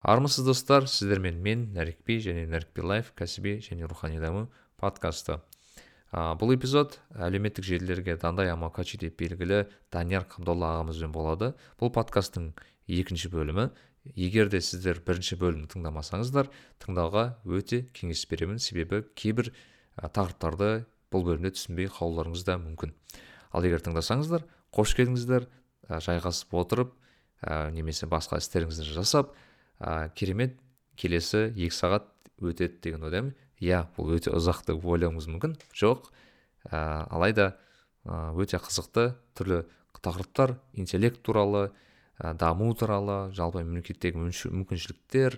армысыз достар сіздермен мен нәрікби және нәрікби лайф кәсіби және рухани даму подкасты. Ә, бұл эпизод әлеуметтік желілерге дандай амакачи деп белгілі данияр қабдолла ағамызбен болады. Бұл подкасттың екінші бөлімі. Егер де сіздер бірінші бөлімді тыңдамасаңыздар тыңдауға өте кеңес беремін. Себебі кейбір тақырыптарды бұл бөлімде түсінбей қалуларыңыз да мүмкін. Ал егер тыңдасаңыздар қош келдіңіздер жайғасып отырып ә, немесе басқа істеріңізді жасап ә, керемет келесі екі сағат өтеді деген ойдамын. Иә бұл өте ұзақ деп ойлауыңыз мүмкін. Жоқ ә, алайда өте қызықты түрлі тақырыптар интеллект туралы ә, даму туралы жалпы мемлекеттегі мүмкіншіліктер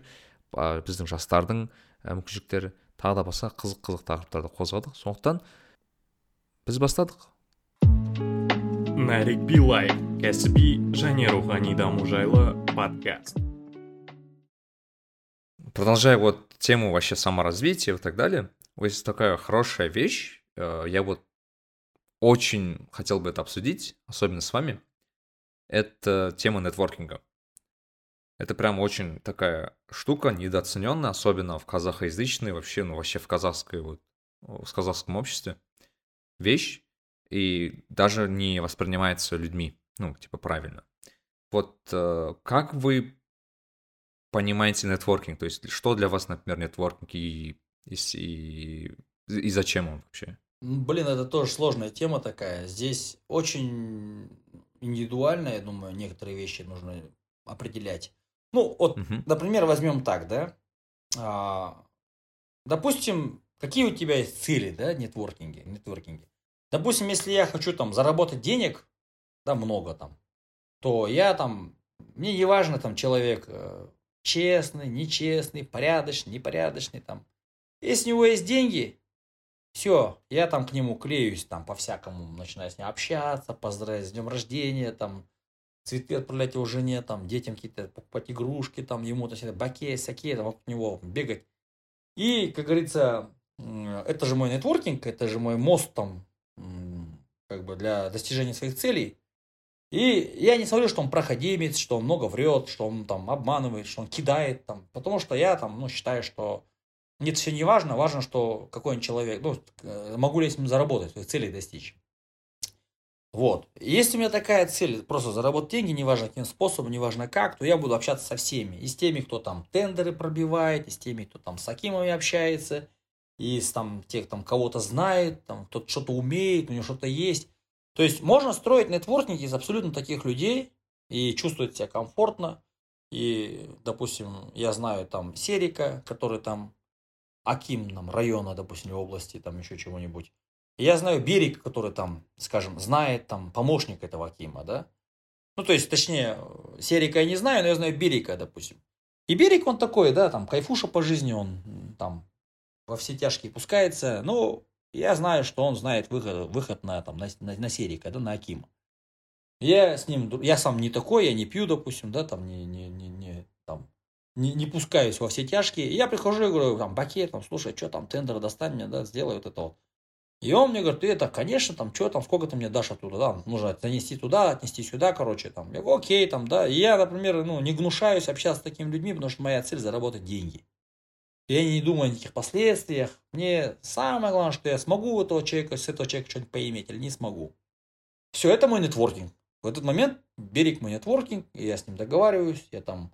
ә, біздің жастардың мүмкіншіліктері тағы да басқа қызық қызық тақырыптарды қозғадық. Сондықтан біз бастадық. Нарик билай кәсіби және рухани даму жайлы подкаст. Продолжая вот тему вообще саморазвития и так далее есть такая хорошая вещь э, я вот очень хотел бы это обсудить особенно с вами это тема нетворкинга это прям очень такая штука недооцененная, особенно в казахоязычной, вообще, ну вообще в казахской вот, в казахском обществе вещь, и даже не воспринимается людьми, ну, типа, правильно. Вот э, как вы понимаете нетворкинг? То есть, что для вас, например, нетворкинг и, и, и, и зачем он вообще? Блин, это тоже сложная тема такая. Здесь очень индивидуально, я думаю, некоторые вещи нужно определять. Ну, вот, угу. например, возьмем так, да. А, допустим, какие у тебя есть цели, да, нетворкинге, нетворкинге? Допустим, если я хочу там заработать денег, да, много там, то я там, мне не важно там человек э, честный, нечестный, порядочный, непорядочный там. Если у него есть деньги, все, я там к нему клеюсь, там по-всякому начинаю с ним общаться, поздравить с днем рождения, там цветы отправлять его жене, там детям какие-то покупать игрушки, там ему то есть, баке, саке, там вокруг него бегать. И, как говорится, это же мой нетворкинг, это же мой мост там как бы для достижения своих целей. И я не смотрю, что он проходимец, что он много врет, что он там обманывает, что он кидает там, потому что я там, ну, считаю, что нет, все не важно, важно, что какой он человек, ну, э, могу ли я с ним заработать, целей достичь. Вот. Если у меня такая цель, просто заработать деньги, неважно каким способом, неважно как, то я буду общаться со всеми. И с теми, кто там тендеры пробивает, и с теми, кто там с Акимами общается, из там тех, там кого-то знает, там кто-то что-то умеет, у него что-то есть. То есть можно строить нетворкинг из абсолютно таких людей и чувствовать себя комфортно. И, допустим, я знаю там Серика, который там Аким нам района, допустим, области, там еще чего-нибудь. я знаю Берег, который там, скажем, знает там помощник этого Акима, да. Ну, то есть, точнее, Серика я не знаю, но я знаю Берега, допустим. И Берег он такой, да, там, кайфуша по жизни, он там во все тяжкие пускается. Но я знаю, что он знает выход, выход на, там, на, на, на серии, когда на Акима. Я с ним, я сам не такой, я не пью, допустим, да, там, не, не, не, не, там, не, не пускаюсь во все тяжкие. Я прихожу и говорю, там, Баке, там, слушай, что там, тендер достань мне, да, сделай вот это вот. И он мне говорит, ты это, конечно, там, что там, сколько ты мне дашь оттуда, да, нужно занести туда, отнести сюда, короче, там. Я говорю, окей, там, да. И я, например, ну, не гнушаюсь общаться с такими людьми, потому что моя цель заработать деньги. Я не думаю о никаких последствиях. Мне самое главное, что я смогу у этого человека, с этого человека что-нибудь поиметь или не смогу. Все, это мой нетворкинг. В этот момент берег мой нетворкинг, и я с ним договариваюсь, я там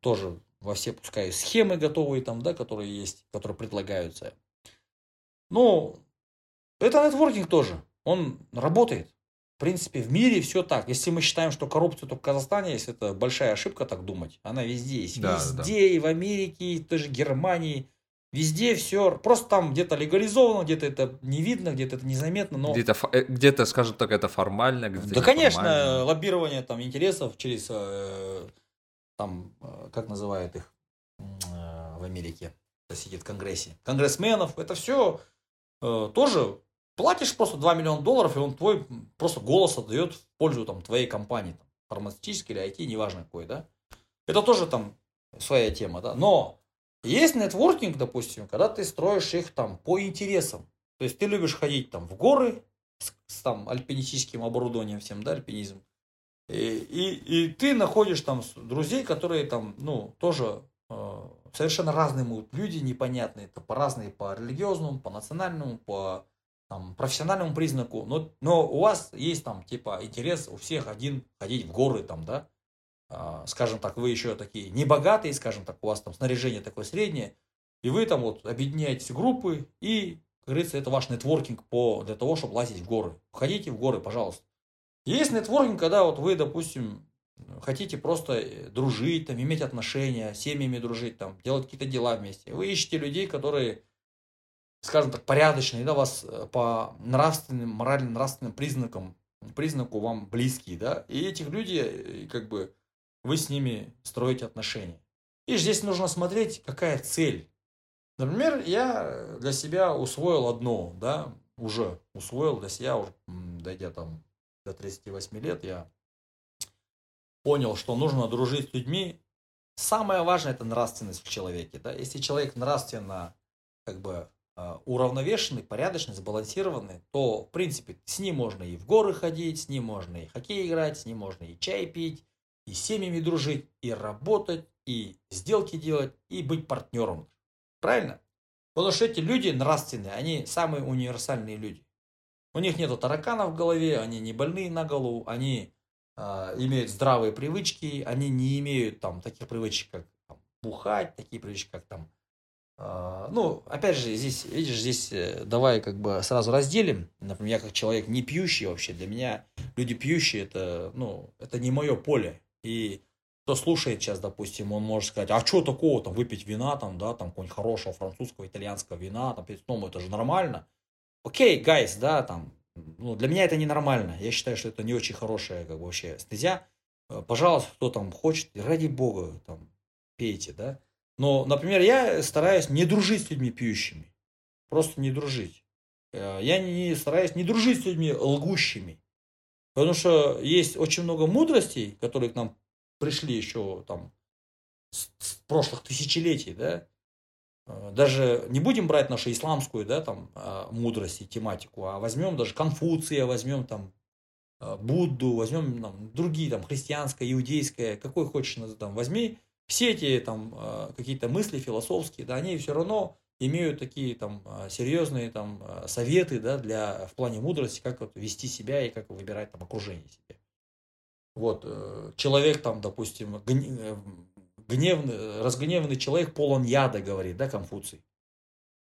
тоже во все пускаю схемы готовые там, да, которые есть, которые предлагаются. Ну, это нетворкинг тоже. Он работает. В принципе, в мире все так. Если мы считаем, что коррупция только в Казахстане есть, это большая ошибка так думать. Она везде есть. Да, везде, да. и в Америке, и в той же Германии. Везде все. Просто там где-то легализовано, где-то это не видно, где-то это незаметно. Но... Где-то, э, где-то, скажем так, это формально. Где да, конечно, лоббирование там интересов через, э, там, э, как называют их в Америке, сидит в Конгрессе, конгрессменов. Это все тоже платишь просто 2 миллиона долларов, и он твой просто голос отдает в пользу там, твоей компании, там, фармацевтической или IT, неважно какой, да. Это тоже там своя тема, да. Но есть нетворкинг, допустим, когда ты строишь их там по интересам. То есть ты любишь ходить там в горы с, с там альпинистическим оборудованием всем, да, альпинизм. И, и, и ты находишь там друзей, которые там, ну, тоже э, совершенно разные люди непонятные, это по разные по религиозному, по национальному, по там, профессиональному признаку, но, но у вас есть там типа интерес у всех один ходить в горы там, да, а, скажем так, вы еще такие небогатые, скажем так, у вас там снаряжение такое среднее, и вы там вот объединяетесь в группы, и, как говорится, это ваш нетворкинг по, для того, чтобы лазить в горы. Входите в горы, пожалуйста. Есть нетворкинг, когда вот вы, допустим, хотите просто э, дружить, там, иметь отношения, семьями дружить, там, делать какие-то дела вместе. Вы ищете людей, которые, скажем так, порядочные, да, вас э, по нравственным, морально-нравственным признакам, признаку вам близкие, да, и этих людей, э, как бы, вы с ними строите отношения. И здесь нужно смотреть, какая цель. Например, я для себя усвоил одно, да, уже усвоил для себя, уже, дойдя там до 38 лет, я понял, что нужно дружить с людьми. Самое важное это нравственность в человеке. Да? Если человек нравственно как бы уравновешенный, порядочный, сбалансированный, то, в принципе, с ним можно и в горы ходить, с ним можно и хоккей играть, с ним можно и чай пить, и с семьями дружить, и работать, и сделки делать, и быть партнером. Правильно? Потому что эти люди нравственные, они самые универсальные люди. У них нету тараканов в голове, они не больные на голову, они э, имеют здравые привычки, они не имеют там таких привычек, как там, бухать, такие привычки, как там э, ну, опять же, здесь, видишь, здесь э, давай как бы сразу разделим. Например, я как человек не пьющий вообще, для меня люди пьющие, это, ну, это не мое поле. И кто слушает сейчас, допустим, он может сказать, а что такого, там, выпить вина, там, да, там, какого-нибудь хорошего французского, итальянского вина, там, сном, это же нормально. Окей, гайс, да, там, ну, для меня это ненормально. Я считаю, что это не очень хорошая, как бы, вообще стезя. Э, пожалуйста, кто там хочет, ради бога, там, пейте, да. Но, например, я стараюсь не дружить с людьми пьющими. Просто не дружить. Э, я не стараюсь не дружить с людьми лгущими. Потому что есть очень много мудростей, которые к нам пришли еще там с, с прошлых тысячелетий, да. Э, даже не будем брать нашу исламскую, да, там, э, мудрость и тематику, а возьмем даже Конфуция, возьмем там э, Будду, возьмем там, другие, там, христианское, иудейское, какой хочешь, там, возьми, все эти там какие-то мысли философские, да, они все равно имеют такие там а, серьезные там а, советы да, для, в плане мудрости, как вот вести себя и как выбирать там окружение себе. Вот, э, человек там, допустим, э, гневный, разгневанный человек полон яда, говорит, да, Конфуций.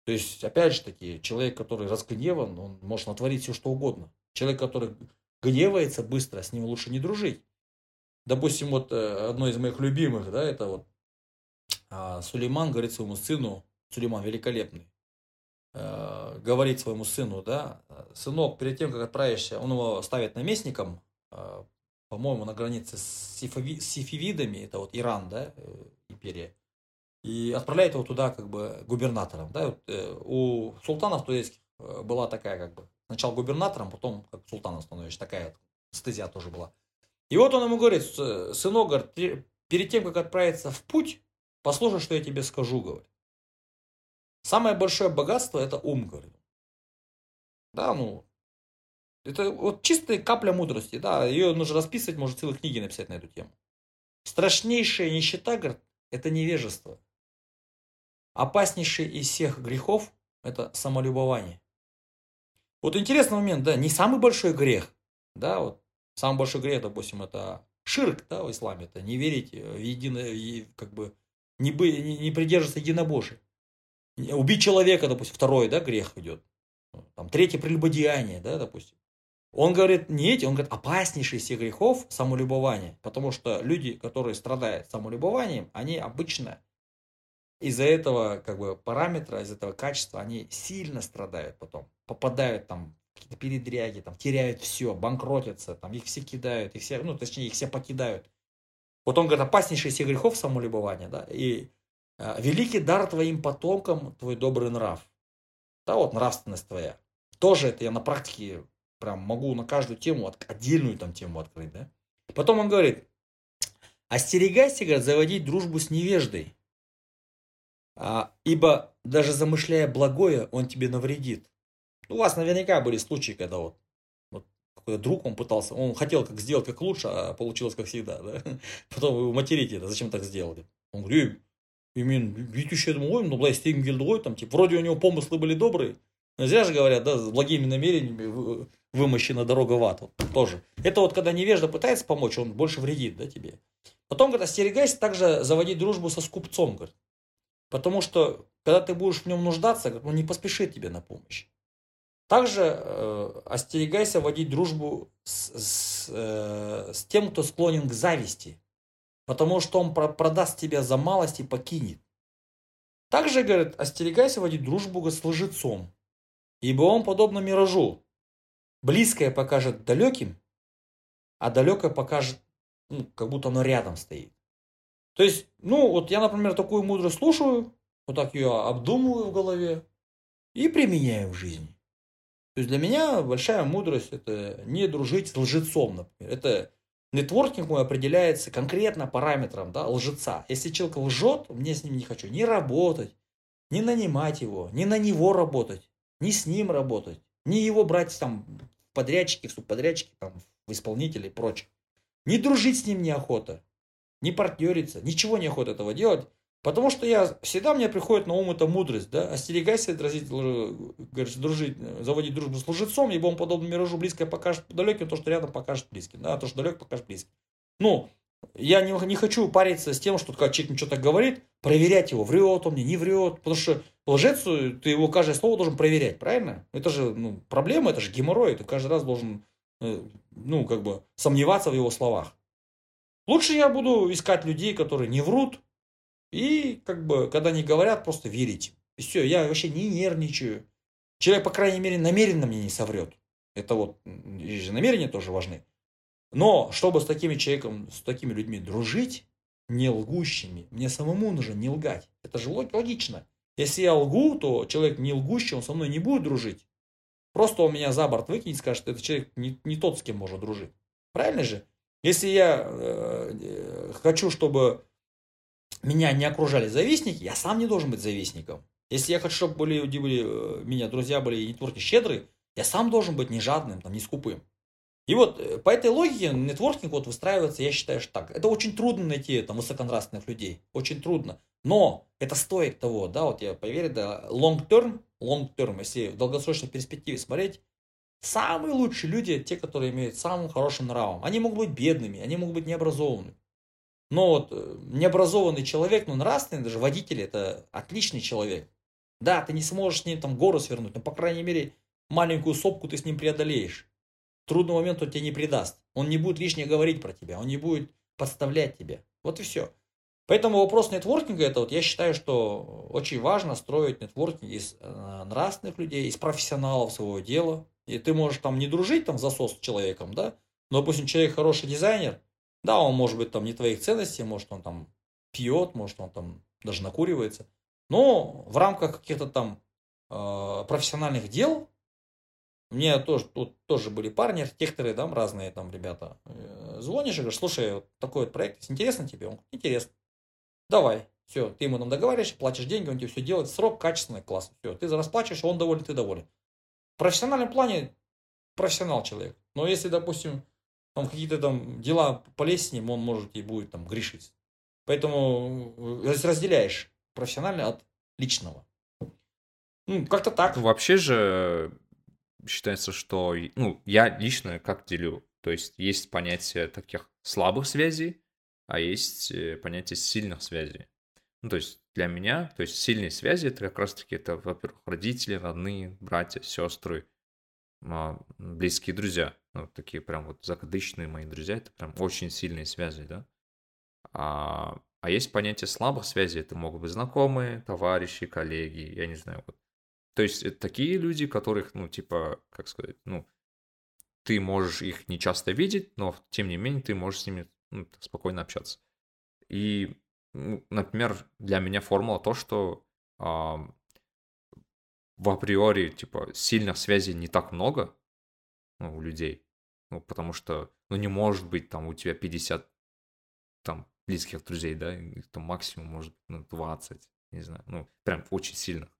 То есть, опять же таки, человек, который разгневан, он может натворить все, что угодно. Человек, который гневается быстро, с ним лучше не дружить. Допустим, вот э, одно из моих любимых, да, это вот а, Сулейман говорит своему сыну, Сулейман великолепный, э, говорит своему сыну, да, сынок, перед тем, как отправишься, он его ставит наместником, э, по-моему, на границе с, сифивидами, это вот Иран, да, э, империя, и отправляет его туда как бы губернатором, да, вот, у султанов турецких была такая как бы, сначала губернатором, потом как султаном становишься, такая стезя тоже была. И вот он ему говорит, сынок, говорит, перед тем, как отправиться в путь, послушай, что я тебе скажу, говорит. Самое большое богатство это ум, говорит. Да, ну, это вот чистая капля мудрости, да, ее нужно расписывать, может целые книги написать на эту тему. Страшнейшая нищета, говорит, это невежество. Опаснейший из всех грехов – это самолюбование. Вот интересный момент, да, не самый большой грех, да, вот самый большой грех, допустим, это ширк, да, в исламе, это не верить в единое, как бы, не, бы, не, придерживаться единобожия. Убить человека, допустим, второй, да, грех идет. Там третье прелюбодеяние, да, допустим. Он говорит не эти, он говорит опаснейший из всех грехов самолюбование. Потому что люди, которые страдают самолюбованием, они обычно из-за этого как бы параметра, из за этого качества, они сильно страдают потом. Попадают там какие-то передряги, там теряют все, банкротятся, там их все кидают, их все, ну точнее их все покидают. Вот он говорит опаснейший из грехов самолюбование, да, и а, великий дар твоим потомкам твой добрый нрав. Да, вот нравственность твоя. Тоже это я на практике прям могу на каждую тему, отдельную там тему открыть, да. Потом он говорит, остерегайся, говорит, заводить дружбу с невеждой, а, ибо даже замышляя благое, он тебе навредит. У вас наверняка были случаи, когда вот, вот друг, он пытался, он хотел как сделать как лучше, а получилось как всегда, да. Потом вы материте это, зачем так сделали? Он говорит, и мен бүйтуші едім ғой былай істегім келді ғой там типа вроде у него помыслы были добрые но зря же говорят да с благими намерениями вымощена дорога в ад вот, тоже это вот когда невежда пытается помочь он больше вредит да тебе потом говорит остерегайся также заводить дружбу со скупцом говорит потому что когда ты будешь в нем нуждаться он не поспешит тебе на помощь также э, остерегайся водить дружбу с, с, э, с тем, кто склонен к зависти потому что он продаст тебя за малость и покинет. Также, говорит, остерегайся водить дружбу с лжецом, ибо он подобно миражу. Близкое покажет далеким, а далекое покажет, ну, как будто оно рядом стоит. То есть, ну, вот я, например, такую мудрость слушаю, вот так ее обдумываю в голове и применяю в жизни. То есть для меня большая мудрость это не дружить с лжецом, например. Это Нетворкинг мой определяется конкретно параметром да, лжеца. Если человек лжет, мне с ним не хочу ни работать, ни нанимать его, ни на него работать, ни с ним работать, ни его брать там подрядчики, в субподрядчики, там, в исполнители и прочее. Не дружить с ним неохота, не партнериться, ничего не охота этого делать. Потому что я всегда мне приходит на ум эта мудрость, да, остерегайся дразить, говоришь, дружить, заводить дружбу с лжецом, ибо он подобно миражу близкое покажет далеким, то, что рядом покажет близким, да, то, что далек покажет близким. Ну, я не, не хочу париться с тем, что когда человек мне что-то говорит, проверять его, врет он мне, не врет, потому что лжец, ты его каждое слово должен проверять, правильно? Это же, ну, проблема, это же геморрой, ты каждый раз должен, э, ну, как бы, сомневаться в его словах. Лучше я буду искать людей, которые не врут, и, как бы, когда они говорят, просто верить. И все, я вообще не нервничаю. Человек, по крайней мере, намеренно мне не соврет. Это вот, же намерения тоже важны. Но, чтобы с такими человеком, с такими людьми дружить, не лгущими, мне самому нужно не лгать. Это же логично. Если я лгу, то человек не лгущий, он со мной не будет дружить. Просто он меня за борт выкинет и скажет, что этот человек не, не тот, с кем можно дружить. Правильно же? Если я э, э хочу, чтобы меня не окружали завистники, я сам не должен быть завистником. Если я хочу, чтобы были, были, э, меня друзья были нетворки щедрые, я сам должен быть не жадным, там, не скупым. И вот э, по этой логике нетворкинг вот выстраивается, я считаю, что так. Это очень трудно найти там высоконравственных людей, очень трудно. Но это стоит того, да, вот я поверю, да, long term, long term, если в долгосрочной перспективе смотреть, самые лучшие люди, те, которые имеют самым хорошим нравом. Они могут быть бедными, они могут быть необразованными. Но вот э, необразованный человек, ну нравственный, даже водитель, это отличный человек. Да, ты не сможешь с ним там гору свернуть, но по крайней мере маленькую сопку ты с ним преодолеешь. Трудный момент он тебе не предаст. Он не будет лишнее говорить про тебя, он не будет подставлять тебя. Вот и все. Поэтому вопрос нетворкинга, это вот я считаю, что очень важно строить нетворкинг из э, нравственных людей, из профессионалов своего дела. И ты можешь там не дружить там засос с человеком, да, но, допустим, человек хороший дизайнер, да, он может быть там не твоих ценностей, может он там пьет, может он там даже накуривается. Но в рамках каких-то там э, профессиональных дел, мне тоже, тут тоже были парни, архитекторы, там разные там ребята. Э, звонишь и говоришь, слушай, вот такой вот проект, интересно тебе? Он говорит, интересно. Давай, все, ты ему там договариваешься, платишь деньги, он тебе все делает, срок качественный, класс. Все, ты расплачиваешь, он доволен, ты доволен. В профессиональном плане профессионал человек. Но если, допустим, там какие-то там дела полезть с он может и будет там грешить. Поэтому э, разделяешь профессионально от личного. Ну, как-то так. Вообще же считается, что, ну, я лично как делю, то есть есть понятие таких слабых связей, а есть э, понятие сильных связей. Ну, то есть для меня, то есть сильные связи, это как раз-таки, это, во-первых, родители, родные, братья, сестры, близкие друзья ну, такие прям вот закадычные мои друзья, это прям очень сильные связи, да. А, а есть понятие слабых связей, это могут быть знакомые, товарищи, коллеги, я не знаю, вот. То есть это такие люди, которых, ну, типа, как сказать, ну, ты можешь их не часто видеть, но тем не менее ты можешь с ними ну, спокойно общаться. И, ну, например, для меня формула то, что а, в априори, типа, сильных связей не так много, ну, у людей. Ну, потому что, ну, не может быть там у тебя 50 там близких друзей, да, их максимум может ну, 20, не знаю, ну, прям очень сильно.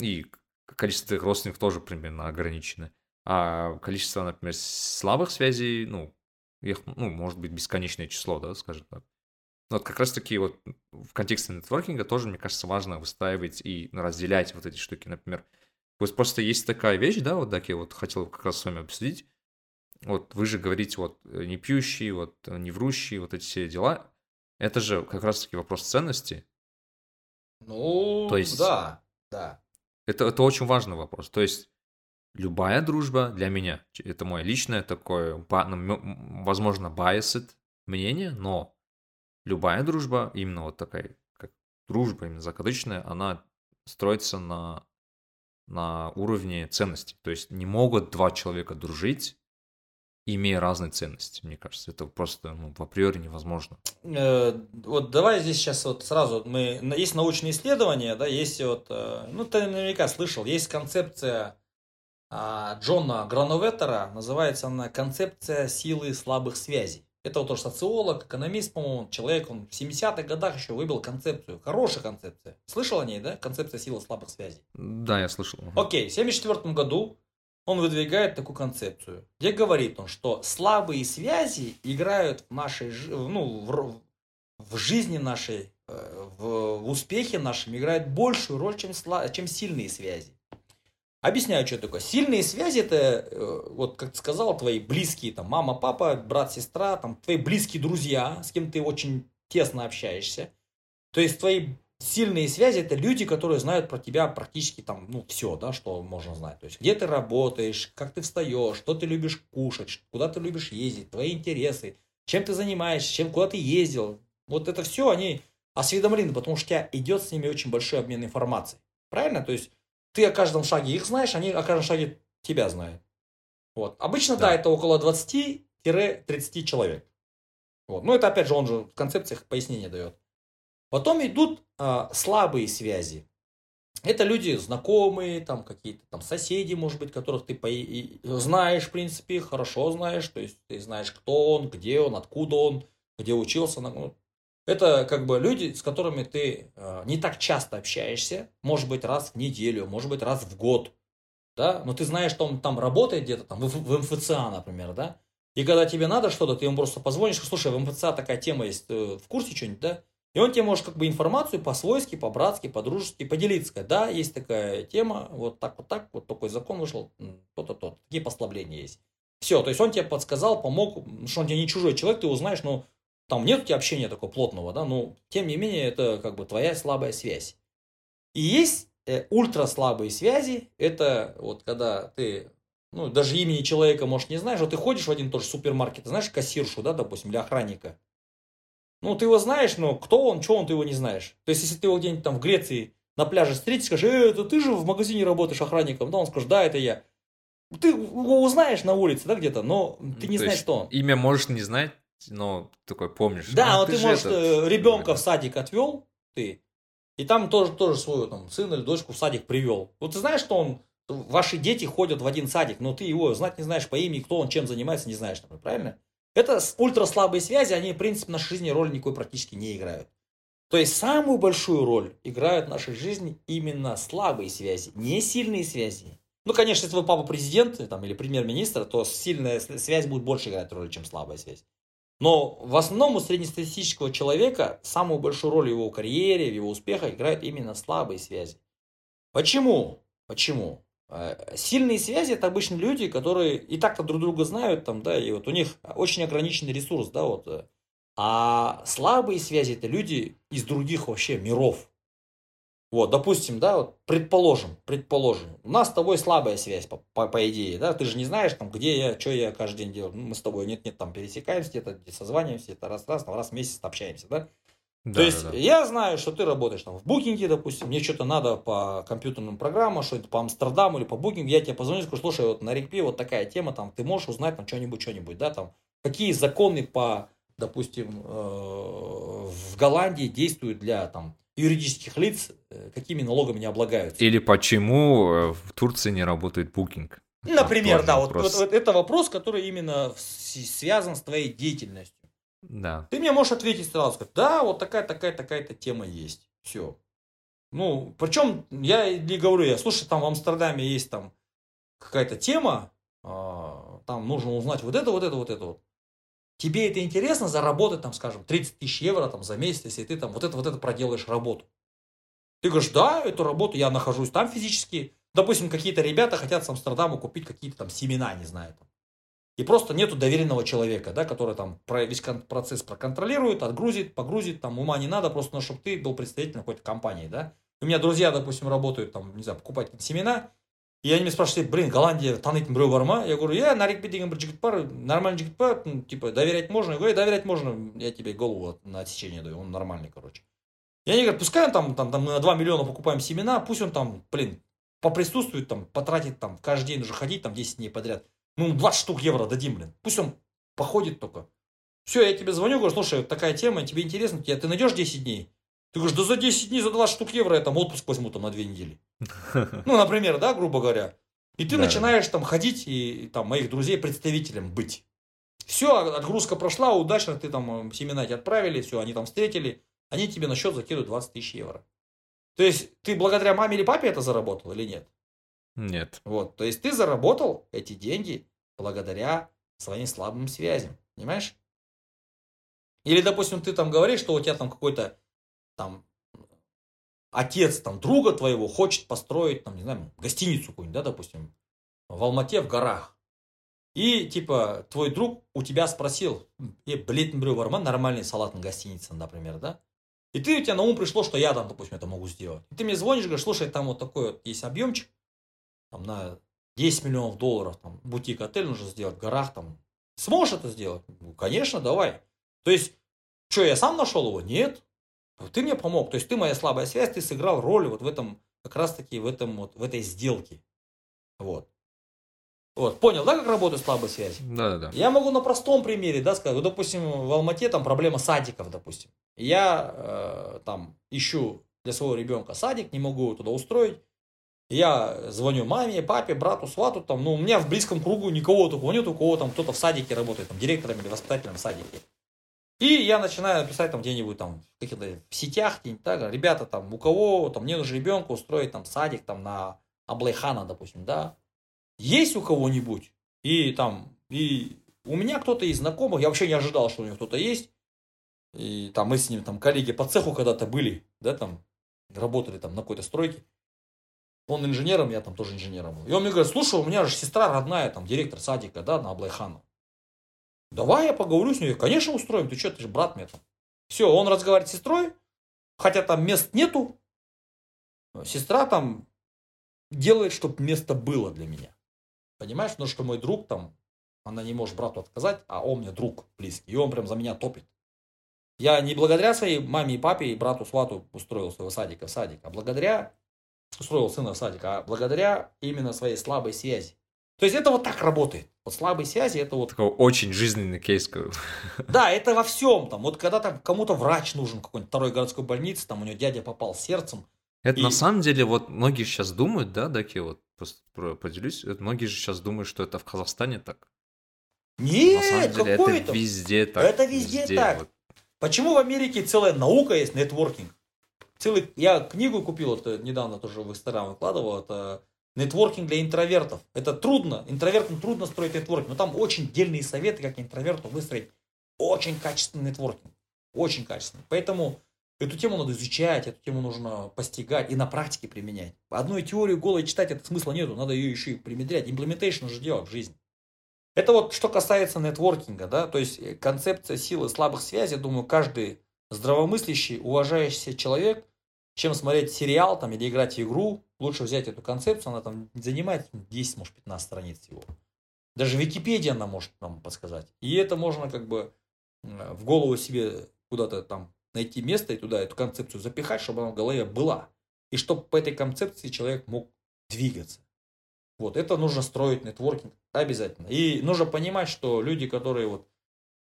И количество твоих родственников тоже примерно ограничено. А количество, например, слабых связей, ну, их, ну, может быть, бесконечное число, да, скажем так. Но вот как раз-таки вот в контексте нетворкинга тоже, мне кажется, важно выстраивать и разделять вот эти штуки. Например, вот просто есть такая вещь, да, вот так я вот хотел как раз с вами обсудить. Вот вы же говорите, вот не пьющий, вот не врущий, вот эти все дела. Это же как раз-таки вопрос ценности. Ну, То есть, да, да. Это, это очень важный вопрос. То есть любая дружба для меня, это мое личное такое, ну, возможно, biased мнение, но любая дружба, именно вот такая, как дружба именно закадычная, она строится на, на уровне ценностей. То есть не могут два человека дружить, имея разные ценности, мне кажется. Это просто ну, в априори невозможно. Э, вот давай здесь сейчас вот сразу, мы, есть научные исследования, да, есть вот, э, ну ты наверняка слышал, есть концепция а, Джона Грановеттера, называется она «Концепция силы слабых связей». Это вот тоже социолог, экономист, по-моему, человек, он в 70-х годах еще выбил концепцию, хорошая концепция. Слышал о ней, да? Концепция силы слабых связей. Да, я слышал. Окей, в 74 году он выдвигает такую концепцию, где говорит он, что слабые связи играют в нашей, ну, в, в жизни нашей, э, в, в успехе нашем играют большую роль, чем, чем сильные связи. Объясняю, что такое. Сильные связи это, э, вот как ты сказал, твои близкие, там, мама, папа, брат, сестра, там, твои близкие друзья, с кем ты очень тесно общаешься. То есть твои сильные связи это люди, которые знают про тебя практически там, ну, все, да, что можно знать. То есть где ты работаешь, как ты встаешь, что ты любишь кушать, куда ты любишь ездить, твои интересы, чем ты занимаешься, чем, куда ты ездил. Вот это все они осведомлены, потому что у тебя идет с ними очень большой обмен информацией. Правильно? То есть ты о каждом шаге их знаешь, они о каждом шаге тебя знают. Вот. Обычно, да, да это около 20-30 человек. Вот. Но это, опять же, он же в концепциях пояснение дает. Потом идут а, слабые связи. Это люди знакомые, там какие-то там соседи, может быть, которых ты по... знаешь, в принципе, хорошо знаешь. То есть ты знаешь, кто он, где он, откуда он, где учился. Ну, это как бы люди, с которыми ты э, не так часто общаешься, может быть раз в неделю, может быть раз в год, да, но ты знаешь, что он там работает где-то, там, в, в МФЦА, например, да, и когда тебе надо что-то, ты ему просто позвонишь, слушай, в МФЦА такая тема есть, э, в курсе что-нибудь, да, и он тебе может как бы информацию по-свойски, по-братски, по-дружески поделиться. Да, есть такая тема, вот так, вот так, вот такой закон вышел, то-то, то такие послабления есть. Все, то есть он тебе подсказал, помог, что он тебе не чужой человек, ты узнаешь, ну, там нет у тебя общения такого плотного, да, но тем не менее это как бы твоя слабая связь. И есть э, ультраслабые связи, это вот когда ты, ну, даже имени человека, может, не знаешь, вот ты ходишь в один и тот же супермаркет, знаешь кассиршу, да, допустим, или охранника. Ну, ты его знаешь, но кто он, что он, ты его не знаешь. То есть, если ты его где-нибудь там в Греции на пляже встретишь, скажешь, э, это ты же в магазине работаешь охранником, да, он скажет, да, это я. Ты его узнаешь на улице, да, где-то, но ты не То знаешь, кто он. Имя можешь не знать, но такой помнишь. Да, а, вот ты, ты можешь, этот... Э, ребенка в садик отвел, ты, и там тоже, тоже свою там, сына или дочку в садик привел. Вот ты знаешь, что он, ваши дети ходят в один садик, но ты его знать не знаешь по имени, кто он, чем занимается, не знаешь, например, правильно? Это ультраслабые связи, они, в принципе, в нашей жизни роли никакой практически не играют. То есть самую большую роль играют в нашей жизни именно слабые связи, не сильные связи. Ну, конечно, если вы папа президент там, или премьер-министр, то сильная связь будет больше играть роль, чем слабая связь. Но в основном у среднестатистического человека самую большую роль в его карьере, в его успехах играют именно слабые связи. Почему? Почему? Э, сильные связи это обычно люди, которые и так-то друг друга знают, там, да, и вот у них очень ограниченный ресурс, да, вот. Э. А слабые связи это люди из других вообще миров. Вот, допустим, да, вот предположим, предположим, у нас с тобой слабая связь, по, по, по идее, да, ты же не знаешь, там, где я, что я каждый день делаю, ну, мы с тобой нет-нет, там, пересекаемся где-то, где созваниваемся, это раз-раз, там, раз в месяц общаемся, да, да, То есть да, да. я знаю, что ты работаешь там в букинге, допустим, мне что-то надо по компьютерным программам, что-то по Амстердаму или по букингу, я тебе позвоню, скажу, слушай, вот на Рекпе вот такая тема, там, ты можешь узнать там что-нибудь, что-нибудь, да, там, какие законы по, допустим, э, в Голландии действуют для там юридических лиц, э, какими налогами не облагаются. Или почему э, в Турции не работает букинг. Например, да, вот, вот, вот это вопрос, который именно связан с твоей деятельностью. Да. Ты мне можешь ответить сразу, сказать, да, вот такая, такая, такая-то тема есть. Все. Ну, причем я не говорю, я, слушай, там в Амстердаме есть там какая-то тема, там нужно узнать вот это, вот это, вот это вот. Тебе это интересно заработать, там, скажем, 30 тысяч евро там, за месяц, если ты там вот это, вот это проделаешь работу. Ты говоришь, да, эту работу я нахожусь там физически. Допустим, какие-то ребята хотят с Амстердама купить какие-то там семена, не знаю. Там. И просто нету доверенного человека, да, который там весь процесс проконтролирует, отгрузит, погрузит, там ума не надо, просто ну, чтобы ты был представителем какой-то компании, да. У меня друзья, допустим, работают там, не знаю, покупать семена, и они меня спрашивают, блин, Голландия, таныйтын біреу бар ма? Я говорю, я нарикбе деген бір жігіт бар, нормальный жігіт па, ну, типа, доверять можно? Я говорю, доверять можно, я тебе голову на отсечение даю, он нормальный, короче. И они говорят, пускай он там, там, там мы на 2 миллиона покупаем семена, пусть он там, блин, поприсутствует, там, потратит там, каждый день уже ходить, там, 10 дней подряд. Ну, 20 штук евро дадим, блин. Пусть он походит только. Все, я тебе звоню, говорю, слушай, такая тема, тебе интересно, тебе, ты найдешь 10 дней? Ты говоришь, да за 10 дней, за 20 штук евро я там отпуск возьму там на 2 недели. Ну, например, да, грубо говоря. И ты да. начинаешь там ходить и, там моих друзей представителем быть. Все, отгрузка прошла, удачно, ты там э, семена тебе отправили, все, они там встретили, они тебе на счет закидывают 20 тысяч евро. То есть ты благодаря маме или папе это заработал или нет? Нет. Вот, то есть ты заработал эти деньги благодаря своим слабым связям, понимаешь? Или, допустим, ты там говоришь, что у тебя там какой-то там отец там друга твоего хочет построить там, не знаю, гостиницу какую-нибудь, да, допустим, в Алмате в горах. И, типа, твой друг у тебя спросил, е, білетін біреу бар ма нормальный салатный гостиница, например, да? И ты, у тебя на ум пришло, что я там, допустим, это могу сделать. И ты мне звонишь, говоришь, слушай, там вот такой вот есть объемчик, там на 10 миллионов долларов, там, бутик-отель нужно сделать в горах, там, сможешь это сделать? Ну, конечно, давай. То есть, что, я сам нашел его? Нет. Ты мне помог. То есть, ты моя слабая связь, ты сыграл роль вот в этом, как раз таки в этом вот, в этой сделке. Вот. Вот, понял, да, как работают слабые связи? Да, да, да. Я могу на простом примере, да, сказать. Вот, допустим, в Алмате там проблема садиков, допустим. Я э, там ищу для своего ребенка садик, не могу его туда устроить. Я звоню маме, папе, брату, свату, там, ну, у меня в близком кругу никого такого нет, у кого там кто-то в садике работает, там, директором или воспитателем в садике. И я начинаю писать там где-нибудь там в каких-то в сетях, где-нибудь так, ребята там, у кого там мне нужно ребенка устроить там садик там на Аблайхана, допустим, да, есть у кого-нибудь, и там, и у меня кто-то из знакомых, я вообще не ожидал, что у него кто-то есть, и там мы с ним там коллеги по цеху когда-то были, да, там, работали там на какой-то стройке, он инженером, я там тоже инженером был. И он мне говорит, слушай, у меня же сестра родная, там, директор садика, да, на Аблайхану. Давай я поговорю с ней. Конечно, устроим. Ты что, ты же брат мне там. Все, он разговаривает с сестрой, хотя там мест нету. Сестра там делает, чтобы место было для меня. Понимаешь? Потому что мой друг там, она не может брату отказать, а он мне друг близкий. И он прям за меня топит. Я не благодаря своей маме и папе и брату Свату устроил своего садика в садик, а благодаря устроил сына в садик, а благодаря именно своей слабой связи. То есть это вот так работает. Вот слабые связи это вот... Такой очень жизненный кейс. Да, это во всем. Там, вот когда там кому-то врач нужен какой-нибудь второй городской больнице, там у него дядя попал сердцем. Это и... на самом деле, вот многие сейчас думают, да, такие вот, поделюсь, многие же сейчас думают, что это в Казахстане так. Нет, на самом деле, какой это везде так. Это везде, везде так. Вот. Почему в Америке целая наука есть, нетворкинг? Целый, я книгу купил, это недавно тоже в Инстаграм выкладывал, это нетворкинг для интровертов. Это трудно, интровертам трудно строить нетворкинг, но там очень дельные советы, как интроверту выстроить очень качественный нетворкинг. Очень качественный. Поэтому эту тему надо изучать, эту тему нужно постигать и на практике применять. Одну теорию голой читать, это смысла нету, надо ее еще и применять. Implementation уже делать в жизни. Это вот что касается нетворкинга, да, то есть концепция силы слабых связей, думаю, каждый здравомыслящий, уважающийся человек чем смотреть сериал там, или играть в игру, лучше взять эту концепцию, она там занимает 10, может, 15 страниц всего. Даже Википедия она может нам подсказать. И это можно как бы в голову себе куда-то там найти место и туда эту концепцию запихать, чтобы она в голове была. И чтобы по этой концепции человек мог двигаться. Вот, это нужно строить нетворкинг обязательно. И нужно понимать, что люди, которые вот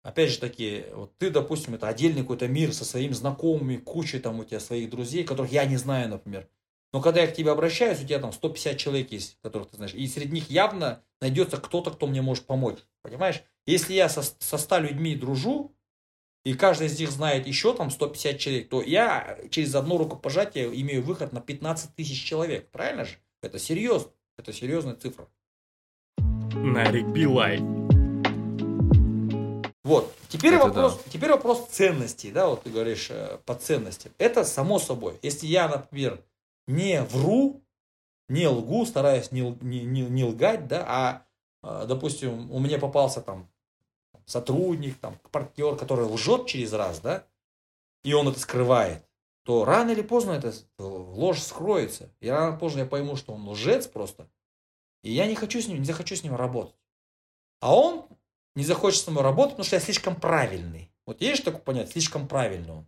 Опять же таки, вот ты, допустим, это отдельный какой-то мир со своими знакомыми, кучей там у тебя своих друзей, которых я не знаю, например. Но когда я к тебе обращаюсь, у тебя там 150 человек есть, которых ты знаешь. И среди них явно найдется кто-то, кто мне может помочь. Понимаешь? Если я со, со 100 людьми дружу, и каждый из них знает еще там 150 человек, то я через одно рукопожатие имею выход на 15 тысяч человек. Правильно же? Это серьезно. Это серьезная цифра. на Ригби Лайф. Вот. Теперь Это вопрос, да. теперь вопрос ценностей, да, вот ты говоришь э, по ценностям. Это само собой. Если я, например, не вру, не лгу, стараюсь не, не, не, не лгать, да, а, э, допустим, у меня попался там сотрудник, там, партнер, который лжет через раз, да, и он это скрывает, то рано или поздно эта ложь скроется. И рано или поздно я пойму, что он лжец просто. И я не хочу с ним, не захочу с ним работать. А он не захочет со мной работать, потому что я слишком правильный. Вот есть такое понятие, слишком правильный он.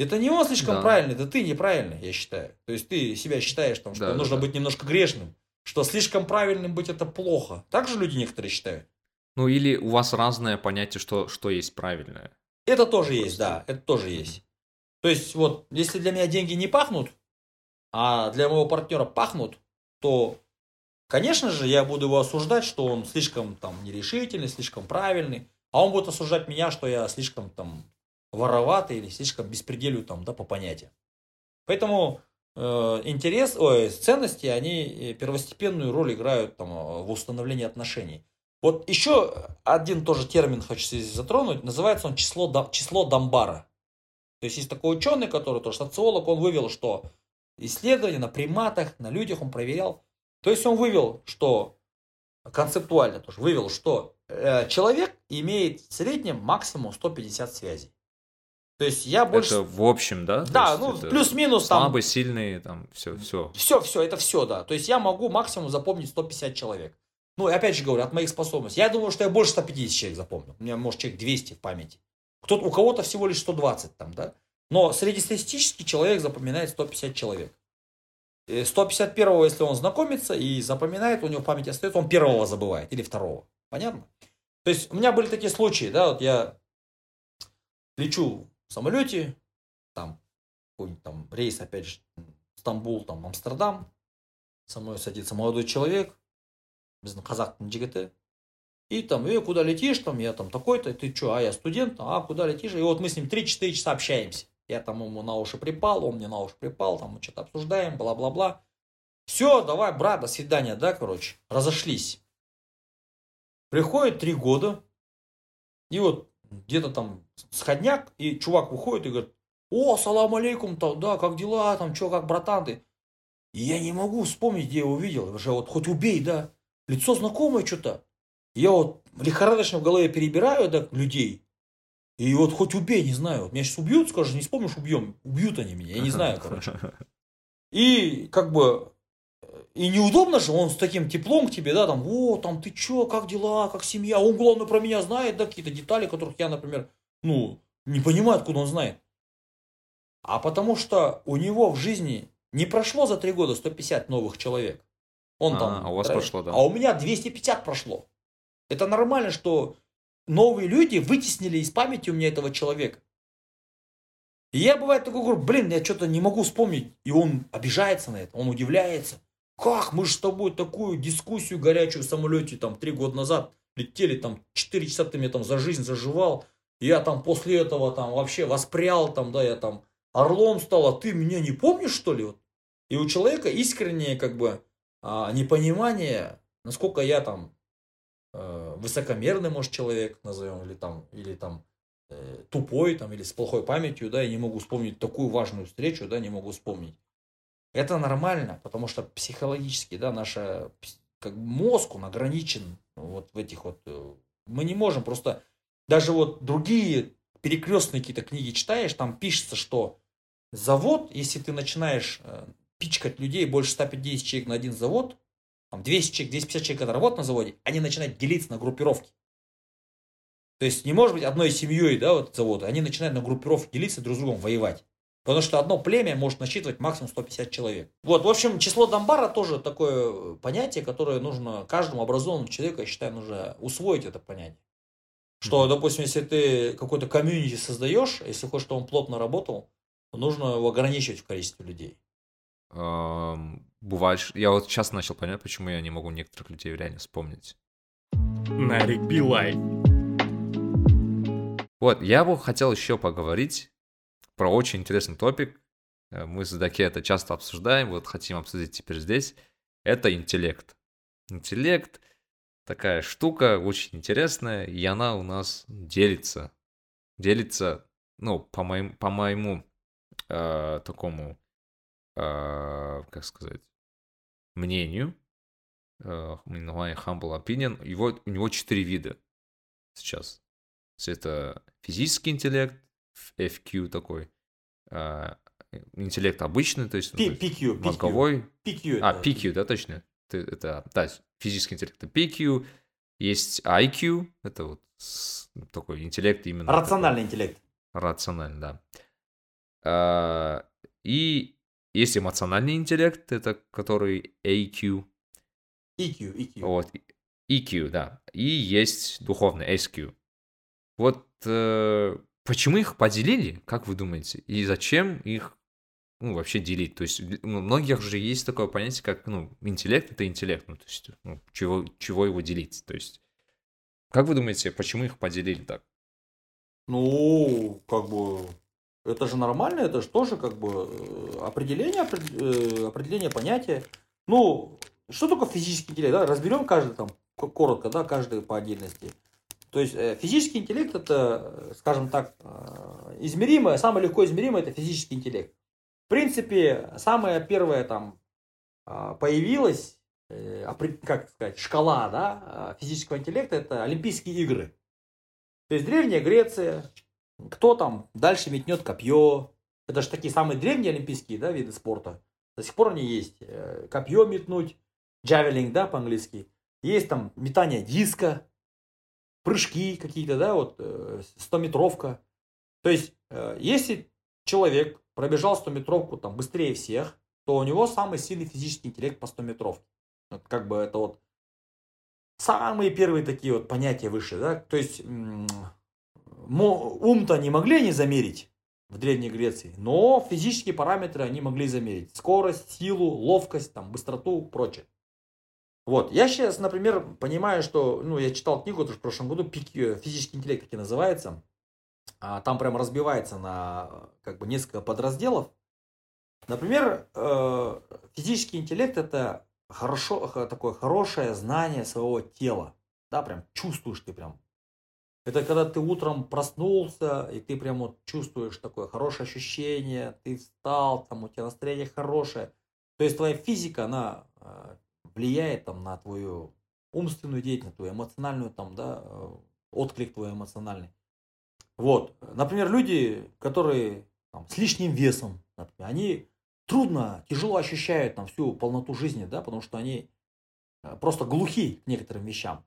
Это не он слишком Да. правильный, это ты неправильный, я считаю. То есть ты себя считаешь, там, что Да, нужно да. быть немножко грешным, что слишком правильным быть это плохо. Так же люди некоторые считают. Ну или у вас разное понятие, что, что есть правильное. Это тоже есть, Просто. да, это тоже есть. То есть вот, если для меня деньги не пахнут, а для моего партнера пахнут, то, конечно же, я буду его осуждать, что он слишком там нерешительный, слишком правильный, а он будет осуждать меня, что я слишком там вороватый или слишком беспределю там, да, по понятиям. Поэтому э, интерес, ой, ценности, они э, первостепенную роль играют там э, в установлении отношений. Вот еще один тоже термин хочу здесь затронуть, называется он число, число Дамбара. То есть есть такой ученый, который тоже социолог, он вывел, что исследования на приматах, на людях он проверял. То есть он вывел, что концептуально тоже вывел, что э, человек имеет в среднем максимум 150 связей. То есть я больше... Это в общем, да? Да, ну плюс-минус там... Слабый, сильный, там, все, все. Все, все, это все, да. То есть я могу максимум запомнить 150 человек. Ну, и опять же говорю, от моих способностей. Я думаю, что я больше 150 человек запомню. У меня, может, человек 200 в памяти. Кто у кого-то всего лишь 120 там, да. Но среднестатистический человек запоминает 150 человек. Э, 151-го, если он знакомится и запоминает, у него в памяти остается, он первого забывает или второго. Понятно? То есть у меня были такие случаи, да, вот я лечу в самолете, там какой-нибудь там рейс, опять же, Стамбул, там, Амстердам, со мной садится молодой человек, біздің қазақтың жігіті, и там, э, куда летишь, там, я там такой-то, ты что, а я студент, а куда летишь, и вот мы с ним 3-4 часа общаемся. Я там ему на уши припал, он мне на уши припал, там мы что-то обсуждаем, бла-бла-бла. Все, давай, брат, до свидания, да, короче, разошлись. Приходит три года, и вот где-то там сходняк, и чувак выходит и говорит, о, салам алейкум, там, да, как дела, там, что, как, братан, ты? И я не могу вспомнить, где я его видел, уже вот хоть убей, да, лицо знакомое что-то. Я вот лихорадочно в голове перебираю, да, людей, и вот хоть убей, не знаю, меня сейчас убьют, скажешь, не вспомнишь, убьем, убьют они меня, я не знаю, короче. И как бы и неудобно же, он с таким теплом к тебе, да, там, о, там, ты чё, как дела, как семья, он, главное, про меня знает, да, какие-то детали, которых я, например, ну, не понимаю, откуда он знает. А потому что у него в жизни не прошло за три года 150 новых человек. Он А, там... а у вас тра- прошло, да. А у меня 250 прошло. Это нормально, что новые люди вытеснили из памяти у меня этого человека. И я бывает такой говорю, блин, я что-то не могу вспомнить. И он обижается на это, он удивляется. Как мы же с тобой такую дискуссию горячую в самолете там три года назад летели, там 4 часа ты мне там за жизнь заживал. Я там после этого там вообще воспрял, там, да, я там орлом стал, а ты меня не помнишь, что ли? И у человека искреннее, как бы, а, непонимание, насколько я там э, высокомерный, может, человек, назовем, или там, или там э, тупой, там, или с плохой памятью, да, я не могу вспомнить такую важную встречу, да, не могу вспомнить. Это нормально, потому что психологически, да, наша как мозг, он ограничен вот в этих вот... э, Мы не можем просто... Даже вот другие перекрестные какие-то книги читаешь, там пишется, что завод, если ты начинаешь э, пичкать людей, больше 150 человек на один завод, там 200 человек, 250 человек, когда работают на заводе, они начинают делиться на группировки. То есть не может быть одной семьей, да, вот завода, они начинают на группировки делиться, друг с другом воевать. Потому что одно племя может насчитывать максимум 150 человек. Вот, в общем, число Данбара тоже такое понятие, которое нужно каждому образованному человеку, я считаю, нужно усвоить это понятие. Что, допустим, если ты какой-то комьюнити создаешь, если хочешь, чтобы он плотно работал, то нужно его ограничивать в количестве людей. Эм, Бывает, я вот сейчас начал понять, почему я не могу некоторых людей реально вспомнить. на Ригби Лайф. Вот, я бы хотел еще поговорить про очень интересный топик. Э, Мы с Даке это часто обсуждаем, вот хотим обсудить теперь здесь. Это интеллект. Интеллект, такая штука очень интересная, и она у нас делится. Делится, ну, по моему, по моему э, такому, э, как сказать, мнению, э, my humble opinion, его, у него четыре вида сейчас. Это физический интеллект, FQ такой, э, интеллект обычный, то есть P, PQ, мозговой. PQ. А, PQ, да, точно. Это, да, физический интеллект это PQ, есть IQ, это вот такой интеллект именно. Рациональный такой, интеллект. Рациональный, да. А, и есть эмоциональный интеллект, это который AQ. EQ, EQ. Вот, EQ, да. И есть духовный SQ. Вот э, почему их поделили, как вы думаете? И зачем их ну, вообще делить. То есть у многих же есть такое понятие, как, ну, интеллект — это интеллект. Ну, то есть, ну, чего, чего его делить? То есть, как вы думаете, почему их поделили так? Ну, как бы, это же нормально, это же тоже как бы э, определение, э, определение понятия. Ну, что такое физический интеллект? Да? Разберем каждый там коротко, да, каждый по отдельности. То есть э, физический интеллект это, скажем так, измеримое, самое легко измеримое это физический интеллект принципе, самая первая там а, появилась, э, как сказать, шкала да, а, физического интеллекта, это Олимпийские игры. То есть Древняя Греция, кто там дальше метнет копье, это же такие самые древние олимпийские да, виды спорта. До сих пор они есть. Э, копье метнуть, джавелинг, да, по-английски. Есть там метание диска, прыжки какие-то, да, вот 100-метровка. Э, То есть, если человек пробежал 100-метровку там быстрее всех, то у него самый сильный физический интеллект по 100-метровке. Вот как бы это вот самые первые такие вот понятия выше, да, то есть ум-то они могли не замерить в Древней Греции, но физические параметры они могли замерить. Скорость, силу, ловкость, там, быстроту, прочее. Вот, я сейчас, например, понимаю, что, ну, я читал книгу тоже в прошлом году, физический интеллект, как и называется, там прям разбивается на как бы несколько подразделов. Например, э, физический интеллект это хорошо, такое хорошее знание своего тела. Да, прям чувствуешь ты прям. Это когда ты утром проснулся, и ты прям вот чувствуешь такое хорошее ощущение, ты встал, там у тебя настроение хорошее. То есть твоя физика, она э, влияет там на твою умственную деятельность, твою эмоциональную там, да, э, отклик твой эмоциональный. Вот. Например, люди, которые там, с лишним весом, они трудно, тяжело ощущают там, всю полноту жизни, да, потому что они э, просто глухи к некоторым вещам.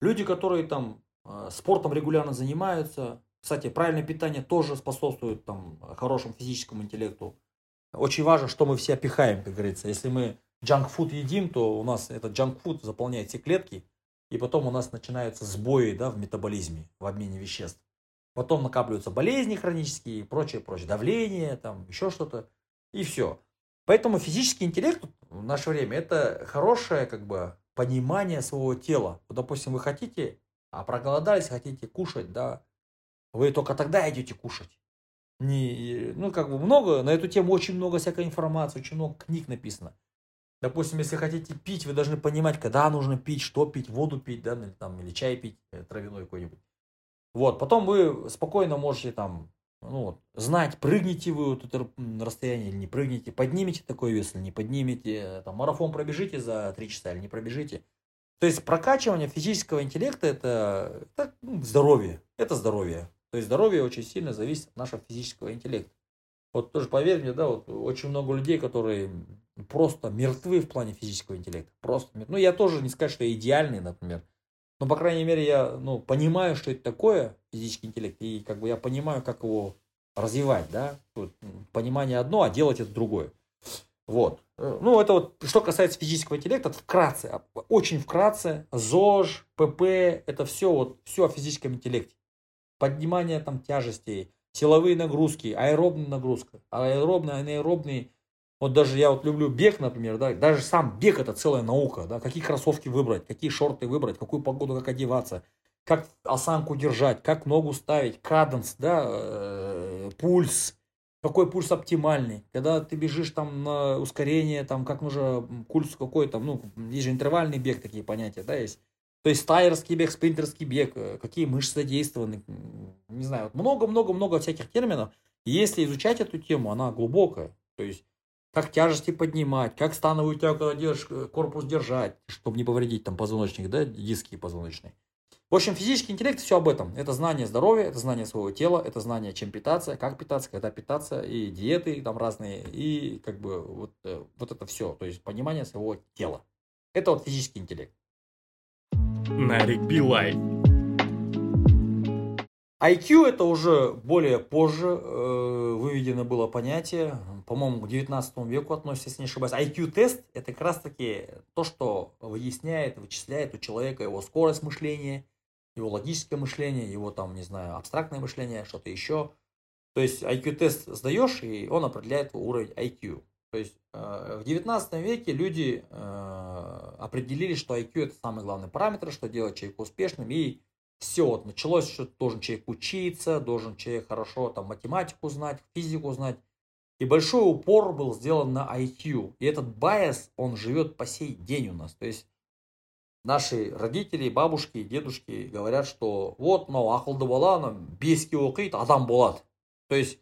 Люди, которые там э, спортом регулярно занимаются, кстати, правильное питание тоже способствует там, хорошему физическому интеллекту. Очень важно, что мы все опихаем, как говорится. Если мы джанк-фуд едим, то у нас этот джанк-фуд заполняет все клетки, и потом у нас начинаются сбои да, в метаболизме, в обмене веществ. Потом накапливаются болезни хронические и прочее, прочее, давление, там еще что-то, и все. Поэтому физический интеллект в наше время это хорошее как бы понимание своего тела. Вот, допустим, вы хотите, а проголодались, хотите кушать, да, вы только тогда идете кушать. Не, ну, как бы много, на эту тему очень много всякой информации, очень много книг написано. Допустим, если хотите пить, вы должны понимать, когда нужно пить, что пить, воду пить, да, или, там, или чай пить, э, травяной какой-нибудь. Вот, потом вы спокойно можете там, ну, вот, знать, прыгнете вы вот это расстояние или не прыгнете, поднимете такой вес или не поднимете, там, марафон пробежите за 3 часа или не пробежите. То есть прокачивание физического интеллекта это, это ну, здоровье, это здоровье. То есть здоровье очень сильно зависит от нашего физического интеллекта. Вот тоже поверь мне, да, вот очень много людей, которые просто мертвы в плане физического интеллекта. Просто, ну я тоже не скажу, что я идеальный, например. Но, по крайней мере, я ну, понимаю, что это такое, физический интеллект, и как бы я понимаю, как его развивать, да. Вот, понимание одно, а делать это другое. Вот. Ну, это вот, что касается физического интеллекта, вкратце, а, очень вкратце, ЗОЖ, ПП, это все вот, все о физическом интеллекте. Поднимание там тяжестей, силовые нагрузки, аэробная нагрузка, аэробный, анаэробный вот даже я вот люблю бег, например, да, даже сам бег это целая наука, да, какие кроссовки выбрать, какие шорты выбрать, какую погоду, как одеваться, как осанку держать, как ногу ставить, каденс, да, э, пульс, какой пульс оптимальный, когда ты бежишь там на ускорение, там как нужно, пульс какой там, ну, есть же интервальный бег, такие понятия, да, есть. То есть стайерский бег, спринтерский бег, э, какие мышцы задействованы, не знаю, много-много-много всяких терминов. если изучать эту тему, она глубокая. То есть как тяжести поднимать, как становую тягу, когда держишь, корпус держать, чтобы не повредить там позвоночник, да, диски позвоночные. В общем, физический интеллект все об этом. Это знание здоровья, это знание своего тела, это знание, чем питаться, как питаться, когда питаться, и диеты там разные, и как бы вот, э, вот это все. То есть понимание своего тела. Это вот физический интеллект. Нарик Билай. IQ это уже более позже э, выведено было понятие, по-моему, к 19 веку относится, если не ошибаюсь. IQ-тест это как раз таки то, что выясняет, вычисляет у человека его скорость мышления, его логическое мышление, его там, не знаю, абстрактное мышление, что-то еще. То есть IQ-тест сдаешь, и он определяет уровень IQ. То есть э, в 19 веке люди э, определили, что IQ это самый главный параметр, что делает человека успешным, и все, вот началось, что должен человек учиться, должен человек хорошо там математику знать, физику знать. И большой упор был сделан на IQ. И этот байс, он живет по сей день у нас. То есть наши родители, бабушки, дедушки говорят, что вот, мынау ақылды бала беске оқиды, адам болады. То есть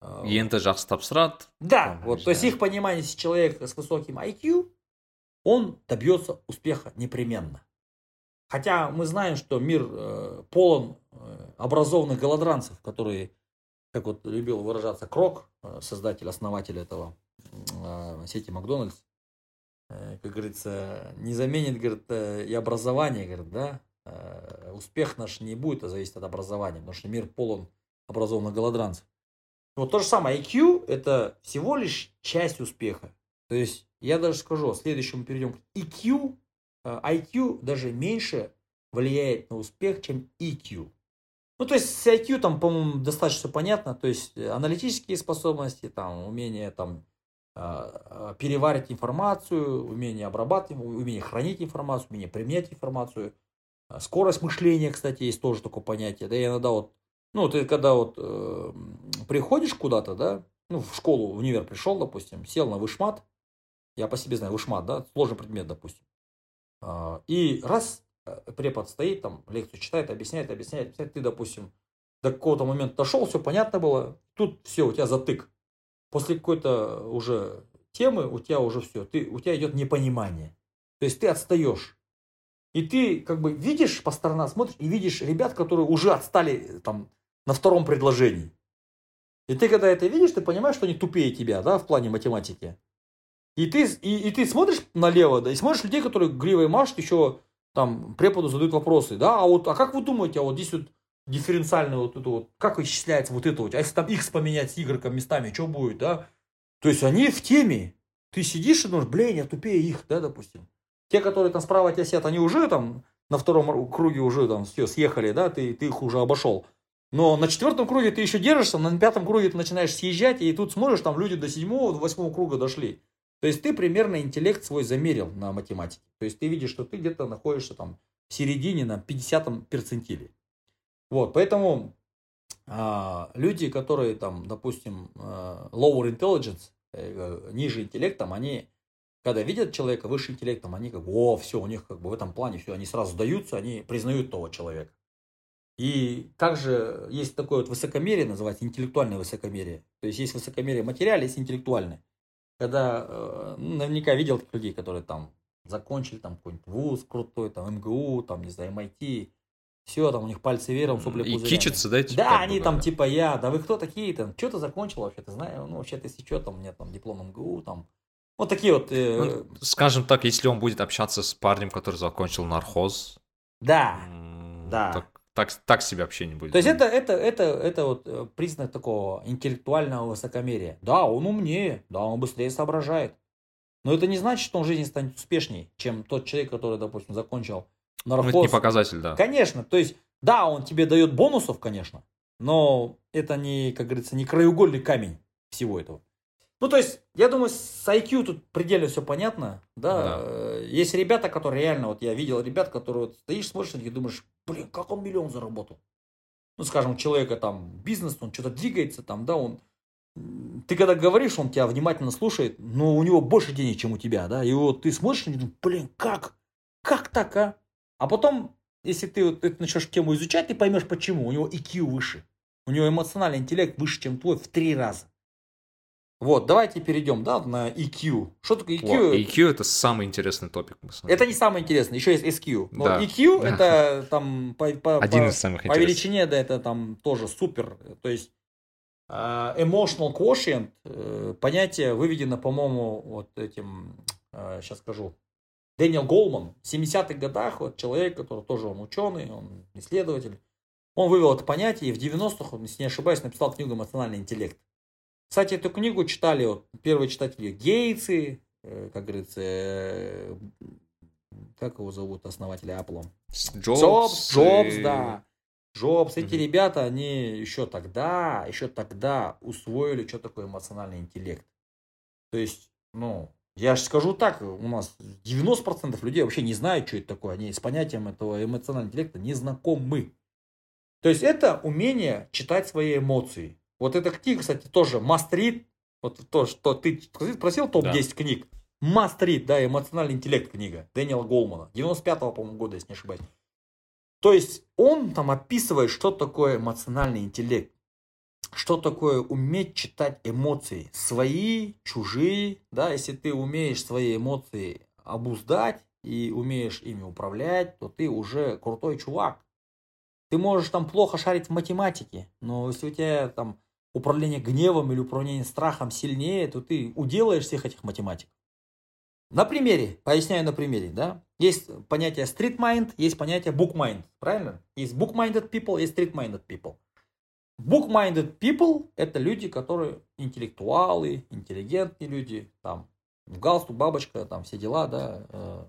э, енді жақсы тапсырады да вот то есть их понимание если человек с высоким IQ он добьется успеха непременно Хотя мы знаем, что мир э, полон э, образованных голодранцев, которые, как вот любил выражаться Крок, э, создатель, основатель этого э, сети Макдональдс, э, как говорится, не заменит, говорит, э, и образование, говорит, да, э, успех наш не будет зависеть от образования, потому что мир полон образованных голодранцев. Вот то же самое, IQ это всего лишь часть успеха. То есть я даже скажу, следующему перейдем. IQ IQ э, даже меньше влияет на успех, чем EQ. Ну, то есть с IQ там, по-моему, достаточно понятно, то есть э, аналитические способности, там, умение там э, переварить информацию, умение обрабатывать, умение хранить информацию, умение применять информацию. Скорость мышления, кстати, есть тоже такое понятие. Да, иногда вот, ну, ты когда вот э, приходишь куда-то, да, ну, в школу, в универ пришел, допустим, сел на вышмат, я по себе знаю, вышмат, да, сложный предмет, допустим. А, и раз э, препод стоит, там лекцию читает, объясняет, объясняет, объясняет, ты, допустим, до какого-то момента дошел, все понятно было, тут все, у тебя затык. После какой-то уже темы у тебя уже все, ты, у тебя идет непонимание. То есть ты отстаешь. И ты как бы видишь по сторонам, смотришь и видишь ребят, которые уже отстали там на втором предложении. И ты когда это видишь, ты понимаешь, что они тупее тебя, да, в плане математики. И ты, и, и ты смотришь налево, да, и смотришь людей, которые гривой машут, еще там преподу задают вопросы, да, а вот, а как вы думаете, а вот здесь вот дифференциально вот это вот, как вычисляется вот это вот, а если там x поменять с y местами, что будет, да? То есть они в теме. Ты сидишь и думаешь, блин, я тупее их, да, допустим. Те, которые там справа от тебя сидят, они уже там на втором круге уже там все съехали, да, ты, ты их уже обошел. Но на четвертом круге ты еще держишься, на пятом круге ты начинаешь съезжать, и тут смотришь, там люди до седьмого, до восьмого круга дошли. То есть ты примерно интеллект свой замерил на математике. То есть ты видишь, что ты где-то находишься там в середине на 50 перцентиле. Вот, поэтому а, люди, которые там, допустим, а, lower intelligence, э, ниже интеллектом, они, когда видят человека выше интеллектом, они как бы, о, все, у них как бы в этом плане все, они сразу сдаются, они признают того человека. И также есть такое вот высокомерие, называется интеллектуальное высокомерие. То есть есть высокомерие материальное, есть интеллектуальное когда э, ну, наверняка видел людей, которые там закончили там какой-нибудь вуз крутой, там МГУ, там, не знаю, MIT, все, там у них пальцы вверх, сопли И кичатся, да? Типа, да, они там типа я, да вы кто такие там, что ты закончил вообще, ты знаешь, ну вообще ты если что, там у меня там диплом МГУ, там, вот такие вот. Э... Ну, скажем так, если он будет общаться с парнем, который закончил нархоз. Да, да. Так, так, так себе общение будет. То есть это, это, это, это вот э, признак такого интеллектуального высокомерия. Да, он умнее, да, он быстрее соображает. Но это не значит, что он в жизни станет успешней, чем тот человек, который, допустим, закончил нархоз. Ну, это не показатель, да. Конечно, то есть, да, он тебе дает бонусов, конечно, но это не, как говорится, не краеугольный камень всего этого. Ну, то есть, я думаю, с IQ тут предельно все понятно, да. да. Э, есть ребята, которые реально, вот я видел ребят, которые вот стоишь, смотришь на них и думаешь, блин, как он миллион заработал. Ну, скажем, у человека там бизнес, он что-то двигается, там, да, он... Ты когда говоришь, он тебя внимательно слушает, но у него больше денег, чем у тебя, да, и вот ты смотришь на него, блин, как? Как так, а? А потом, если ты, вот, ты начнешь тему изучать, ты поймешь почему. У него IQ выше. У него эмоциональный интеллект выше, чем твой в три раза. Вот, давайте перейдем, да, на EQ. Что такое EQ? Во, EQ это самый интересный топик. Это не самый интересный, еще есть SQ. Но Да. EQ это там по, по- Один по- из самых по интересных. величине, да, это там тоже супер. То есть э, emotional quotient, э, понятие выведено, по-моему, вот этим, сейчас скажу, Дэниел Голман. В 70-х годах вот человек, который тоже он ученый, он исследователь, он вывел это понятие и в 90-х, он, если не ошибаюсь, написал книгу «Эмоциональный интеллект». Кстати, эту книгу читали вот, первые читатели Гейтсы, э, как говорится, э, как его зовут, основателя Apple? Джобс, Джобс, Джобс, и- да. Джобс, эти Мгм. ребята, они еще тогда, еще тогда усвоили, что такое эмоциональный интеллект. То есть, ну, я же скажу так, у нас 90% людей вообще не знают, что это такое. Они с понятием этого эмоционального интеллекта не знакомы. То есть, это умение читать свои эмоции. Вот эта книга, кстати, тоже must read. Вот то, что ты спросил топ-10 книг. Must read, да, эмоциональный интеллект книга Дэниела Голмана. 95-го, по-моему, года, если не ошибаюсь. То есть он там описывает, что такое эмоциональный интеллект. Что такое уметь читать эмоции. Свои, чужие. Да, если ты умеешь свои эмоции обуздать и умеешь ими управлять, то ты уже крутой чувак. Ты можешь там плохо шарить в математике, но если у тебя там управление гневом или управление страхом сильнее, то ты уделаешь всех этих математиков. На примере, поясняю на примере, да, есть понятие street mind, есть понятие book mind, правильно? Есть book-minded people, есть street-minded people. Book-minded people – это люди, которые интеллектуалы, интеллигентные люди, там, в галстук, бабочка, там, все дела, да, э,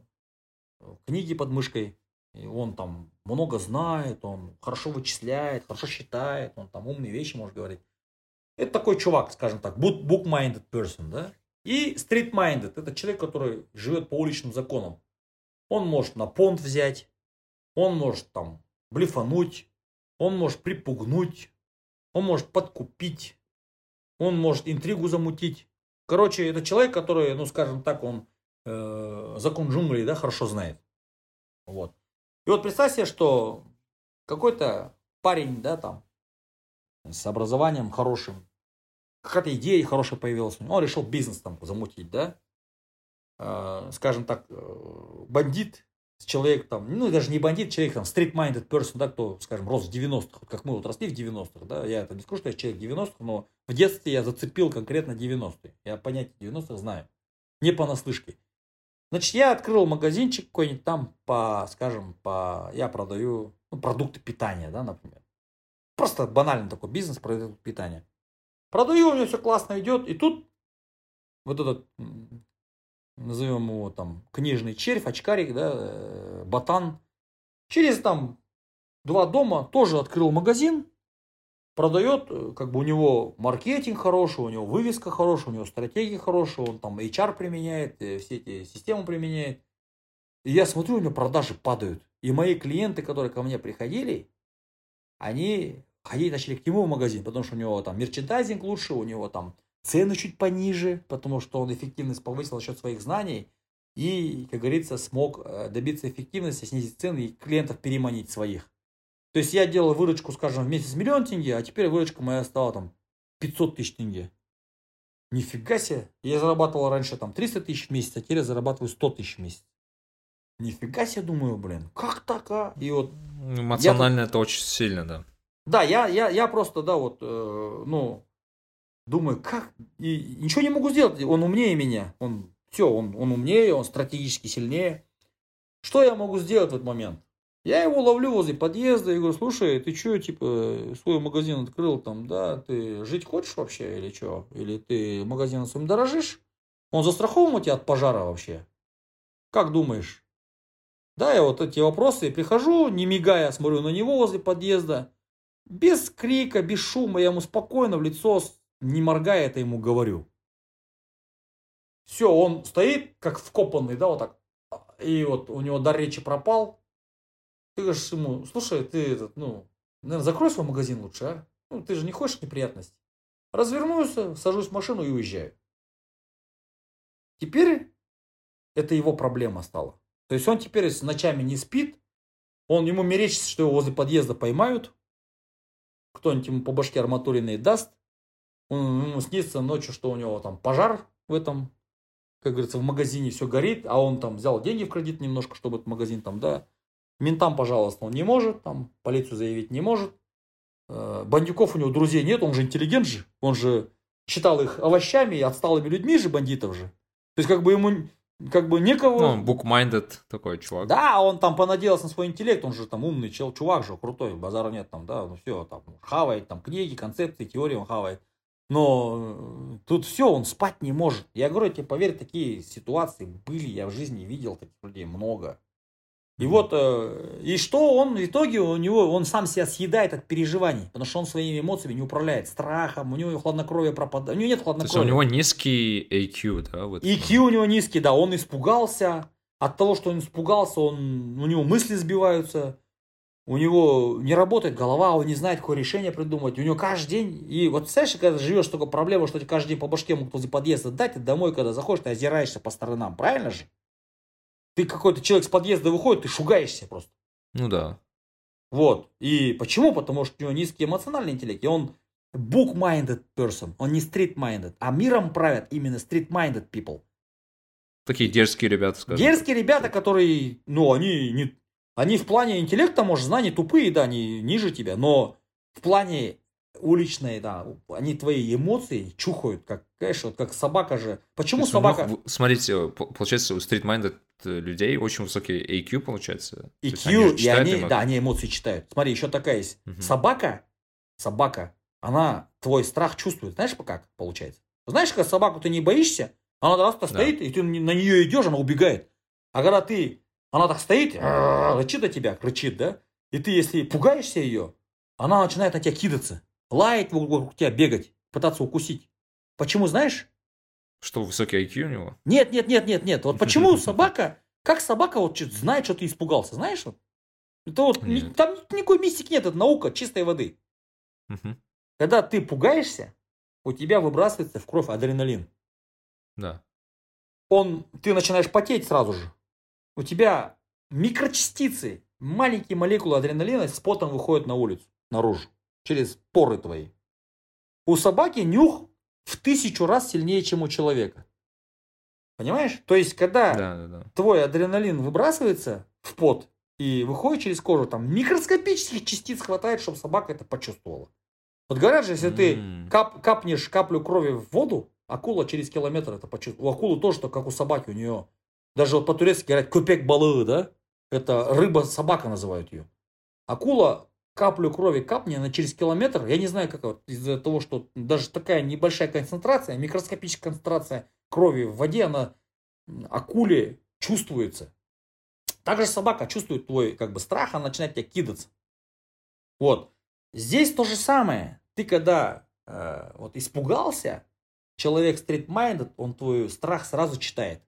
книги под мышкой, и он там много знает, он хорошо вычисляет, хорошо считает, он там умные вещи может говорить. Это такой чувак, скажем так, book- book-minded person, да. И street-minded – это человек, который живет по уличным законам. Он может на понт взять, он может там блефануть, он может припугнуть, он может подкупить, он может интригу замутить. Короче, это человек, который, ну, скажем так, он э, закон джунглей, да, хорошо знает. Вот. И вот представь себе, что какой-то парень, да, там, с образованием хорошим, какая-то идея хорошая появилась он решил бизнес там замутить, да, Э, скажем так, э, бандит, человек там, ну, даже не бандит, человек там, street-minded person, да, кто, скажем, рос в 90-х, вот как мы вот росли в 90-х, да, я это не скажу, что я человек 90-х, но в детстве я зацепил конкретно 90-е, я понятие 90-х знаю, не понаслышке. Значит, я открыл магазинчик какой-нибудь там по, скажем, по, я продаю ну, продукты питания, да, например. Просто банальный такой бизнес, продукты питания. Продаю, у меня все классно идет, и тут вот этот, назовем его там, книжный червь, очкарик, да, э, ботан, через там два дома тоже открыл магазин, продает, э, как бы у него маркетинг хороший, у него вывеска хорошая, у него стратегия хорошая, он там HR применяет, э, все эти системы применяет. И я смотрю, у него продажи падают. И мои клиенты, которые ко мне приходили, они ходить начали к нему в магазин, потому что у него там мерчендайзинг лучше, у него там цены чуть пониже, потому что он эффективность повысил за счет своих знаний и, как говорится, смог э, добиться эффективности, снизить цены и клиентов переманить своих. То есть я делал выручку, скажем, в месяц миллион тенге, а теперь выручка моя стала там 500 тысяч тенге. Нифига себе. Я зарабатывал раньше там 300 тысяч в месяц, а теперь я зарабатываю 100 тысяч в месяц. Нифига себе, думаю, блин, как так, а? И вот Эмоционально это очень сильно, да. Да, я, я, я просто, да, вот, э, ну, думаю, как, и ничего не могу сделать, он умнее меня, он, все, он, он умнее, он стратегически сильнее. Что я могу сделать в этот момент? Я его ловлю возле подъезда и говорю, слушай, ты что, типа, свой магазин открыл там, да, ты жить хочешь вообще или что? Или ты магазином своим дорожишь? Он застрахован у тебя от пожара вообще? Как думаешь? Да, я вот эти вопросы прихожу, не мигая, смотрю на него возле подъезда. Без крика, без шума, я ему спокойно в лицо, не моргая, это ему говорю. Все, он стоит, как вкопанный, да, вот так. И вот у него дар речи пропал. Ты говоришь ему, слушай, ты этот, ну, наверное, закрой свой магазин лучше, а? Ну, ты же не хочешь неприятностей. Развернулся, сажусь в машину и уезжаю. Теперь это его проблема стала. То есть он теперь с ночами не спит, Он ему мерещится, что его возле подъезда поймают, кто-нибудь ему по башке арматуриной даст, он, ему снится ночью, что у него там пожар в этом, как говорится, в магазине все горит, а он там взял деньги в кредит немножко, чтобы этот магазин там, да, ментам, пожалуйста, он не может, там, полицию заявить не может, э, бандюков у него друзей нет, он же интеллигент же, он же считал их овощами и отсталыми людьми же, бандитов же. То есть, как бы ему как бы никого... Ну, book-minded такой чувак. Да, он там понадеялся на свой интеллект, он же там умный чел, чувак же, крутой, базара нет там, да, ну все, там, хавает там книги, концепции, теории он хавает. Но э, тут все, он спать не может. Я говорю тебе, поверь, такие ситуации были, я в жизни видел таких людей много. И вот, э, и что он в итоге, у него, он сам себя съедает от переживаний, потому что он своими эмоциями не управляет, страхом, у него хладнокровие пропадает, у него нет хладнокровия. То есть у него низкий IQ, да? Вот IQ у него низкий, да, он испугался, от того, что он испугался, он, у него мысли сбиваются, у него не работает голова, он не знает, какое решение придумать. У него каждый день, и вот знаешь, когда живешь, только проблема, что тебе каждый день по башке могут возле подъезда дать, и домой, когда заходишь, ты озираешься по сторонам, правильно же? Ты какой-то человек с подъезда выходит, ты шугаешься просто. Ну да. Вот. И почему? Потому что у него низкий эмоциональный интеллект. И он book-minded person. Он не street-minded. А миром правят именно street-minded people. Такие дерзкие ребята, скажем. Дерзкие ребята, которые, ну, они не... Они в плане интеллекта, может, знаний тупые, да, они ниже тебя, но в плане уличные, да, они твои эмоции чухают, как, конечно, вот как собака же. Почему собака? Них, смотрите, получается, у street-minded людей очень высокий IQ получается. IQ, и они, эмоции. да, они эмоции читают. Смотри, еще такая есть. Угу. Собака, собака, она твой страх чувствует. Знаешь, как получается? Знаешь, когда собаку ты не боишься, она раз-то да. стоит, и ты на нее идешь, она убегает. А когда ты, она так стоит, рычит на тебя, рычит, да? И ты, если пугаешься ее, она начинает на тебя кидаться, лаять вокруг тебя, бегать, пытаться укусить. Почему, знаешь? Что, высокий IQ у него? Нет, нет, нет, нет, нет. Вот почему собака, как собака вот знает, что ты испугался, знаешь? Это вот, нет. там никакой мистики нет, это наука чистой воды. Угу. Когда ты пугаешься, у тебя выбрасывается в кровь адреналин. Да. Он, ты начинаешь потеть сразу же. У тебя микрочастицы, маленькие молекулы адреналина с потом выходят на улицу, наружу, через поры твои. У собаки нюх в тысячу раз сильнее, чем у человека. Понимаешь? То есть, когда да, да, да. твой адреналин выбрасывается в пот и выходит через кожу, там микроскопических частиц хватает, чтобы собака это почувствовала. Вот говорят же, если ты кап, капнешь каплю крови в воду, акула через километр это почувствует. У акулы тоже, как у собаки, у нее. Даже вот по-турецки говорят купек балығы, да? Это рыба-собака называют ее. Акула каплю крови капни, она через километр, я не знаю, как вот, из-за того, что даже такая небольшая концентрация, микроскопическая концентрация крови в воде, она акуле чувствуется. Также собака чувствует твой как бы страх, она начинает тебя кидаться. Вот. Здесь то же самое. Ты когда э, вот испугался, человек street-minded, он твой страх сразу читает.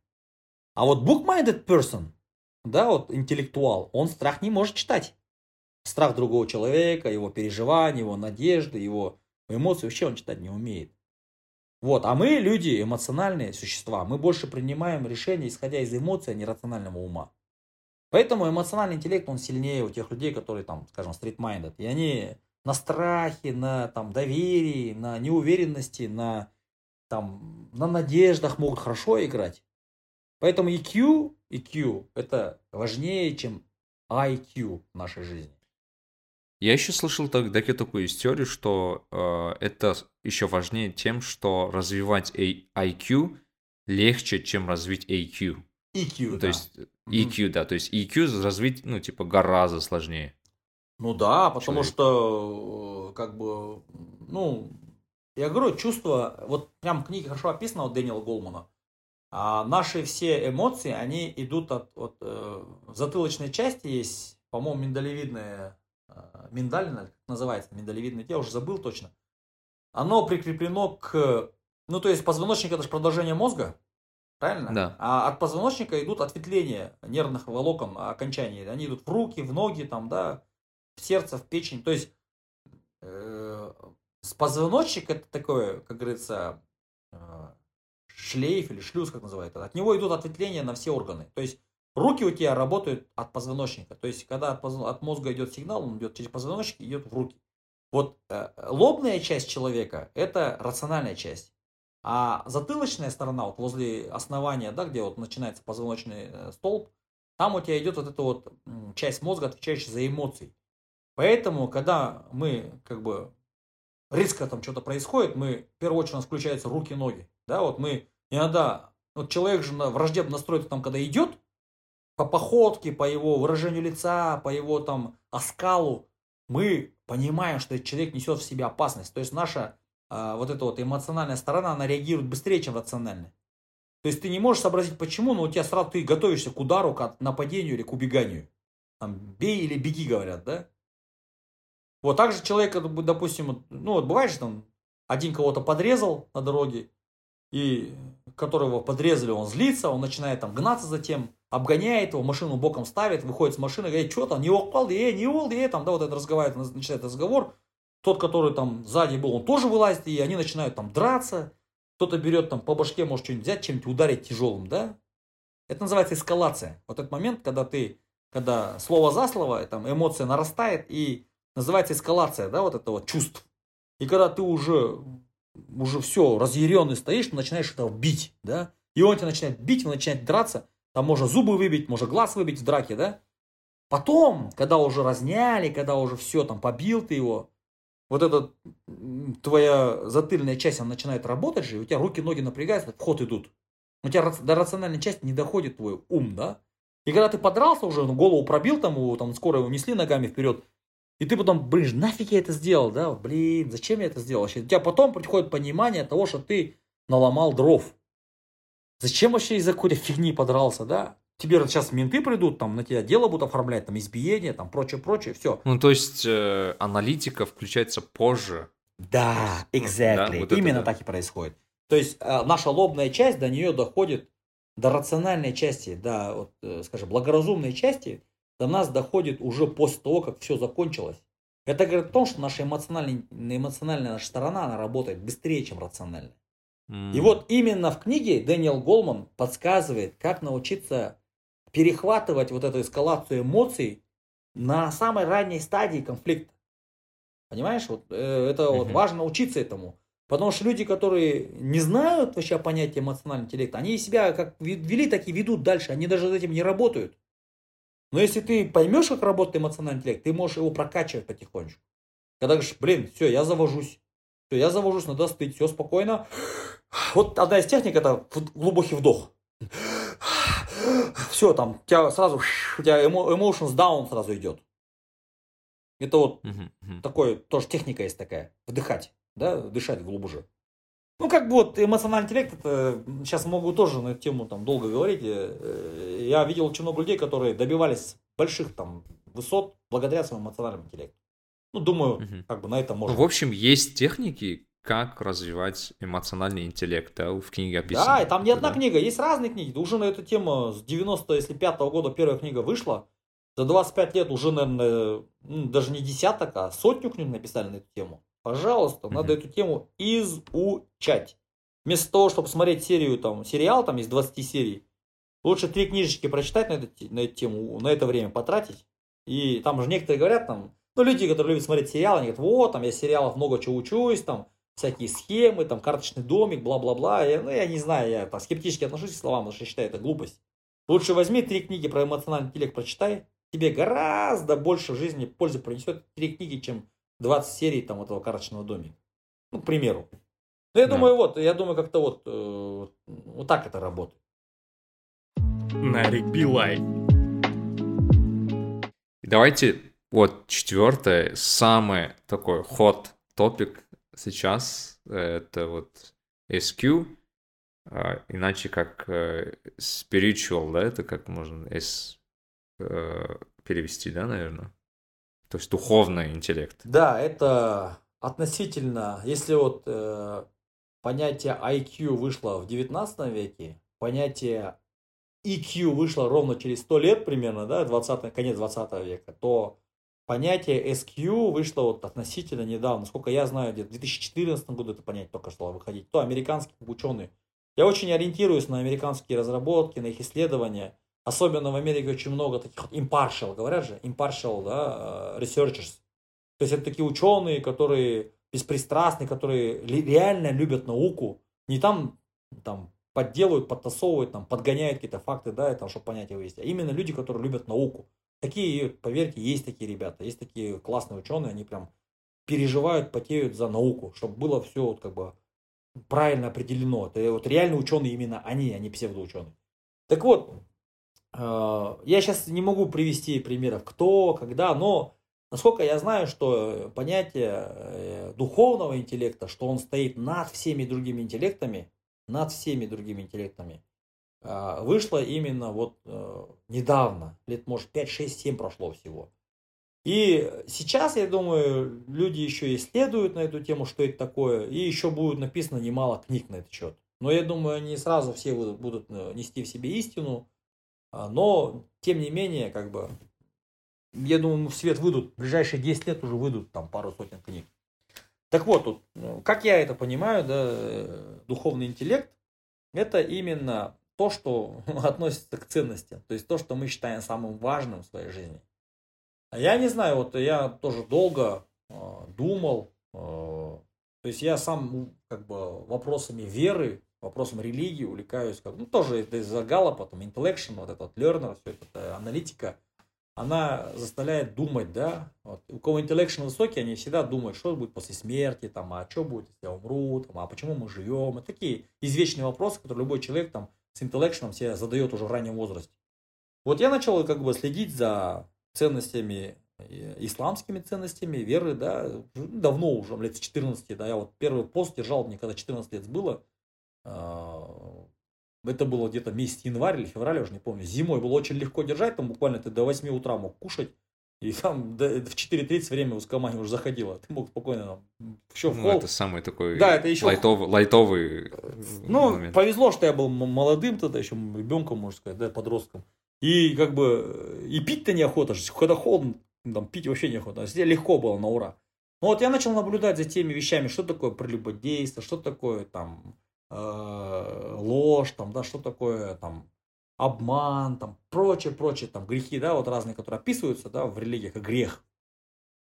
А вот book-minded person, да, вот интеллектуал, он страх не может читать страх другого человека, его переживания, его надежды, его эмоции вообще он читать не умеет. Вот, а мы, люди, эмоциональные существа, мы больше принимаем решения, исходя из эмоций, а не рационального ума. Поэтому эмоциональный интеллект, он сильнее у тех людей, которые там, скажем, street-minded. И они на страхе, на там, доверии, на неуверенности, на, там, на надеждах могут хорошо играть. Поэтому EQ, EQ это важнее, чем IQ в нашей жизни. Я еще слышал тогда такую историю, что э, это еще важнее тем, что развивать IQ легче, чем развить AQ. EQ, ну, То есть EQ, да, то есть EQ развить, ну, типа, гораздо сложнее. Ну да, потому Человек. что, э, как бы, ну, я говорю, чувство, вот прям в книге хорошо описано у Дэниела Голмана, а наши все эмоции, они идут от, от э, затылочной части есть, по-моему, миндалевидная миндалина, как называется, миндалевидное тело, уже забыл точно, оно прикреплено к, ну то есть позвоночник это же продолжение мозга, правильно? Да. А от позвоночника идут ответвления нервных волокон, окончаний, они идут в руки, в ноги, там, да, в сердце, в печень, то есть э, позвоночник это такое, как говорится, э, шлейф или шлюз, как называют, от него идут ответвления на все органы, то есть руки у тебя работают от позвоночника. То есть, когда от, мозга идет сигнал, он идет через позвоночник идет в руки. Вот э, лобная часть человека – это рациональная часть. А затылочная сторона, вот возле основания, да, где вот начинается позвоночный э, столб, там у тебя идет вот эта вот часть мозга, отвечающая за эмоции. Поэтому, когда мы как бы резко там что-то происходит, мы в первую очередь у нас включаются руки, ноги. Да, вот мы иногда, вот человек же враждебно настроен там, когда идет, по походке, по его выражению лица, по его там оскалу, мы понимаем, что этот человек несет в себе опасность. То есть наша э, вот эта вот эмоциональная сторона, она реагирует быстрее, чем рациональная. То есть ты не можешь сообразить почему, но у тебя сразу ты готовишься к удару, к нападению или к убеганию. Там бей или беги, говорят, да? Вот так же человек, допустим, ну вот бывает же там, один кого-то подрезал на дороге, и которого подрезали, он злится, он начинает там гнаться за тем, обгоняет его, машину боком ставит, выходит с машины, говорит, что там, не упал, э, не упал, э, там, да, вот это разговаривает, начинает разговор. Тот, который там сзади был, он тоже вылазит, и они начинают там драться. Кто-то берет там по башке, может что-нибудь взять, чем-нибудь ударить тяжелым, да? Это называется эскалация. Вот этот момент, когда ты, когда слово за слово, там эмоция нарастает, и называется эскалация, да, вот это вот чувств. И когда ты уже, уже все, разъяренный стоишь, начинаешь это бить, да, и он тебя начинает бить, он начинает драться, там можно зубы выбить, можно глаз выбить в драке, да. Потом, когда уже разняли, когда уже все, там, побил ты его, вот эта твоя затыльная часть, она начинает работать же, у тебя руки, ноги напрягаются, в ход идут. У тебя до рациональной части не доходит твой ум, да? И когда ты подрался уже, ну, голову пробил, там, его, там скоро его несли ногами вперед, и ты потом, блин, нафиг я это сделал, да, блин, зачем я это сделал вообще? У тебя потом приходит понимание того, что ты наломал дров. Зачем вообще из-за какой-то фигни подрался, да? Тебе сейчас менты придут, там на тебя дело будут оформлять, там избиение, там прочее, прочее, все. Ну, то есть э, аналитика включается позже. Да, exactly. Да, вот Именно это, да. так и происходит. То есть э, наша лобная часть до нее доходит, до рациональной части, до, вот, э, скажем, благоразумной части, до нас доходит уже после того, как все закончилось. Это говорит о том, что наша эмоциональная, эмоциональная наша сторона, она работает быстрее, чем рациональная. Mm. И вот именно в книге Дэниел Голман подсказывает, как научиться перехватывать вот эту эскалацию эмоций на самой ранней стадии конфликта. Понимаешь, вот э, это вот важно учиться этому. Потому что люди, которые не знают вообще понятия эмоционального интеллекта, они себя как вели, так и ведут дальше. Они даже с этим не работают. Но если ты поймешь, как работает эмоциональный интеллект, ты можешь его прокачивать потихонечку. Когда говоришь, блин, все, я завожусь. Все, я завожусь, надо стыть, все спокойно. Вот одна из техник это глубокий вдох. Все, там, у тебя сразу, у тебя emotions down сразу идет. Это вот uh-huh, uh-huh. такой, тоже техника есть такая. Вдыхать, да, дышать глубже. Ну, как бы вот эмоциональный интеллект, это сейчас могу тоже на эту тему там долго говорить. Э, я видел очень много людей, которые добивались больших там высот благодаря своему эмоциональному интеллекту. Ну, думаю, угу. как бы на этом можно. Ну, в общем, есть техники, как развивать эмоциональный интеллект, да, в книге описано. Да, и там не одна да. книга, есть разные книги. Уже на эту тему с 90 если 5 -го года первая книга вышла. За 25 лет уже, наверное, ну, даже не десяток, а сотню книг написали на эту тему. Пожалуйста, mm-hmm. надо эту тему изучать. Вместо того, чтобы смотреть серию, там, сериал там из 20 серий, лучше три книжечки прочитать на, эту, на эту тему, на это время потратить. И там же некоторые говорят, там, ну, люди, которые любят смотреть сериалы, они говорят, вот, там, я сериалов много чего учусь, там, всякие схемы, там, карточный домик, бла-бла-бла. Я, ну, я не знаю, я так, скептически отношусь к словам, потому что считаю это глупость. Лучше возьми три книги про эмоциональный интеллект, прочитай. Тебе гораздо больше в жизни пользы принесет три книги, чем 20 серий там этого карточного домика. Ну, к примеру. Ну, я да. думаю, вот, я думаю, как-то вот, э, вот так это работает. Нарик Билай. Давайте вот четвертое, самый такой ход топик сейчас, это вот SQ, а, иначе как э, spiritual, да, это как можно S э, перевести, да, наверное? То есть духовный интеллект. Да, это относительно, если вот э, понятие IQ вышло в 19 веке, понятие EQ вышло ровно через 100 лет примерно, да, 20, конец 20 века, то понятие SQ вышло вот относительно недавно. Сколько я знаю, где-то в 2014 году это понятие только стало выходить. То американские ученые. Я очень ориентируюсь на американские разработки, на их исследования. особенно в Америке очень много таких вот impartial, говорят же, impartial, да, researchers. То есть это такие ученые, которые беспристрастные, которые реально любят науку, не там, там подделывают, подтасовывают, там, подгоняют какие-то факты, да, там, чтобы понятия вывести, а именно люди, которые любят науку. Такие, поверьте, есть такие ребята, есть такие классные ученые, они прям переживают, потеют за науку, чтобы было все вот как бы правильно определено. Это вот реальные ученые именно они, а не псевдоученые. Так вот, э, я сейчас не могу привести примеров, кто, когда, но насколько я знаю, что понятие э, духовного интеллекта, что он стоит над всеми другими интеллектами, над всеми другими интеллектами, э, вышло именно вот недавно, лет может 5, 6, 7 прошло всего. И сейчас, я думаю, люди еще исследуют на эту тему, что это такое, и еще будет написано немало книг на этот счет. Но я думаю, они сразу все будут, будут э, нести в себе истину, а, но, тем не менее, как бы, я думаю, в свет выйдут, в ближайшие 10 лет уже выйдут там пару сотен книг. Так вот, тут, ну, как я это понимаю, да, э, духовный интеллект, это именно то, что относится к ценностям, то есть то, что мы считаем самым важным в своей жизни. А я не знаю, вот я тоже долго э, думал, э, то есть я сам как бы вопросами веры, вопросом религии увлекаюсь, как, ну тоже из-за Галлопа, там, intellection, вот этот learner, все это, это аналитика, она заставляет думать, да, вот. у кого intellection высокий, они всегда думают, что будет после смерти, там, а что будет, если я умру, там, а почему мы живем, и такие извечные вопросы, которые любой человек там с intellection себе задает уже в раннем возрасте. Вот я начал как бы следить за ценностями, э, исламскими ценностями, веры, да, давно уже, лет с 14, да, я вот первый пост держал, мне когда 14 лет было, а, это было где-то месяц январь или февраль, я уже не помню, зимой было очень легко держать, там буквально ты до 8 утра мог кушать, и там до, в 4.30 время узкомания уже заходило. Ты мог спокойно там еще в ну, холл. это самый такой да, это еще... лайтовый, лайтовый Ну, момент. повезло, что я был молодым тогда, еще ребенком, можно сказать, да, подростком. И как бы и пить-то неохота, когда холодно, там пить вообще неохота. А здесь легко было на ура. Ну вот я начал наблюдать за теми вещами, что такое прелюбодейство, что такое там э, ложь, там, да, что такое там обман, там, прочее, прочее, там, грехи, да, вот разные, которые описываются, да, в религиях как грех.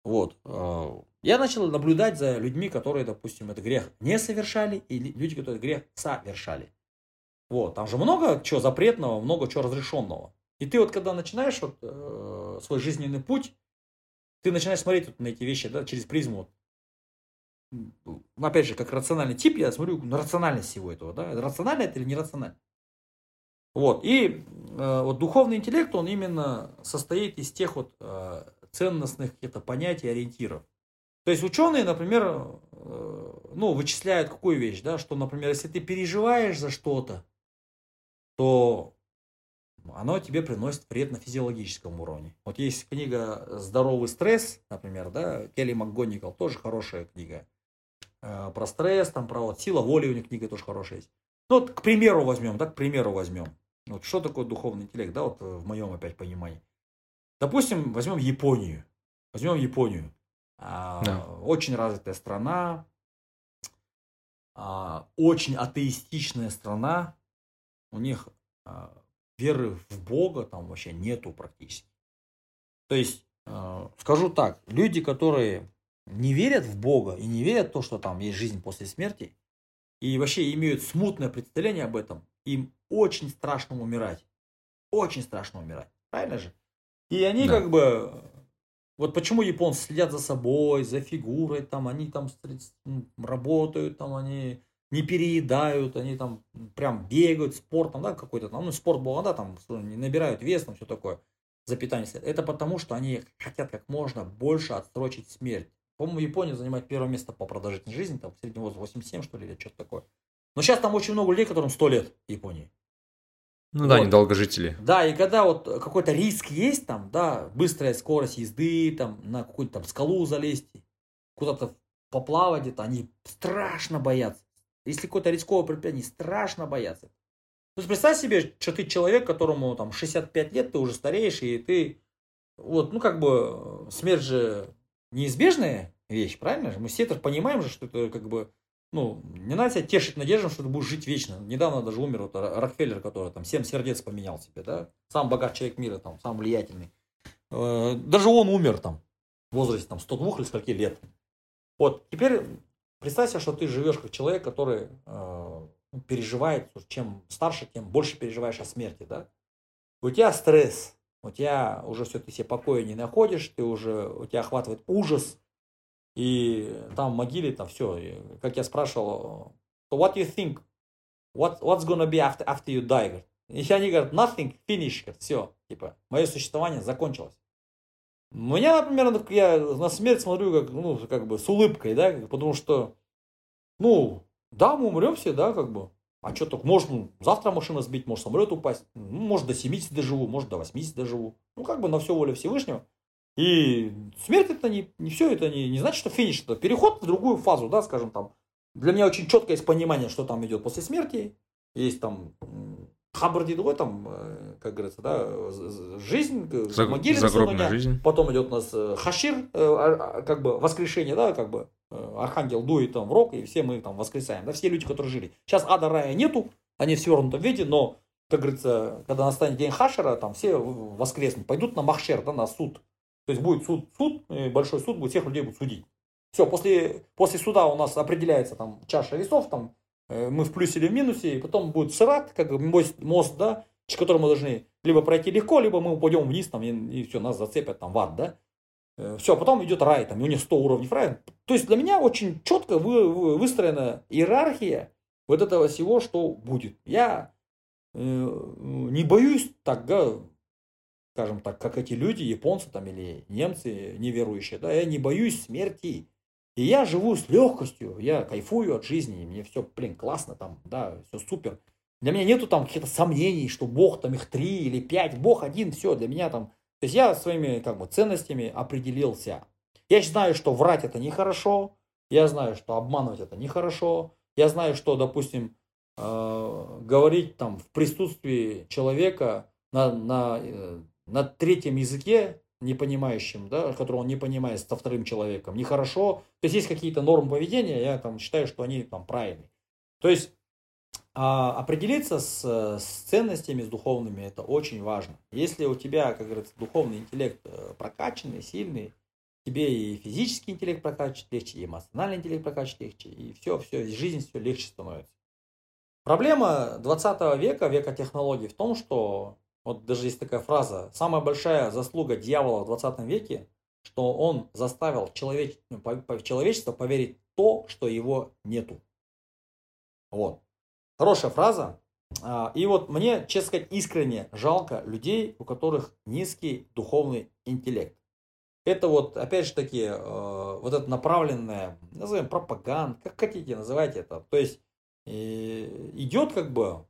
Вот. Э, я начал наблюдать за людьми, которые, допустим, этот грех не совершали, и люди, которые грех совершали. Вот. Там же много чего запретного, много чего разрешенного. И ты вот когда начинаешь вот, э, свой жизненный путь, ты начинаешь смотреть вот на эти вещи да, через призму. Опять же, как рациональный тип, я смотрю на рациональность всего этого. Да? Рационально это или нерационально. Вот. И э, вот духовный интеллект, он именно состоит из тех вот э, ценностных каких-то понятий, ориентиров. То есть ученые, например, э, ну, вычисляют какую вещь, да, что, например, если ты переживаешь за что-то, то оно тебе приносит вред на физиологическом уровне. Вот есть книга «Здоровый стресс», например, да, Келли МакГоникал, тоже хорошая книга. Э, про стресс, там, про вот сила воли у них книга тоже хорошая есть. Ну, вот, к примеру возьмем, да, к примеру возьмем. Вот что такое духовный интеллект, да, вот в моем опять понимании. Допустим, возьмем Японию. Возьмем Японию. А, да. Очень развитая страна, а, очень атеистичная страна. У них а, веры в Бога там вообще нету практически. То есть, э, скажу так, люди, которые не верят в Бога и не верят в то, что там есть жизнь после смерти, и вообще имеют смутное представление об этом, им очень страшно умирать. Очень страшно умирать. Правильно же? И они да. как бы... Вот почему японцы следят за собой, за фигурой, там они там работают, там они не переедают, они там прям бегают, спортом, да, какой-то там, ну, спорт был, да, там, не набирают вес, там, все такое, за питание. Это потому, что они хотят как можно больше отсрочить смерть. По-моему, Япония занимает первое место по продолжительной жизни, там, в среднем возраст 87, что ли, или что-то такое. Но сейчас там очень много людей, которым 100 лет в Японии. Ну вот. да, они долгожители. Да, и когда вот какой-то риск есть там, да, быстрая скорость езды, там, на какую-то там скалу залезть, куда-то поплавать где-то, они страшно боятся. Если какое-то рисковое предприятие, страшно бояться. То есть представь себе, что ты человек, которому там 65 лет, ты уже стареешь, и ты, вот, ну как бы, смерть же неизбежная вещь, правильно же? Мы все это понимаем же, что это как бы ну, не надо себя тешить надеждой, что ты будешь жить вечно. Недавно даже умер вот Рокфеллер, который там 7 сердец поменял себе, да? Сам богатый человек мира, там, сам влиятельный. Э, даже он умер там в возрасте там 102 или скольки лет. Вот, теперь представься, что ты живешь как человек, который э, переживает, чем старше, тем больше переживаешь о смерти, да? У тебя стресс, у тебя уже все, ты себе покоя не находишь, ты уже, у тебя охватывает ужас, и там в могиле, там все, как я спрашивал, so what you think? What, what's gonna be after, after you die? И они говорят, nothing, finish, все, типа, мое существование закончилось. Меня, например, я на смерть смотрю как, ну, как бы с улыбкой, да, потому что, ну, да, мы умрем все, да, как бы. А что так, может, ну, завтра машина сбить, может, самолет упасть, ну, может, до 70 доживу, может, до 80 доживу. Ну, как бы на все воля Всевышнего. И смерть это не, не все, это не, не значит, что финиш, это переход в другую фазу, да, скажем там. Для меня очень четко есть понимание, что там идет после смерти. Есть там Хабр другой там, э, как говорится, да, жизнь, Заг... могиле загробная жизнь. Потом идет у нас э, Хашир, э, а, а, как бы воскрешение, да, как бы Архангел дует там в рог, и все мы там воскресаем, да, все люди, которые жили. Сейчас ада рая нету, они в свернутом виде, но, как говорится, когда настанет день Хашера, там все воскреснут, пойдут на Махшер, да, на суд. То есть будет суд, суд, большой суд, будет всех людей будут судить. Все, после, после суда у нас определяется там чаша весов, там э, мы в плюсе или в минусе, и потом будет сырат, как мост, мост, да, через который мы должны либо пройти легко, либо мы упадем вниз, там, и, и все, нас зацепят там в ад, да. Э, все, потом идет рай, там, и у них 100 уровней рая. То есть для меня очень четко вы, выстроена иерархия вот этого всего, что будет. Я э, не боюсь так, да, скажем так, как эти люди, японцы там или немцы неверующие, да, я не боюсь смерти. И я живу с легкостью, я кайфую от жизни, мне все, блин, классно там, да, все супер. Для меня нету там каких-то сомнений, что Бог там их три или пять, Бог один, все, для меня там. То есть я своими как бы ценностями определился. Я знаю, что врать это нехорошо, я знаю, что обманывать это нехорошо, я знаю, что, допустим, э, говорить там в присутствии человека на, на э, на третьем языке, не понимающим, да, которого он не понимает со вторым человеком, нехорошо. То есть есть какие-то нормы поведения, я там считаю, что они там правильные. То есть а, определиться с, с ценностями, с духовными, это очень важно. Если у тебя, как говорится, духовный интеллект э, прокачанный, сильный, тебе и физический интеллект прокачивать легче, и эмоциональный интеллект прокачивать легче, и все, все, жизнь все легче становится. Проблема 20 века, века технологий в том, что вот даже есть такая фраза, самая большая заслуга дьявола в 20 веке, что он заставил человеч... Ну, человечество поверить то, что его нету. Вот. Хорошая фраза. А, и вот мне, честно сказать, искренне жалко людей, у которых низкий духовный интеллект. Это вот, опять же таки, э, вот это направленная, назовем пропаганда, как хотите, называйте это. То есть э, идет как бы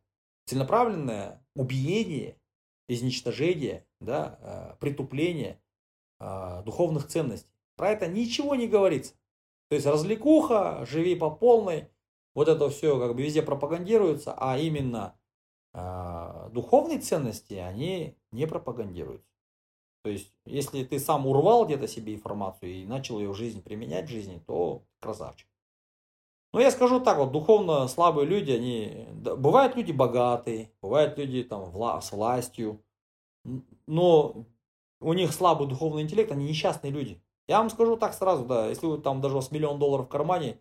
целенаправленное убиение изничтожение, да, э, притупление э, духовных ценностей. Про это ничего не говорится. То есть развлекуха, живи по полной, вот это все как бы везде пропагандируется, а именно э, духовные ценности, они не пропагандируются. То есть, если ты сам урвал где-то себе информацию и начал ее в жизни применять в жизни, то красавчик. Но я скажу так, вот духовно слабые люди, они, бывают люди богатые, бывают люди там вла, с властью, но у них слабый духовный интеллект, они несчастные люди. Я вам скажу так сразу, да, если вы там даже у вас миллион долларов в кармане,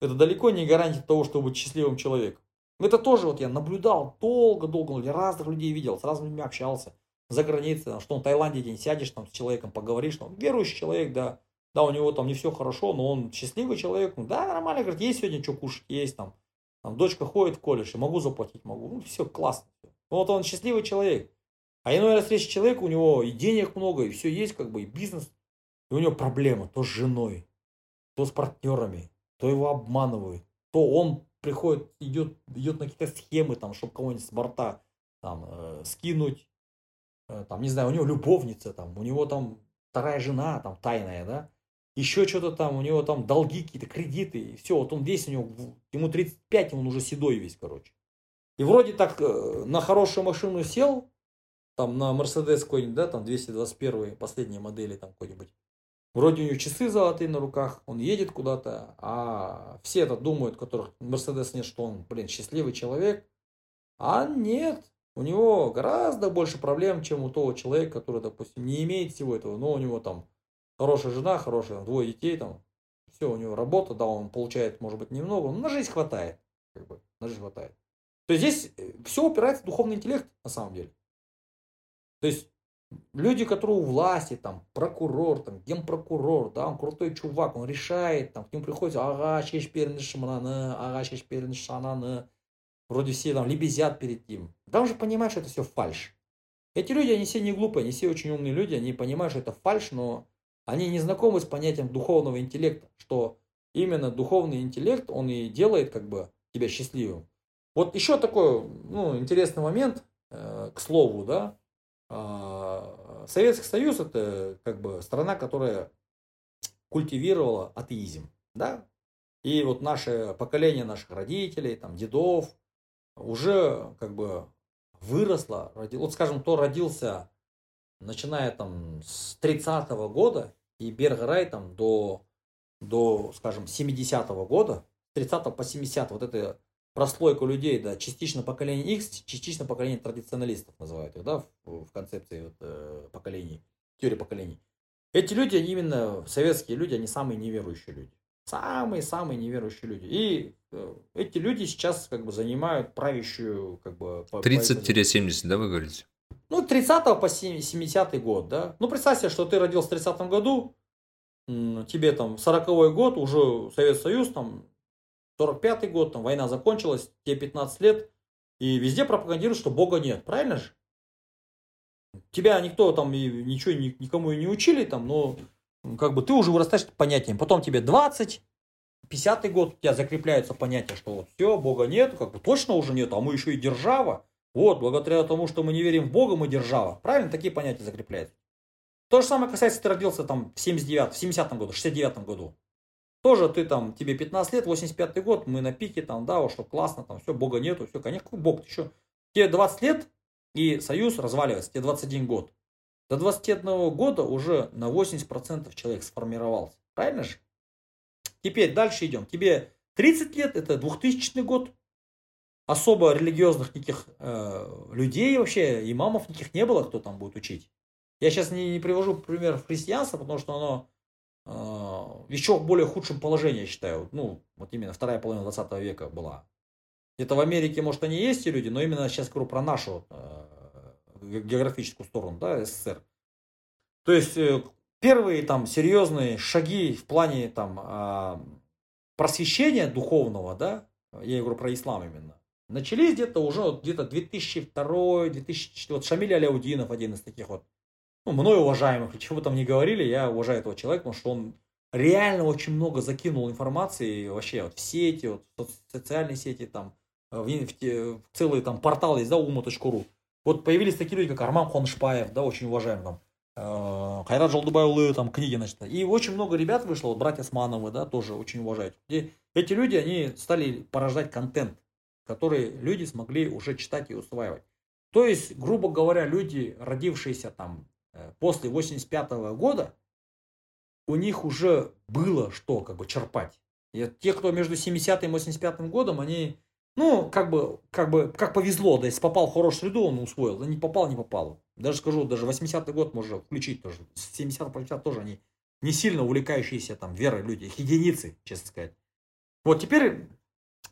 это далеко не гарантия того, чтобы быть счастливым человеком. Это тоже вот я наблюдал долго-долго, разных людей видел, с разными людьми общался за границей, что в Таиланде день сядешь там с человеком, поговоришь, там, верующий человек, да, да, у него там не все хорошо, но он счастливый человек. Ну, да, нормально, говорит, есть сегодня что кушать, есть там. Там дочка ходит в колледж, и могу заплатить, могу. Ну, все, классно. Ну, вот он счастливый человек. А иной раз встреча человек, у него и денег много, и все есть, как бы, и бизнес. И у него проблема то с женой, то с партнерами, то его обманывают, то он приходит, идет, идет на какие-то схемы, там, чтобы кого-нибудь с борта там, э, скинуть, э, там, не знаю, у него любовница, там, у него там вторая жена, там, тайная, да, еще что-то там, у него там долги какие-то, кредиты, и все, вот он весь у него, ему 35, он уже седой весь, короче. И вроде так э, на хорошую машину сел, там на Мерседес какой-нибудь, да, там 221 последние модели там какой-нибудь. Вроде у него часы золотые на руках, он едет куда-то, а все это думают, которых Мерседес нет, что он, блин, счастливый человек. А нет, у него гораздо больше проблем, чем у того человека, который, допустим, не имеет всего этого, но у него там хорошая жена, хорошая, двое детей, там, все, у него работа, да, он получает, может быть, немного, но на жизнь хватает, как бы, на жизнь хватает. То есть здесь э, все упирается в духовный интеллект, на самом деле. То есть люди, которые у власти, там, прокурор, там, генпрокурор, да, он крутой чувак, он решает, там, к нему приходит, ага, шеш ага, шеш ананы, вроде все там лебезят перед ним. Да он же понимает, что это все фальш. Эти люди, они все не глупые, они все очень умные люди, они понимают, что это фальш, но они не знакомы с понятием духовного интеллекта, что именно духовный интеллект, он и делает как бы тебя счастливым. Вот еще такой ну, интересный момент, э, к слову, да, э, Советский Союз это как бы страна, которая культивировала атеизм, да, и вот наше поколение наших родителей, там, дедов, уже как бы выросло, вот скажем, кто родился, начиная там с 30-го года и Берграй там до, до, скажем, 70-го года, с 30 по 70 вот это прослойку людей, да, частично поколение X, частично поколение традиционалистов называют их, да, в, в концепции вот, э, поколений, теории поколений. Эти люди, они именно советские люди, они самые неверующие люди. Самые-самые неверующие люди. И э, эти люди сейчас как бы занимают правящую как бы... 30-70, да, вы говорите? Ну, 30 по 70 год, да. Ну, представь что ты родился в 30 году, тебе там 40 год, уже Советский Союз, там 45-й год, там война закончилась, тебе 15 лет, и везде пропагандируют, что Бога нет, правильно же? Тебя никто там и ничего никому и не учили, там, но как бы ты уже вырастаешь понятием. Потом тебе 20, 50 год, у тебя закрепляется понятие, что вот все, Бога нет, как бы точно уже нет, а мы еще и держава. Вот, благодаря тому, что мы не верим в Бога, мы держава. Правильно? Такие понятия закрепляются. То же самое касается, ты родился там в 79 в 70 году, в 69 году. Тоже ты там, тебе 15 лет, 85 год, мы на пике, там, да, что классно, там, все, Бога нету, все, конечно, Бог, ты еще. Тебе 20 лет, и союз разваливается, тебе 21 год. До 21 года уже на 80% человек сформировался. Правильно же? Теперь дальше идем. Тебе 30 лет, это 2000 год. Особо религиозных никаких э, людей вообще, имамов никаких не было, кто там будет учить. Я сейчас не, не привожу пример в христианство, потому что оно э, в еще более худшем положении, я считаю. Ну, вот именно вторая половина 20 века была. Где-то в Америке, может, они есть, эти люди, но именно сейчас говорю про нашу э, географическую сторону, да, СССР. То есть э, первые там серьезные шаги в плане там а, просвещения духовного, да, я говорю про ислам именно, начались где-то уже где-то 2002 2004 вот Шамиль Аляудинов один из таких вот, ну, мной уважаемых, чего бы там ни говорили, я уважаю этого человека, потому что он реально очень много закинул информации вообще вот в сети, вот в социальные сети, там, в, в, в целый там портал есть, да, ума.ру. Вот появились такие люди, как Арман Хоншпаев, да, очень уважаемый там, э, Хайрат Жолдубайулы, там, книги, значит. И очень много ребят вышло, вот братья Смановы, да, тоже очень уважают. И эти люди, они стали порождать контент, который люди смогли уже читать и усваивать. То есть, грубо говоря, люди, родившиеся там э, после 85 -го года, у них уже было что как бы черпать. И те, кто между 70 и 85 годом, они ну, как бы, как бы, как повезло, да, если попал в хорошую среду, он усвоил, да не попал, не попал. Даже скажу, даже 80-й год можно включить тоже, с 70 по 80 тоже они не сильно увлекающиеся там верой люди, их единицы, честно сказать. Вот теперь,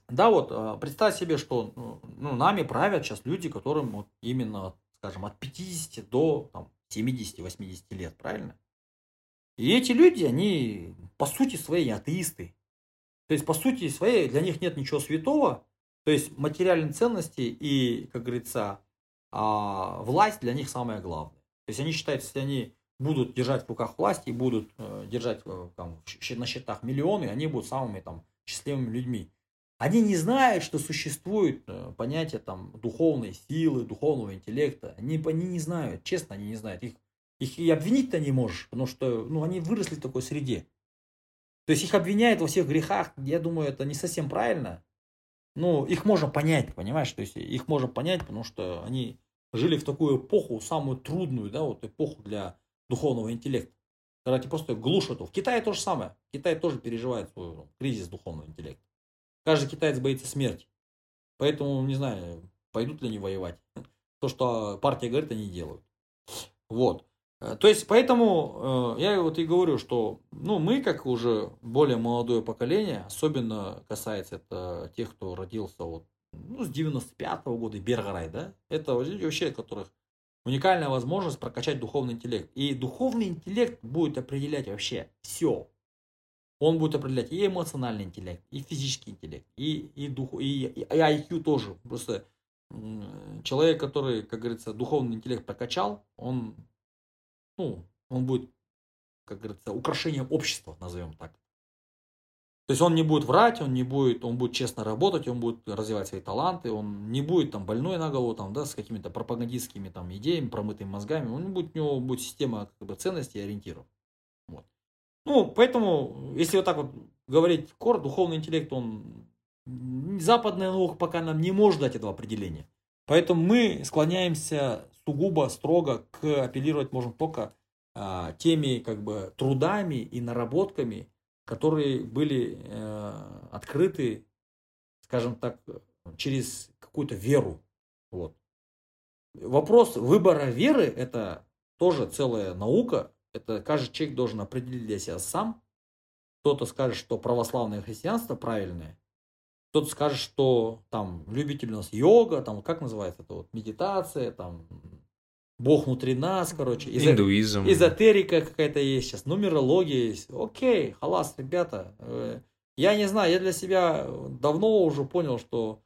да, вот, а, представь себе, что ну, ну, нами правят сейчас люди, которым вот именно, скажем, от 50 до там, 70-80 лет, правильно? И эти люди, они по сути своей атеисты. То есть, по сути своей, для них нет ничего святого, то есть материальные ценности и, как говорится, а, власть для них самое главное. То есть они считают, если они будут держать в руках власть и будут э, держать э, там, на счетах миллионы, они будут самыми там, счастливыми людьми. Они не знают, что существует э, понятие там, духовной силы, духовного интеллекта. Они, они не знают, честно, они не знают. Их, их и обвинить-то не можешь, потому что ну, они выросли в такой среде. То есть их обвиняют во всех грехах. Я думаю, это не совсем правильно ну, их можно понять, понимаешь, то есть их можно понять, потому что они жили в такую эпоху, самую трудную, да, вот эпоху для духовного интеллекта, когда тебе просто глушат. В Китае то же самое. Китай тоже переживает свой кризис духовного интеллекта. Каждый китаец боится смерти. Поэтому, не знаю, пойдут ли они воевать. То, что партия говорит, они делают. Вот. Э, то есть, поэтому э, я вот и говорю, что ну, мы, как уже более молодое поколение, особенно касается это тех, кто родился вот, ну, с 95-го года, Бергарай, да, это вообще, которых уникальная возможность прокачать духовный интеллект. И духовный интеллект будет определять вообще все. Он будет определять и эмоциональный интеллект, и физический интеллект, и, и, дух, и, и IQ тоже. Просто человек, который, как говорится, духовный интеллект прокачал, он ну, он будет, как говорится, украшением общества, назовем так. То есть он не будет врать, он не будет, он будет честно работать, он будет развивать свои таланты, он не будет там больной на голову, там, да, с какими-то пропагандистскими там идеями, промытыми мозгами, он будет, у него будет система как бы, ценностей и ориентиров. Ну, поэтому, если вот так вот говорить, кор, духовный интеллект, он западная наука пока нам не может дать этого определения. Поэтому мы склоняемся сугубо строго к апеллировать можем только а, теми как бы трудами и наработками, которые были э, открыты, скажем так, через какую-то веру. Вот. Вопрос выбора веры – это тоже целая наука. Это каждый человек должен определить для себя сам. Кто-то скажет, что православное христианство правильное, кто-то скажет, что там любитель у нас йога, там как называется это вот медитация, там Бог внутри нас, короче. Эзо... Индуизм. Эзотерика какая-то есть сейчас, нумерология есть. Окей, халас, ребята. Э, я не знаю, я для себя давно уже понял, что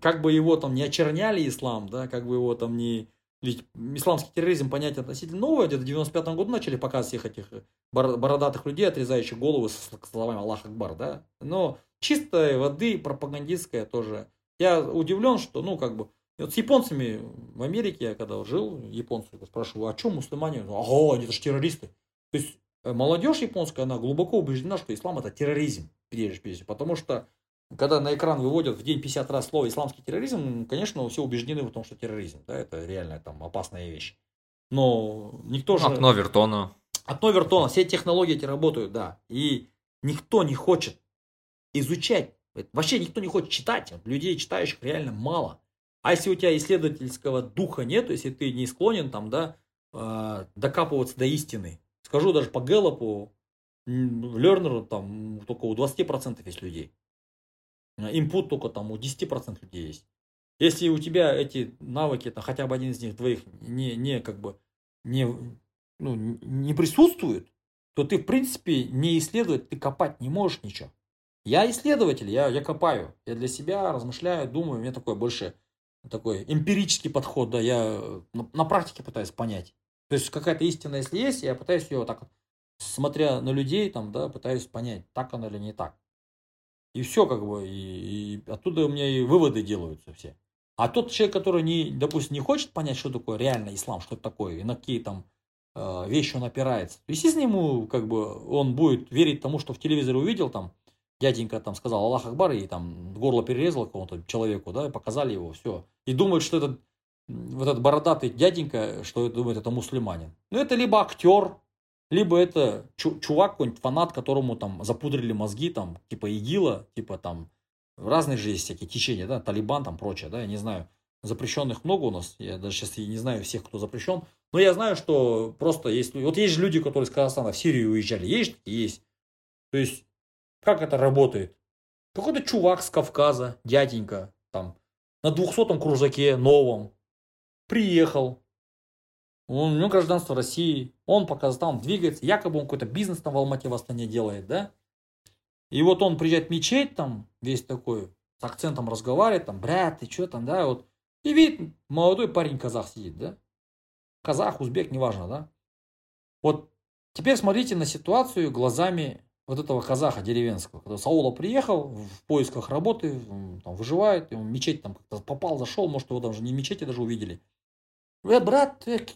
как бы его там не очерняли ислам, да, как бы его там не... Ведь исламский терроризм понятие относительно новое, где-то в 95 году начали показывать всех этих бородатых людей, отрезающих головы с словами Аллах Акбар, да. Но чистой воды пропагандистская тоже. Я удивлен, что, ну, как бы, вот с японцами в Америке, я когда жил, японцы спрашиваю, а что мусульмане? Ага, они же террористы. То есть э, молодежь японская, она глубоко убеждена, что ислам это терроризм, прежде всего. Потому что когда на экран выводят в день 50 раз слово исламский терроризм, конечно, все убеждены в том, что терроризм, да, это реально там опасная вещь. Но никто же... Окно Вертона. Окно Вертона, все технологии эти работают, да. И никто не хочет изучать. Вообще никто не хочет читать. Людей читающих реально мало. А если у тебя исследовательского духа нет, если ты не склонен там, да, а, докапываться до истины. Скажу даже по Гэллопу, Лернеру там только у 20% есть людей. Инпут только там у 10% людей есть. Если у тебя эти навыки, там, хотя бы один из них двоих не, не как бы не, ну, не присутствует, то ты, в принципе, не исследовать, ты копать не можешь ничего. Я исследователь, я, я копаю. Я для себя размышляю, думаю, у меня такой больше такой эмпирический подход, да, я на, на практике пытаюсь понять. То есть какая-то истина, если есть, я пытаюсь ее вот так смотря на людей, там, да, пытаюсь понять, так она или не так. И все, как бы, и, и оттуда у меня и выводы делаются все. А тот человек, который, не, допустим, не хочет понять, что такое реально ислам, что это такое, и на какие там э, вещи он опирается, естественно, ему, как бы, он будет верить тому, что в телевизоре увидел, там, дяденька там сказал Аллах Акбар и там горло перерезал какому-то человеку, да, и показали его, все. И думают, что этот, вот этот бородатый дяденька, что думает, это мусульманин. Ну, это либо актер, либо это чувак, какой-нибудь фанат, которому там запудрили мозги, там, типа ИГИЛа, типа там, разные же есть всякие течения, да, Талибан там прочее, да, я не знаю. Запрещенных много у нас, я даже сейчас не знаю всех, кто запрещен, но я знаю, что просто есть, вот есть же люди, которые из Казахстана в Сирию уезжали, есть, есть. То есть как это работает? Какой-то чувак с Кавказа, дяденька, там, на двухсотом кружаке новом, приехал, у него гражданство России, он по Казахстану двигается, якобы он какой-то бизнес там в Алмате в Астане делает, да? И вот он приезжает в мечеть там, весь такой, с акцентом разговаривает, там, брат, ты что там, да, вот. И видит, молодой парень казах сидит, да? Казах, узбек, неважно, да? Вот теперь смотрите на ситуацию глазами вот этого казаха деревенского, когда Саула приехал в поисках работы, там, выживает, и он в мечеть там как-то попал, зашел, может, его даже не в мечети даже увидели. Э, брат, э,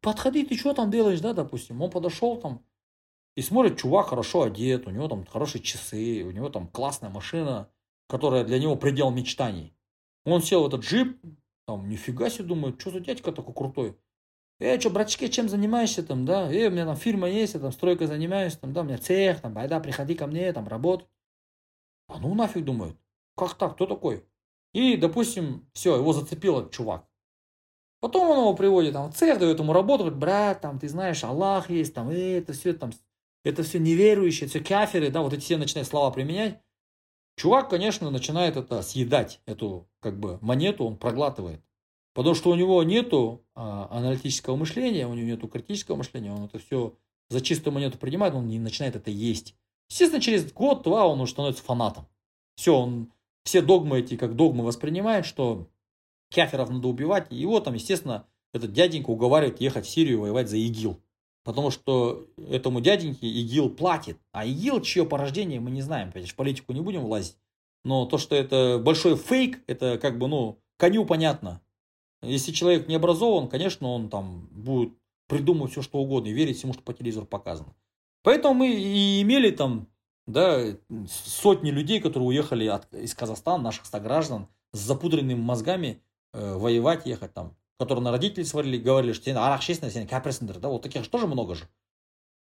подходи, ты что там делаешь, да, допустим. Он подошел там и смотрит, чувак хорошо одет, у него там хорошие часы, у него там классная машина, которая для него предел мечтаний. Он сел в этот джип, там, нифига себе, думает, что за дядька такой крутой. э, что, братишки, чем занимаешься там, да, э, у меня там фирма есть, я там стройкой занимаюсь, там, да, у меня цех, там, байда, приходи ко мне, там, работай. А ну нафиг думают, как так, кто такой? И, допустим, все, его зацепило чувак. Потом он его приводит там, в цех, дает ему работу, говорит, брат, там, ты знаешь, Аллах есть, там, э, это все, там, это все неверующие, все каферы, да, вот эти все начинают слова применять. Чувак, конечно, начинает это съедать, эту, как бы, монету он проглатывает. Потому что у него нету а, аналитического мышления, у него нету критического мышления, он это все за чистую монету принимает, он не начинает это есть. Естественно, через год-два он уже становится фанатом. Все, он все догмы эти как догмы воспринимает, что каферов надо убивать. И его там, естественно, этот дяденька уговаривает ехать в Сирию воевать за ИГИЛ. Потому что этому дяденьке ИГИЛ платит. А ИГИЛ, чье порождение, мы не знаем. Конечно, в политику не будем влазить. Но то, что это большой фейк, это как бы, ну, коню понятно. Если человек не образован, конечно, он там будет придумывать все, что угодно и верить всему, что по телевизору показано. Поэтому мы и имели там да, сотни людей, которые уехали от, из Казахстана, наших сограждан, с запудренными мозгами воевать, ехать там, которые на родителей сварили, говорили, что сен арақ ішесіңдер, сен кәпірсіңдер, да, вот таких же тоже много же.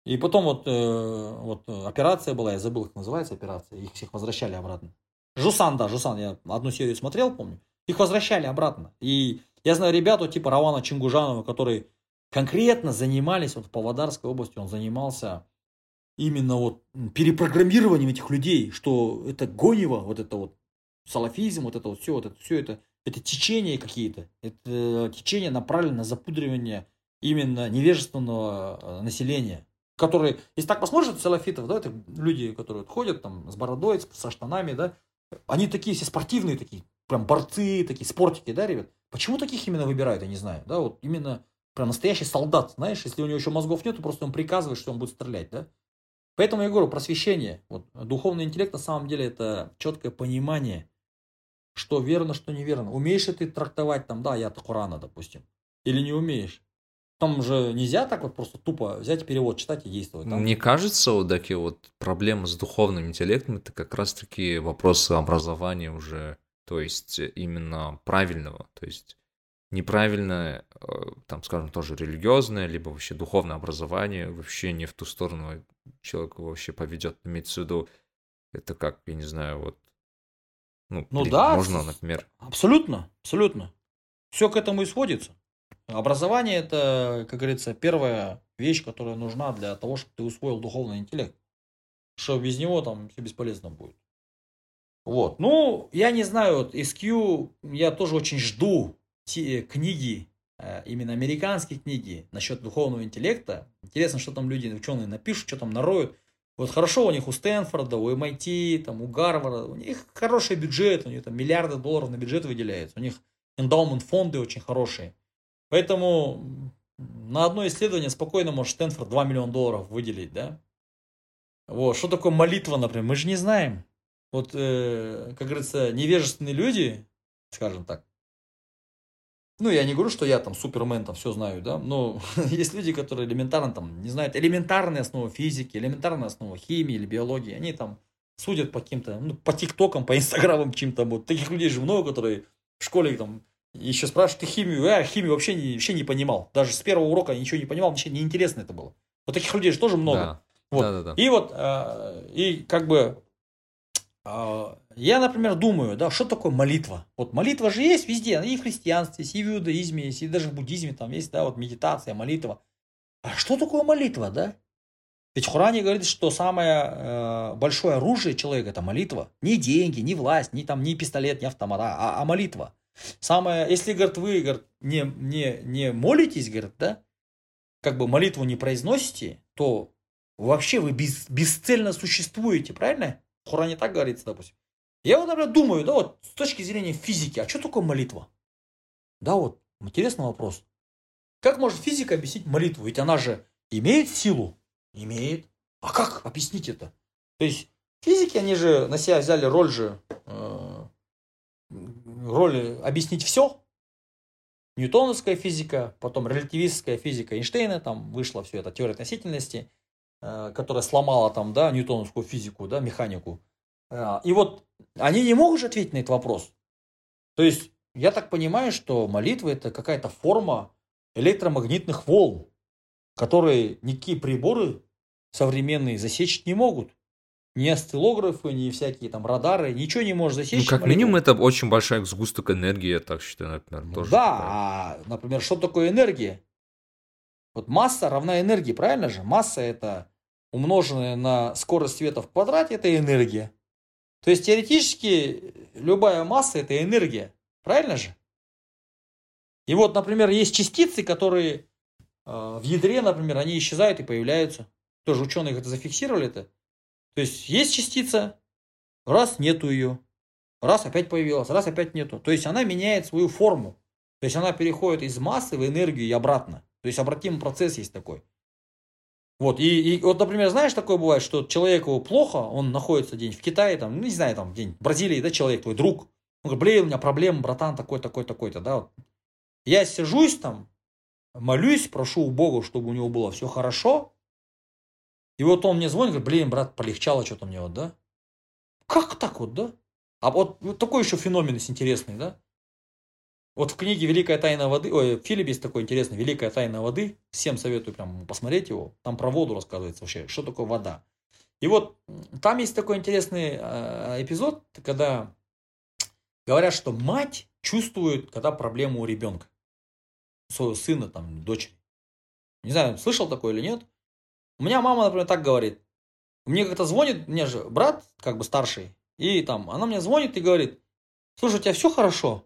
И потом вот, э, вот операция была, я забыл, как называется операция, их всех возвращали обратно. Жусан, да, Жусан, я одну серию смотрел, помню, их возвращали обратно. И я знаю ребят, типа Равана Чингужанова, которые конкретно занимались, вот в Павлодарской области он занимался именно вот перепрограммированием этих людей, что это гонево, вот это вот салафизм, вот это вот все, вот это все это, это течение какие-то, это течение направлено на запудривание именно невежественного э, населения, которые, если так посмотришь, салафитов, да, это люди, которые ходят там с бородой, со штанами, да, они такие все спортивные такие, прям борцы, такие спортики, да, ребят. Почему таких именно выбирают, я не знаю, да, вот именно прям настоящий солдат, знаешь, если у него еще мозгов нет, то просто он приказывает, что он будет стрелять, да. Поэтому я говорю, просвещение, вот, духовный интеллект на самом деле это четкое понимание, что верно, что неверно. Умеешь ли ты трактовать там, да, я-то Корана, допустим, или не умеешь? Там же нельзя так вот просто тупо взять перевод, читать и действовать. Там... Мне кажется, вот такие вот проблемы с духовным интеллектом, это как раз-таки вопросы образования уже, то есть именно правильного, то есть неправильное, э, там, скажем, тоже религиозное, либо вообще духовное образование вообще не в ту сторону человек вообще поведет. Имеется в виду, это как, я не знаю, вот, ну, ну да, можно, например. Абсолютно, абсолютно. Все к этому и сводится. Образование это, как говорится, первая вещь, которая нужна для того, чтобы ты усвоил духовный интеллект. Что без него там все бесполезно будет. Вот. Ну, я не знаю, вот SQ я тоже очень жду те книги, э, именно американские книги насчет духовного интеллекта. Интересно, что там люди, ученые напишут, что там нароют. Вот хорошо у них у Стэнфорда, у MIT, там, у Гарварда, у них хороший бюджет, у них там миллиарды долларов на бюджет выделяется, у них эндаумент фонды очень хорошие. Поэтому на одно исследование спокойно может Стэнфорд 2 миллиона долларов выделить, да? Вот, что такое молитва, например, мы же не знаем. Вот, э, как говорится, невежественные люди, скажем так, ну, я не говорю, что я там супермен, там все знаю, да, но есть люди, которые элементарно там не знают элементарные основы физики, элементарные основы химии или биологии, они там судят по каким-то, ну, по тиктокам, по инстаграмам чем-то, вот таких людей же много, которые в школе там еще спрашивают, ты химию, я химию вообще не, вообще не понимал, даже с первого урока ничего не понимал, ничего неинтересно это было. Вот таких людей же тоже много. Да. Вот. Да, да, да. И вот, э, и как бы а, я, например, думаю, да, что такое молитва? Вот молитва же есть везде, и в христианстве, и в иудаизме и даже в буддизме там есть, да, вот медитация, молитва. А что такое молитва, да? Ведь в Коране говорится, что самое э, большое оружие человека это молитва. Не деньги, не власть, не там, не пистолет, не автомат, а, а молитва. Самое, если, говорит, вы, говорит, не, не, не молитесь, говорит, да, как бы молитву не произносите, то вообще вы без, бесцельно существуете, правильно? В Коране так говорится, допустим. Я вот, например, думаю, да, вот с точки зрения физики, а что такое молитва? Да, вот, интересный вопрос. Как может физика объяснить молитву? Ведь она же имеет силу? Имеет. А как объяснить это? То есть физики, они же на себя взяли роль же, э, роль объяснить все. Ньютоновская физика, потом релятивистская физика Эйнштейна, там вышла все это, теория относительности – которая сломала там, да, ньютоновскую физику, да, механику. Э, и вот они не могут же ответить на этот вопрос. То есть, я так понимаю, что молитва это какая-то форма электромагнитных волн, которые никакие приборы современные засечь не могут. Ни осциллографы, ни всякие там радары, ничего не может засечь. Ну, как минимум, это очень большая сгусток энергии, я так считаю, например. Ну, тоже да, такая. а, например, что такое энергия? Вот масса равна энергии, правильно же? Масса это умноженная на скорость света в квадрате, это энергия. То есть теоретически любая масса это энергия, правильно же? И вот, например, есть частицы, которые э, в ядре, например, они исчезают и появляются. Тоже ученые это зафиксировали это. То есть есть частица, раз нету ее, раз опять появилась, раз опять нету. То есть она меняет свою форму. То есть она переходит из массы в энергию и обратно. То есть обратимый процесс есть такой. Вот, и, и вот, например, знаешь, такое бывает, что человеку плохо, он находится день в Китае, там, ну, не знаю, там, день в Бразилии, да, человек, твой друг. Он говорит, блин, у меня проблема, братан, такой, такой, такой-то, да, вот. Я сижусь там, молюсь, прошу у Бога, чтобы у него было все хорошо, и вот он мне звонит, говорит, блин, брат, полегчало что-то мне вот, да? Как так вот, да? А вот, вот такой еще феномен есть интересный, да? Вот в книге «Великая тайна воды», ой, в фильме есть такой интересный «Великая тайна воды», всем советую прям посмотреть его, там про воду рассказывается вообще, что такое вода. И вот там есть такой интересный э, эпизод, когда говорят, что мать чувствует, когда проблема у ребенка, своего сына, там, дочери. Не знаю, слышал такое или нет, у меня мама, например, так говорит. Мне как-то звонит, мне же брат, как бы старший, и там, она мне звонит и говорит, слушай, у тебя все хорошо?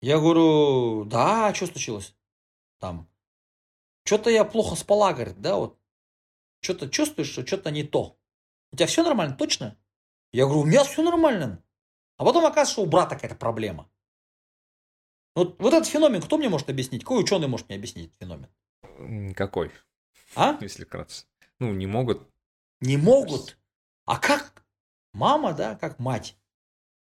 Я говорю, да, а что случилось? Там, что-то я плохо спала, говорит, да, вот. Что-то чувствуешь, что что-то не то. У тебя все нормально, точно? Я говорю, у меня все нормально. А потом оказывается, что у брата какая-то проблема. Вот, вот этот феномен, кто мне может объяснить? Какой ученый может мне объяснить феномен? Какой? А? Если кратко. Ну, не могут. Не могут. А как мама, да, как мать,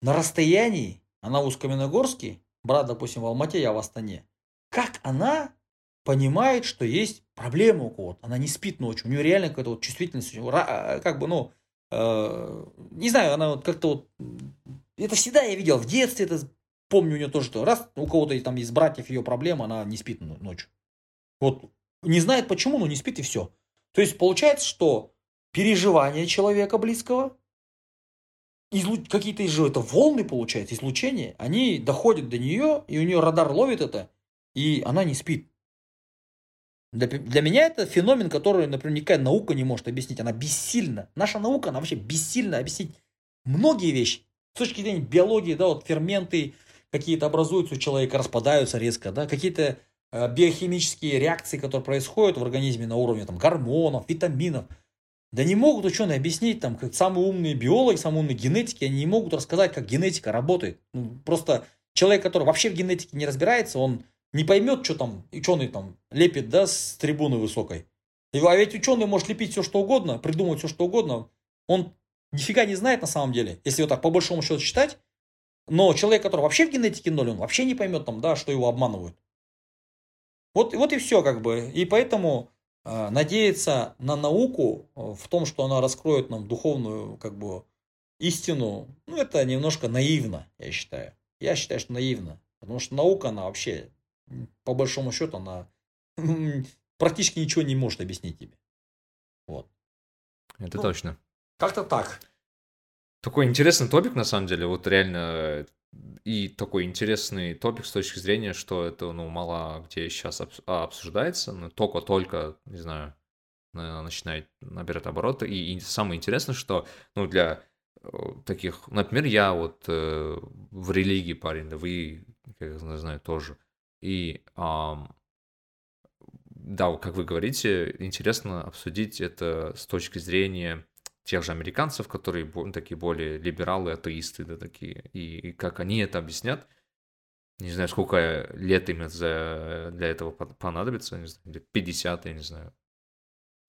на расстоянии, она в Усть-Каменогорске, брат, допустим, в Алмате, я в Астане, как она понимает, что есть проблема у кого-то, она не спит ночью, у нее реально какая-то вот чувствительность, э, как бы, ну, э, не знаю, она вот как-то вот, это всегда я видел в детстве, это помню у нее тоже, что раз у кого-то там из братьев ее проблема, она не спит ночью. Вот не знает почему, но не спит и все. То есть получается, что переживания человека близкого, излу... какие-то же это волны, получается, излучения, они доходят до нее, и у нее радар ловит это, и она не спит. Для, для меня это феномен, который, например, никакая наука не может объяснить. Она бессильна. Наша наука, она вообще бессильна объяснить многие вещи. С точки зрения биологии, да, вот ферменты какие-то образуются у человека, распадаются резко, да, какие-то Э, биохимические реакции, которые происходят в организме на уровне там, гормонов, витаминов. Да не могут ученые объяснить, там, как самые умные биологи, самые умные генетики, они не могут рассказать, как генетика работает. Ну, просто человек, который вообще в генетике не разбирается, он не поймет, что там ученый там лепит, да, с трибуны высокой. А ведь ученый может лепить все, что угодно, придумать все, что угодно. Он нифига не знает на самом деле, если вот так по большому счету считать. Но человек, который вообще в генетике ноль, он вообще не поймет там, да, что его обманывают. Вот, вот и все как бы. И поэтому надеяться на науку э, в том, что она раскроет нам духовную как бы истину, ну это немножко наивно, я считаю. Я считаю, что наивно. Потому что наука, она вообще, по большому счету, она практически ничего не может объяснить тебе. Вот. Это ну, точно. Как-то так. Такой интересный топик, на самом деле. Вот реально и такой интересный топик с точки зрения, что это, ну, мало где сейчас а, обсуждается, но только-только, не знаю, начинает набирать обороты. И, и самое интересное, что, ну, для э, таких, например, я вот э, в религии парень, да вы, как я знаю, тоже. И э, да, как вы говорите, интересно обсудить это с точки зрения тех же американцев, которые такие более либералы, атеисты, да, такие, и, и как они это объяснят, не знаю, сколько лет им за, для этого понадобится, не знаю, лет 50, я не знаю.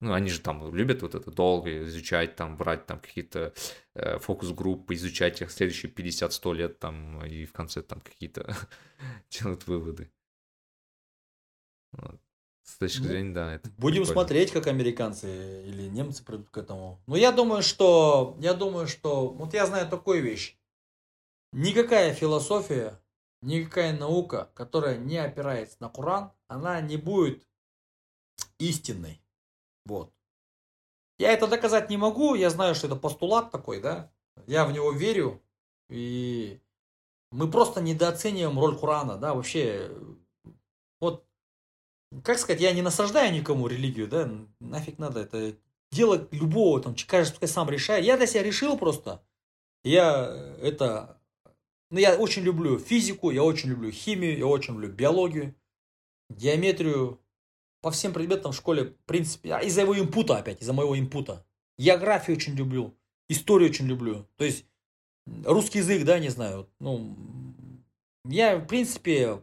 Ну, они же там любят вот это долго изучать, там, брать там какие-то э, фокус-группы, изучать их следующие 50-100 лет там, и в конце там какие-то делают выводы. С точки ну, зрения, да. Это будем прикольно. смотреть, как американцы или немцы придут к этому. Но я думаю, что, я думаю, что, вот я знаю такую вещь. Никакая философия никакая наука, которая не опирается на Коран, она не будет истинной. Вот. Я это доказать не могу, я знаю, что это постулат такой, да. Я в него верю, и мы просто недооцениваем роль Корана, да, вообще. Вот, как сказать, я не насаждаю никому религию, да, нафиг надо это делать любого, там, каждый сам решает. Я для себя решил просто. Я это ну, я очень люблю физику, я очень люблю химию, я очень люблю биологию, геометрию. По всем предметам в школе, в принципе, а из-за его импута опять, из-за моего импута. Географию очень люблю, историю очень люблю. То есть, русский язык, да, не знаю. Ну, я, в принципе,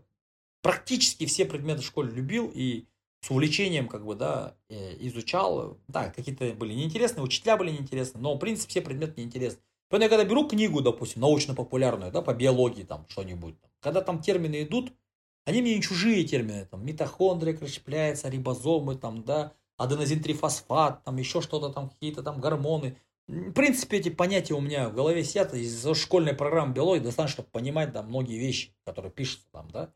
практически все предметы в школе любил и с увлечением, как бы, да, э, изучал. Да, какие-то были неинтересные, учителя были неинтересны, но, в принципе, все предметы неинтересны. Поэтому я когда беру книгу, допустим, научно-популярную, да, по биологии там что-нибудь, когда там термины идут, они мне не чужие термины, там, митохондрия расщепляется, рибозомы, там, да, аденозин-трифосфат, там, еще что-то там, какие-то там гормоны. В принципе, эти понятия у меня в голове сидят, из школьной программы биологии достаточно, чтобы понимать, да, многие вещи, которые пишутся там, да.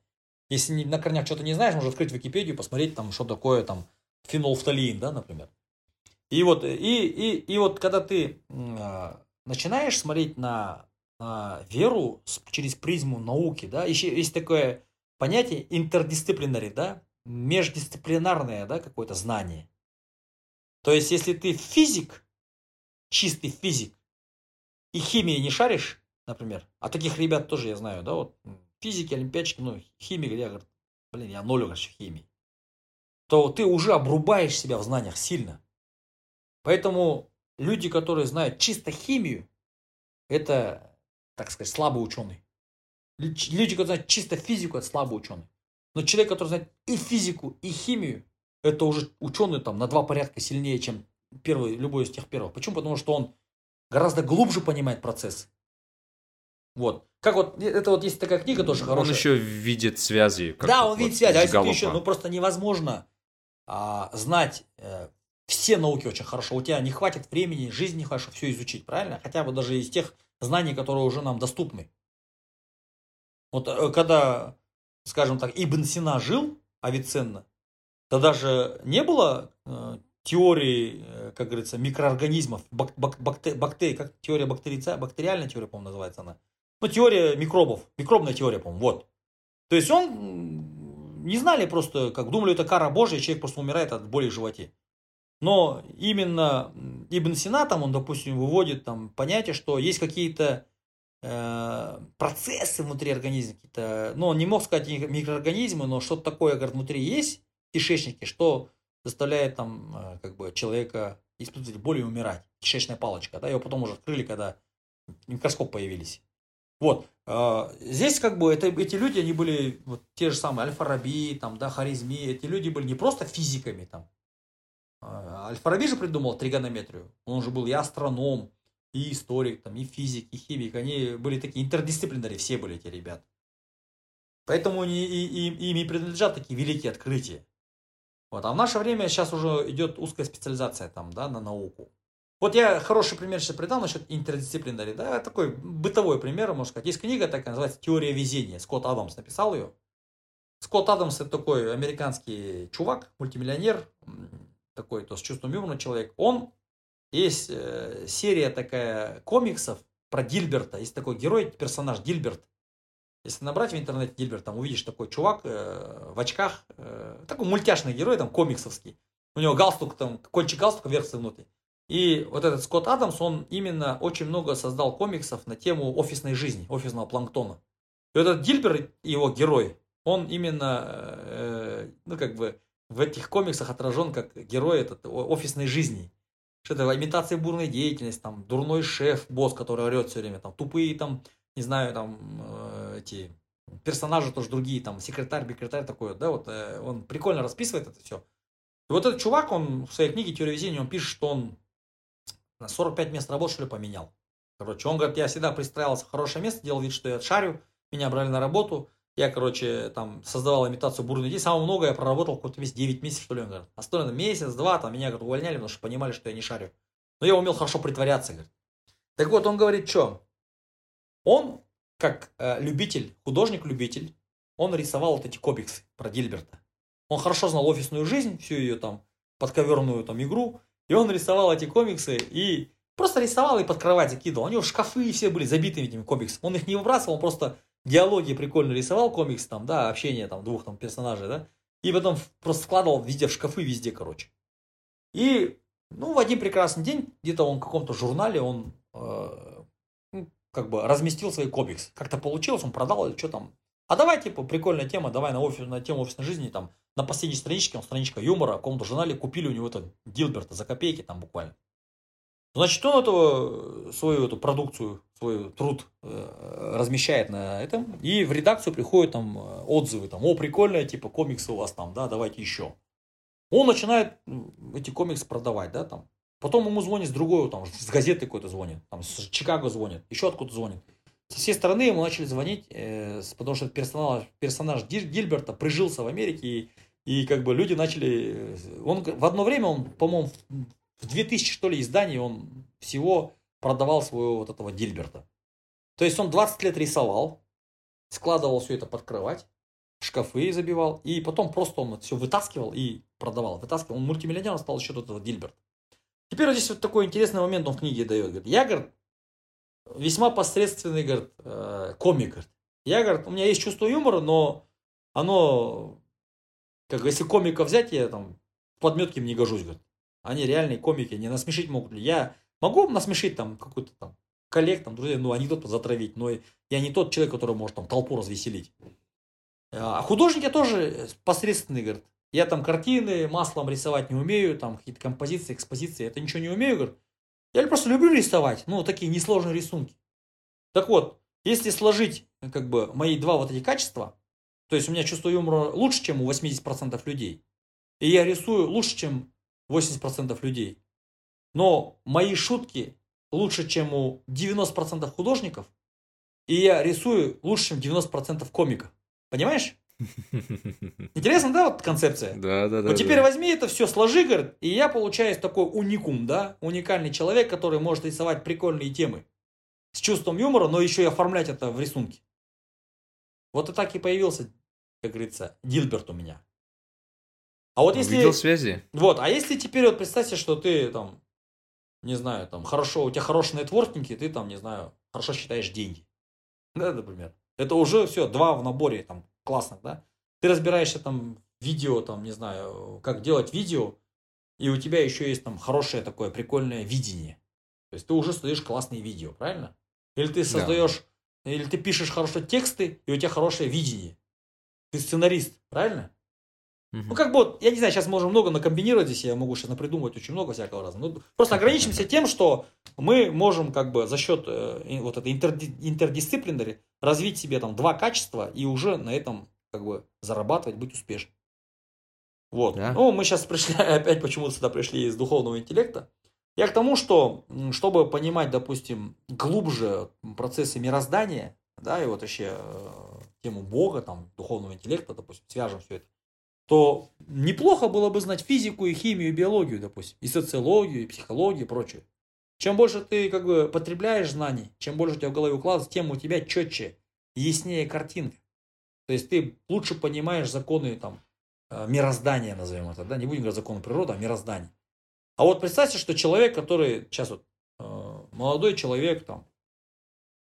Если на корнях что-то не знаешь, можно открыть Википедию, посмотреть там, что такое там фенолфталиин, да, например. И вот, и, и, и вот когда ты а, начинаешь смотреть на, на веру через призму науки, да, еще есть такое понятие интердисциплинарий, да, междисциплинарное, да, какое-то знание. То есть, если ты физик, чистый физик, и химии не шаришь, например, а таких ребят тоже я знаю, да, вот физики, олимпиадчики, ну, химик, я говорю, блин, я ноль вообще химии, то ты уже обрубаешь себя в знаниях сильно. Поэтому люди, которые знают чисто химию, это, так сказать, слабый ученый. Люди, которые знают чисто физику, это слабый ученый. Но человек, который знает и физику, и химию, это уже ученый там на два порядка сильнее, чем первый, любой из тех первых. Почему? Потому что он гораздо глубже понимает процесс. Вот. Как вот, это вот есть такая книга тоже хорошая. Он еще видит связи. Да, он видит связи. А если ты еще, ну просто невозможно а, знать э, все науки очень хорошо. У тебя не хватит времени, жизни не хватит, чтобы все изучить, правильно? Хотя бы даже из тех знаний, которые уже нам доступны. Вот э, когда, скажем так, Ибн Сина жил, Авиценна, то даже не было э, теории, э, как говорится, микроорганизмов, бак, бак, бактер, бактерий, как теория бактерица, бактериальная теория, по-моему, называется она. Ну, теория микробов, микробная теория, по-моему, вот. То есть он не знали просто, как думали, это кара Божия, человек просто умирает от боли в животе. Но именно Ибн Сина, там он, допустим, выводит там понятие, что есть какие-то э, процессы внутри организма, какие-то, ну, он не мог сказать микроорганизмы, но что-то такое, говорит, внутри есть в кишечнике, что заставляет там, э, как бы, человека испытывать боль и умирать. Кишечная палочка, да, его потом уже открыли, когда микроскоп появились. Вот. Э, здесь как бы это, эти люди, они были вот те же самые Аль-Фараби, там, да, Харизми, эти люди были не просто физиками, там, а, Альфараби же придумал тригонометрию. Он же был и астроном, и историк, там, и физик, и химик. Они были такие интердисциплинарные, все были эти ребята. Поэтому они, и, и, им и принадлежат такие великие открытия. Вот. А в наше время сейчас уже идет узкая специализация там, да, на науку. Вот я хороший пример сейчас придал насчет интердисциплинарий. Да, такой бытовой пример, можно сказать. Есть книга такая, называется «Теория везения». Скотт Адамс написал ее. Скотт Адамс это такой американский чувак, мультимиллионер, такой, то с чувством юмора человек, он, есть э, серия такая комиксов про Дильберта, есть такой герой, персонаж Дильберт. Если набрать в интернете Дильберт, там увидишь такой чувак э, в очках, э, такой мультяшный герой, там комиксовский. У него галстук, там, кончик галстука вверх внутри. И вот этот Скотт Адамс, он именно очень много создал комиксов на тему офисной жизни, офисного планктона. И вот этот Дильбер, его герой, он именно, э, ну, как бы, в этих комиксах отражен как герой этот, офисной жизни. Что это имитация бурной деятельности, там, дурной шеф, босс, который орет все время, там, тупые, там, не знаю, там, э, эти персонажи тоже другие, там, секретарь, секретарь такой, да, вот, э, он прикольно расписывает это все. И вот этот чувак, он в своей книге «Теория везения», он пишет, что он на 45 мест работы, что ли, поменял. Короче, он говорит, я всегда пристраивался в хорошее место, делал вид, что я шарю, меня брали на работу, я, короче, там создавал имитацию бурной идеи. Самое много я проработал какой-то весь 9 месяцев, что ли, он говорит. Остальное месяц-два, там меня, говорит, увольняли, потому что понимали, что я не шарю. Но я умел хорошо притворяться, говорит. Так вот, он говорит, что? Он как э, любитель, художник-любитель, он рисовал вот эти комиксы про Дильберта. Он хорошо знал офисную жизнь, всю ее там подковерную там игру, и он рисовал эти комиксы и просто рисовал и под кровать закидывал. У него шкафы все были забиты этими комиксами. Он их не выбрасывал, он просто диалоги прикольно рисовал комикс там, да, общение там двух там персонажей, да, и потом просто складывал везде в шкафы, везде, короче. И, ну, в один прекрасный день, где-то он в каком-то журнале, он э, ну, как бы разместил свой комикс. Как-то получилось, он продал или что там. А давай, типа, прикольная тема, давай на, офис, на тему офисной жизни, там, на последней страничке, он страничка юмора, в каком-то журнале купили у него это Дилберта за копейки там буквально. Значит, он эту, свою эту продукцию, свой труд э, размещает на этом, и в редакцию приходят там э, отзывы, там, о, прикольная, типа, комиксы у вас там, да, давайте еще. Он начинает эти комиксы продавать, да, там. Потом ему звонит с другой, там, с газеты какой-то звонит, там, с Чикаго звонит, еще откуда звонит. Со всей стороны ему начали звонить, э, потому что персонаж, персонаж Гильберта прижился в Америке, и, и как бы люди начали... Он в одно время, он, по-моему, в 2000, что ли, изданий он всего продавал своего вот этого Дильберта. То есть он 20 лет рисовал, складывал все это под кровать, шкафы забивал, и потом просто он все вытаскивал и продавал. Вытаскивал. Он мультимиллионером стал еще тот Дильберт. Теперь вот здесь вот такой интересный момент он в книге дает. Говорит, я, говорит, весьма посредственный, говорит, э, комик. Говорит. Я, говорит, у меня есть чувство юмора, но оно, как если комика взять, я там в подметке мне не гожусь, говорит. Они реальные комики, не насмешить могут. Я могу насмешить там какой-то там коллег, там, друзей, ну, анекдот затравить, но я не тот человек, который может там толпу развеселить. А художники тоже посредственные, говорят. Я там картины маслом рисовать не умею, там какие-то композиции, экспозиции, это ничего не умею, говорят. Я просто люблю рисовать, ну, такие несложные рисунки. Так вот, если сложить, как бы, мои два вот эти качества, то есть у меня чувство юмора лучше, чем у 80% людей, и я рисую лучше, чем 80% людей. Но мои шутки лучше, чем у 90% художников, и я рисую лучше, чем 90% комиков. Понимаешь? Интересно, да, вот концепция? Да, да, да. Вот теперь да. возьми это все, сложи, говорит, и я получаюсь такой уникум, да, уникальный человек, который может рисовать прикольные темы с чувством юмора, но еще и оформлять это в рисунке. Вот и так и появился, как говорится, Дилберт у меня. А вот если... Видел связи. Вот, а если теперь вот представьте, что ты там, не знаю, там, хорошо, у тебя хорошие нетворкинги, ты там, не знаю, хорошо считаешь деньги. Да, например. Это уже все, два в наборе, там, классных, да. Ты разбираешься там видео, там, не знаю, как делать видео, и у тебя еще есть там хорошее такое прикольное видение. То есть ты уже создаешь классные видео, правильно? Или ты создаешь, да. Или ты пишешь хорошо тексты, и у тебя хорошее видение. Ты сценарист, правильно? Ну, как бы, вот, я не знаю, сейчас можем много накомбинировать здесь, я могу сейчас напридумывать очень много всякого разного. Ну, просто ограничимся тем, что мы можем как бы за счет э, вот этой интерди, интердисциплинарии развить себе там два качества и уже на этом как бы зарабатывать, быть успешным. Вот. Да. Ну, мы сейчас пришли, опять почему-то сюда пришли из духовного интеллекта. Я к тому, что, чтобы понимать, допустим, глубже процессы мироздания, да, и вот вообще э, тему Бога, там, духовного интеллекта, допустим, свяжем все это, то неплохо было бы знать физику и химию, и биологию, допустим, и социологию, и психологию, и прочее. Чем больше ты как бы потребляешь знаний, чем больше у тебя в голове укладывается, тем у тебя четче, яснее картинка. То есть ты лучше понимаешь законы там, э, мироздания, назовем это, да, не будем говорить законы природы, а мироздания. А вот представьте, что человек, который сейчас вот э, молодой человек, там,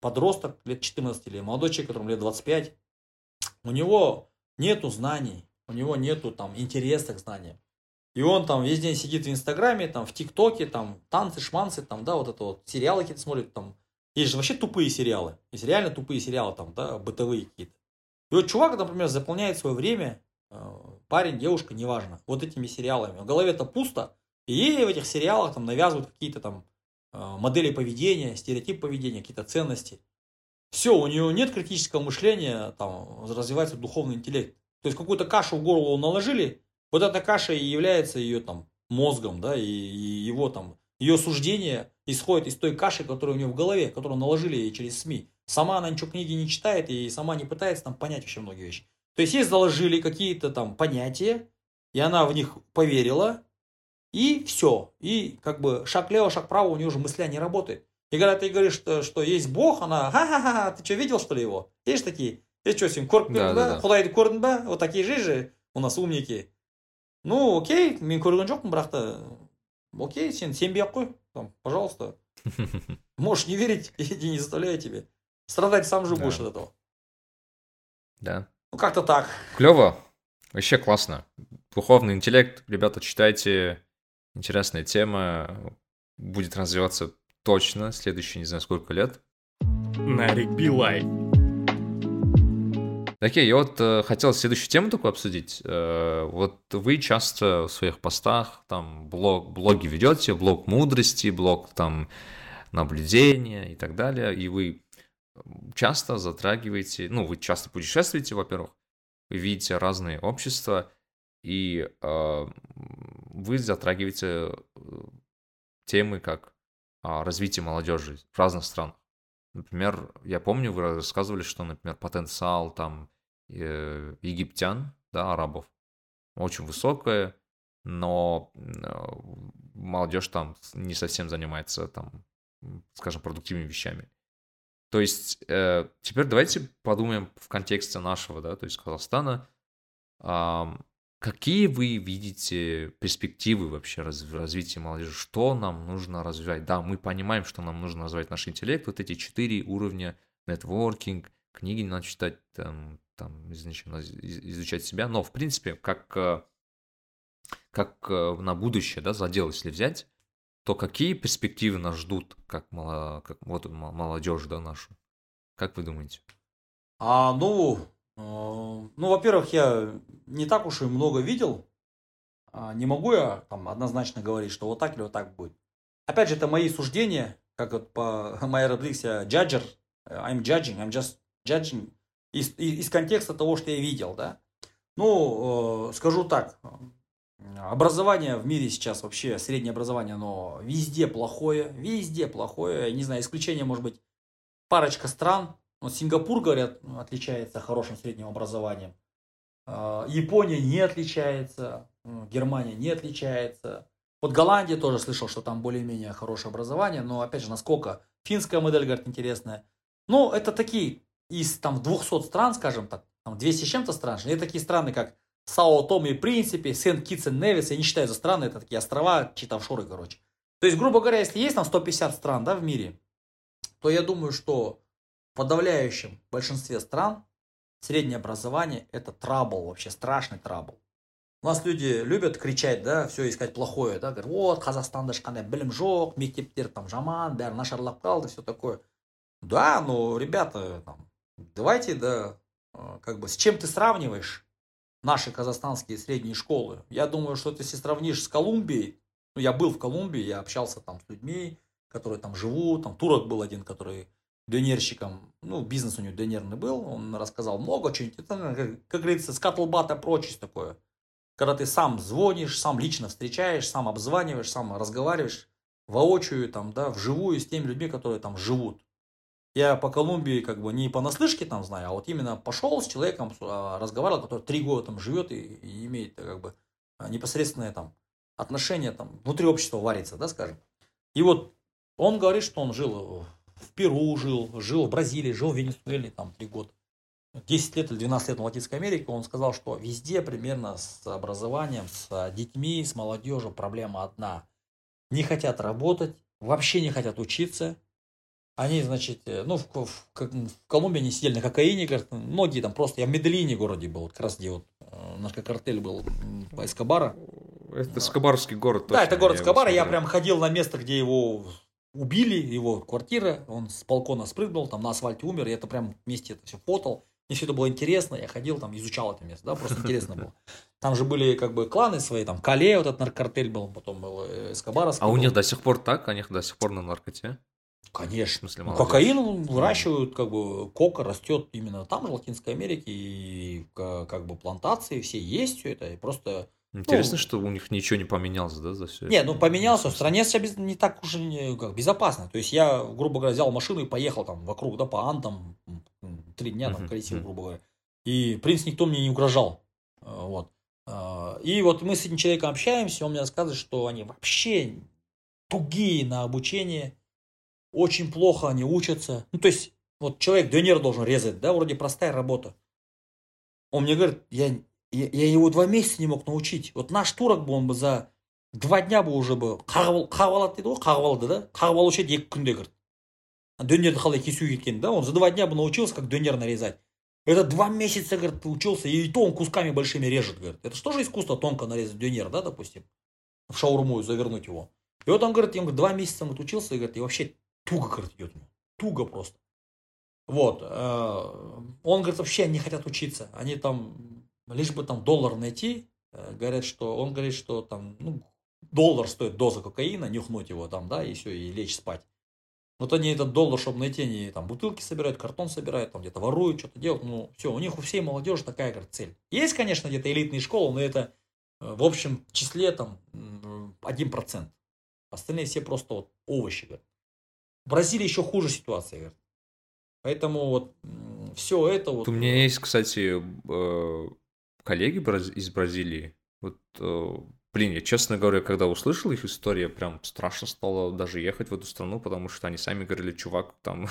подросток лет 14 или молодой человек, которому лет 25, у него нету знаний, у него нету там интереса к знаниям. И он там весь день сидит в Инстаграме, там, в ТикТоке, там, танцы, шманцы, там, да, вот это вот, сериалы какие-то смотрит, там. Есть же вообще тупые сериалы. Есть реально тупые сериалы, там, да, бытовые какие-то. И вот чувак, например, заполняет свое время, э, парень, девушка, неважно, вот этими сериалами. В голове это пусто, ей в этих сериалах там навязывают какие-то там э, модели поведения, стереотип поведения, какие-то ценности. Все, у нее нет критического мышления, там, развивается духовный интеллект. То есть какую-то кашу в голову наложили, вот эта каша и является ее там мозгом, да, и, и его там, ее суждение исходит из той каши, которая у нее в голове, которую наложили ей через СМИ. Сама она ничего книги не читает и сама не пытается там понять вообще многие вещи. То есть ей заложили какие-то там понятия, и она в них поверила, и все. И как бы шаг лево, шаг право у нее уже мысля не работает. И когда ты говоришь, что, что есть Бог, она, ха-ха-ха, ты что, видел, что ли, его? Есть такие? Есть что, сен көріп Да, көрдің да, ба да. құдайды көрдің ба вот такие же же у нас умники ну окей мен көрген жоқпын бірақ та окей сен сенбей ақ қой там пожалуйста можешь не верить я не заставляю тебе страдать сам же Да. будешь от этого Да. ну как-то так Клево. Вообще классно. Духовный интеллект, ребята, читайте. Интересная тема. Будет развиваться точно следующие не знаю сколько лет. На Ригби Лайф. Окей, я вот э, хотел следующую тему такую обсудить. Э, вот вы часто в своих постах там блог, блоги ведете, блог мудрости, блог там наблюдения и так далее, и вы часто затрагиваете, ну, вы часто путешествуете, во-первых, вы видите разные общества, и э, вы затрагиваете э, темы как а, развитие молодежи в разных странах. Например, я помню, вы рассказывали, что, например, потенциал там э, египтян, да, арабов, очень высокое, но э, молодежь там не совсем занимается там, скажем, продуктивными вещами. То есть теперь давайте подумаем в контексте нашего, да, то есть Казахстана, какие вы видите перспективы вообще раз- в развитии молодежи? Что нам нужно развивать? Да, мы понимаем, что нам нужно развивать наш интеллект, вот эти четыре уровня, нетворкинг, книги надо читать, там, там изуч- из- изучать себя, но в принципе, как, э, как э, на будущее, да, задел, если взять, то какие перспективы нас ждут, как, мало, как вот молодежь, да, нашу? Как вы думаете? А, ну, ну, во-первых, я не так уж и много видел. А, Не могу я там однозначно говорить, что вот так или вот так будет. Опять же, это мои суждения, как вот по моей Родрикс, я judger, э, I'm judging, I'm just judging из, из, контекста того, что я видел, да. Ну, э, скажу так, образование в мире сейчас вообще, среднее образование, оно везде плохое, везде плохое, не знаю, исключение может быть парочка стран, вот Сингапур, говорят, отличается хорошим средним образованием. А, Япония не отличается, м, Германия не отличается. Вот Голландия тоже слышал, что там более-менее хорошее образование, но опять же, насколько финская модель, говорят, интересная. Ну, это такие из там 200 стран, скажем так, там 200 с чем-то стран, это такие страны, как Сао Томе и Принципе, Сент Китс и Невис, я не считаю за страны, это такие острова, чьи-то офшоры, короче. То есть, грубо говоря, если есть там 150 стран, да, в мире, то я думаю, что подавляющем большинстве стран среднее образование это трабл, вообще страшный трабл. У нас люди любят кричать, да, все искать плохое, да, говорят, вот, Қазақстанда ешқандай білім жоқ, мектептер там жаман, бәрі нашарлап қалды, все такое. Да, но, ребята, там, давайте, да, э, как бы, с чем ты сравниваешь наши казахстанские средние школы? Я думаю, что ты, если сравнишь с Колумбией, ну, я был в Колумбии, я общался там с людьми, которые там живут, там турок был один, который донерщиком, ну, бизнес у него донерный был, он рассказал много чего это, как, как говорится, скатлбата прочесть такое. Когда ты сам звонишь, сам лично встречаешь, сам обзваниваешь, сам разговариваешь воочию, там, да, вживую с теми людьми, которые там живут. Я по Колумбии как бы не понаслышке там знаю, а вот именно пошел с человеком, а, разговаривал, который три года там живет и, и имеет как бы а, непосредственное там отношение там внутри общества варится, да, скажем. И вот он говорит, что он жил в Перу, жил, жил в Бразилии, жил в Венесуэле там три года. 10 лет или 12 лет в Латинской Америке, он сказал, что везде примерно с образованием, с детьми, с молодежью проблема одна. Не хотят работать, вообще не хотят учиться. Они, значит, э, ну, в, в- в Колумбии они сидели на кокаине, говорят, многие там просто, я в Медellине городе был, вот как раз где вот э, наркокартель был м, по Эскобара. Это Скобарский город. Да, это город я его Скобара. Я прям ходил на место, где его убили, его квартира. Он с балкона спрыгнул, там на асфальте умер. И это прям вместе это все фотал. Мне все это было интересно. Я ходил там, изучал это место. Да, просто интересно было. Там же были как бы кланы свои, там Кале, вот этот наркокартель был, потом был э, Эскобаровский А у них до сих пор так? У них до сих пор на наркоте? Конечно. В смысле, Ну, молодежь. кокаин выращивают, как бы, кока растет именно там, в Латинской Америке, и ка- как бы плантации все есть все это, и просто... Интересно, Ну, что у них ничего не поменялось, да, за все Не, ну поменялся, в стране сейчас не так уж не- как, безопасно. То есть я, грубо говоря, взял машину и поехал там вокруг, да, по Андам, м, три дня там колесил, грубо говоря. И, в принципе, никто мне не угрожал. А, Вот. А, И вот мы с этим человеком общаемся, он мне рассказывает, что они вообще тугие на обучение, очень плохо они учатся. Ну, то есть, вот человек донер должен резать, да, вроде простая работа. Он мне говорит, я, я, я его два месяца не мог научить. Вот наш турок бы, он бы за два дня бы уже бы қағып алады дейді ғой қағып алды да қағып алушы еді екі күнде говорит дөнерді қалай кесу кеткенін да он за два дня бы научился как донер нарезать это два месяца, говорит, учился, и то он кусками большими режет, говорит. Это что же искусство тонко нарезать дюнер, да, допустим, в шаурму завернуть его. И вот он, говорит, он говорит, два месяца он учился, и, говорит, и вообще туго, говорит, идет ему. Туго просто. Вот. Э, он, говорит, вообще не хотят учиться. Они там, лишь бы там доллар найти, э, говорят, что, он говорит, что там, ну, доллар стоит доза кокаина, нюхнуть его там, да, и все, и лечь спать. Вот они этот доллар, чтобы найти, они там бутылки собирают, картон собирают, там где-то воруют, что-то делают. Ну, все, у них у всей молодежи такая говорит, цель. Есть, конечно, где-то элитные школы, но это э, в общем числе там 1%. Остальные все просто вот овощи. Говорят. В Бразилии еще хуже ситуация. Говорят. Поэтому вот все это вот... У меня есть, кстати, э, коллеги из Бразилии. Вот э, Блин, я, честно говоря, когда услышал их историю, прям страшно стало даже ехать в эту страну, потому что они сами говорили, чувак, там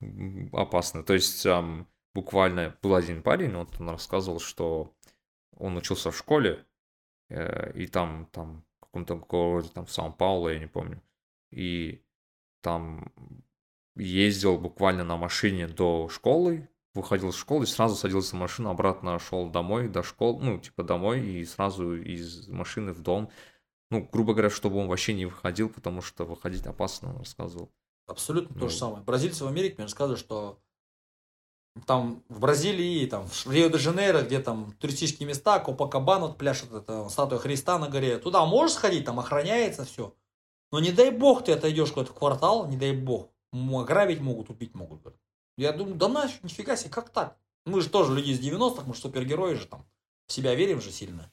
опасно. То есть там буквально был один парень, вот он рассказывал, что он учился в школе, э, и там, там, в каком-то городе, там, в Сан-Пауло, я не помню, и там ездил буквально на машине до школы, выходил из школы и сразу садился в машину, обратно шел домой, до школы, ну, типа домой, и сразу из машины в дом. Ну, грубо говоря, чтобы он вообще не выходил, потому что выходить опасно, он рассказывал. Абсолютно ну. то же самое. Бразильцы в Америке мне рассказывают, что там в Бразилии, там в Рио-де-Жанейро, где там туристические места, Копакабана, вот пляшет это статуя Христа на горе. Туда можешь сходить, там охраняется все. Но не дай бог ты отойдешь куда-то в квартал, не дай бог. Ограбить могут, убить могут. Я думаю, да нафиг, нифига себе, как так? Мы же тоже люди из 90-х, мы же супергерои же там. В себя верим же сильно.